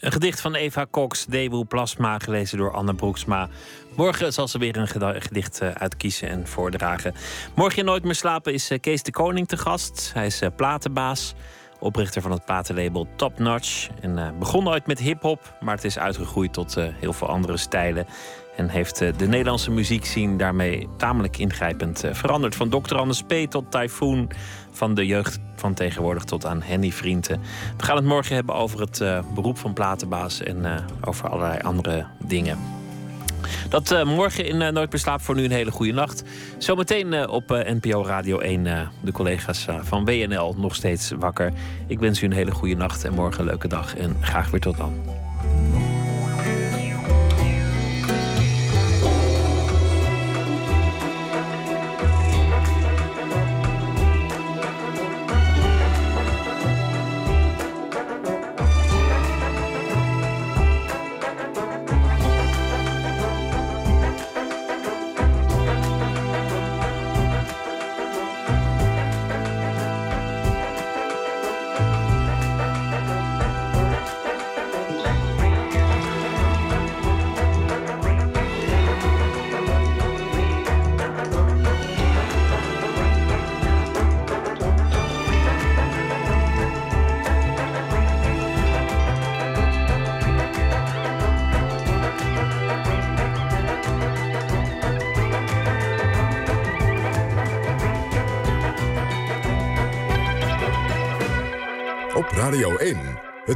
Een gedicht van Eva Cox, Debu Plasma, gelezen door Anne Broeksma. Morgen zal ze weer een gedicht eh, uitkiezen en voordragen. Morgen in Nooit meer slapen is eh, Kees de Koning te gast. Hij is eh, platenbaas, oprichter van het platenlabel Top Notch. En begon ooit met hip-hop, maar het is uitgegroeid tot heel veel andere stijlen. En heeft de Nederlandse muziekscene daarmee tamelijk ingrijpend veranderd. Van Dr. Anders P. tot Typhoon. Van de jeugd van tegenwoordig tot aan Henny Vrienden. We gaan het morgen hebben over het beroep van platenbaas. En over allerlei andere dingen. Dat eh, morgen in eh, Nooit slaap. Voor nu een hele goede nacht. Zometeen eh, op NPO Radio 1 eh, de collega's van WNL nog steeds wakker. Ik wens u een hele goede nacht en morgen een leuke dag. En graag weer tot dan.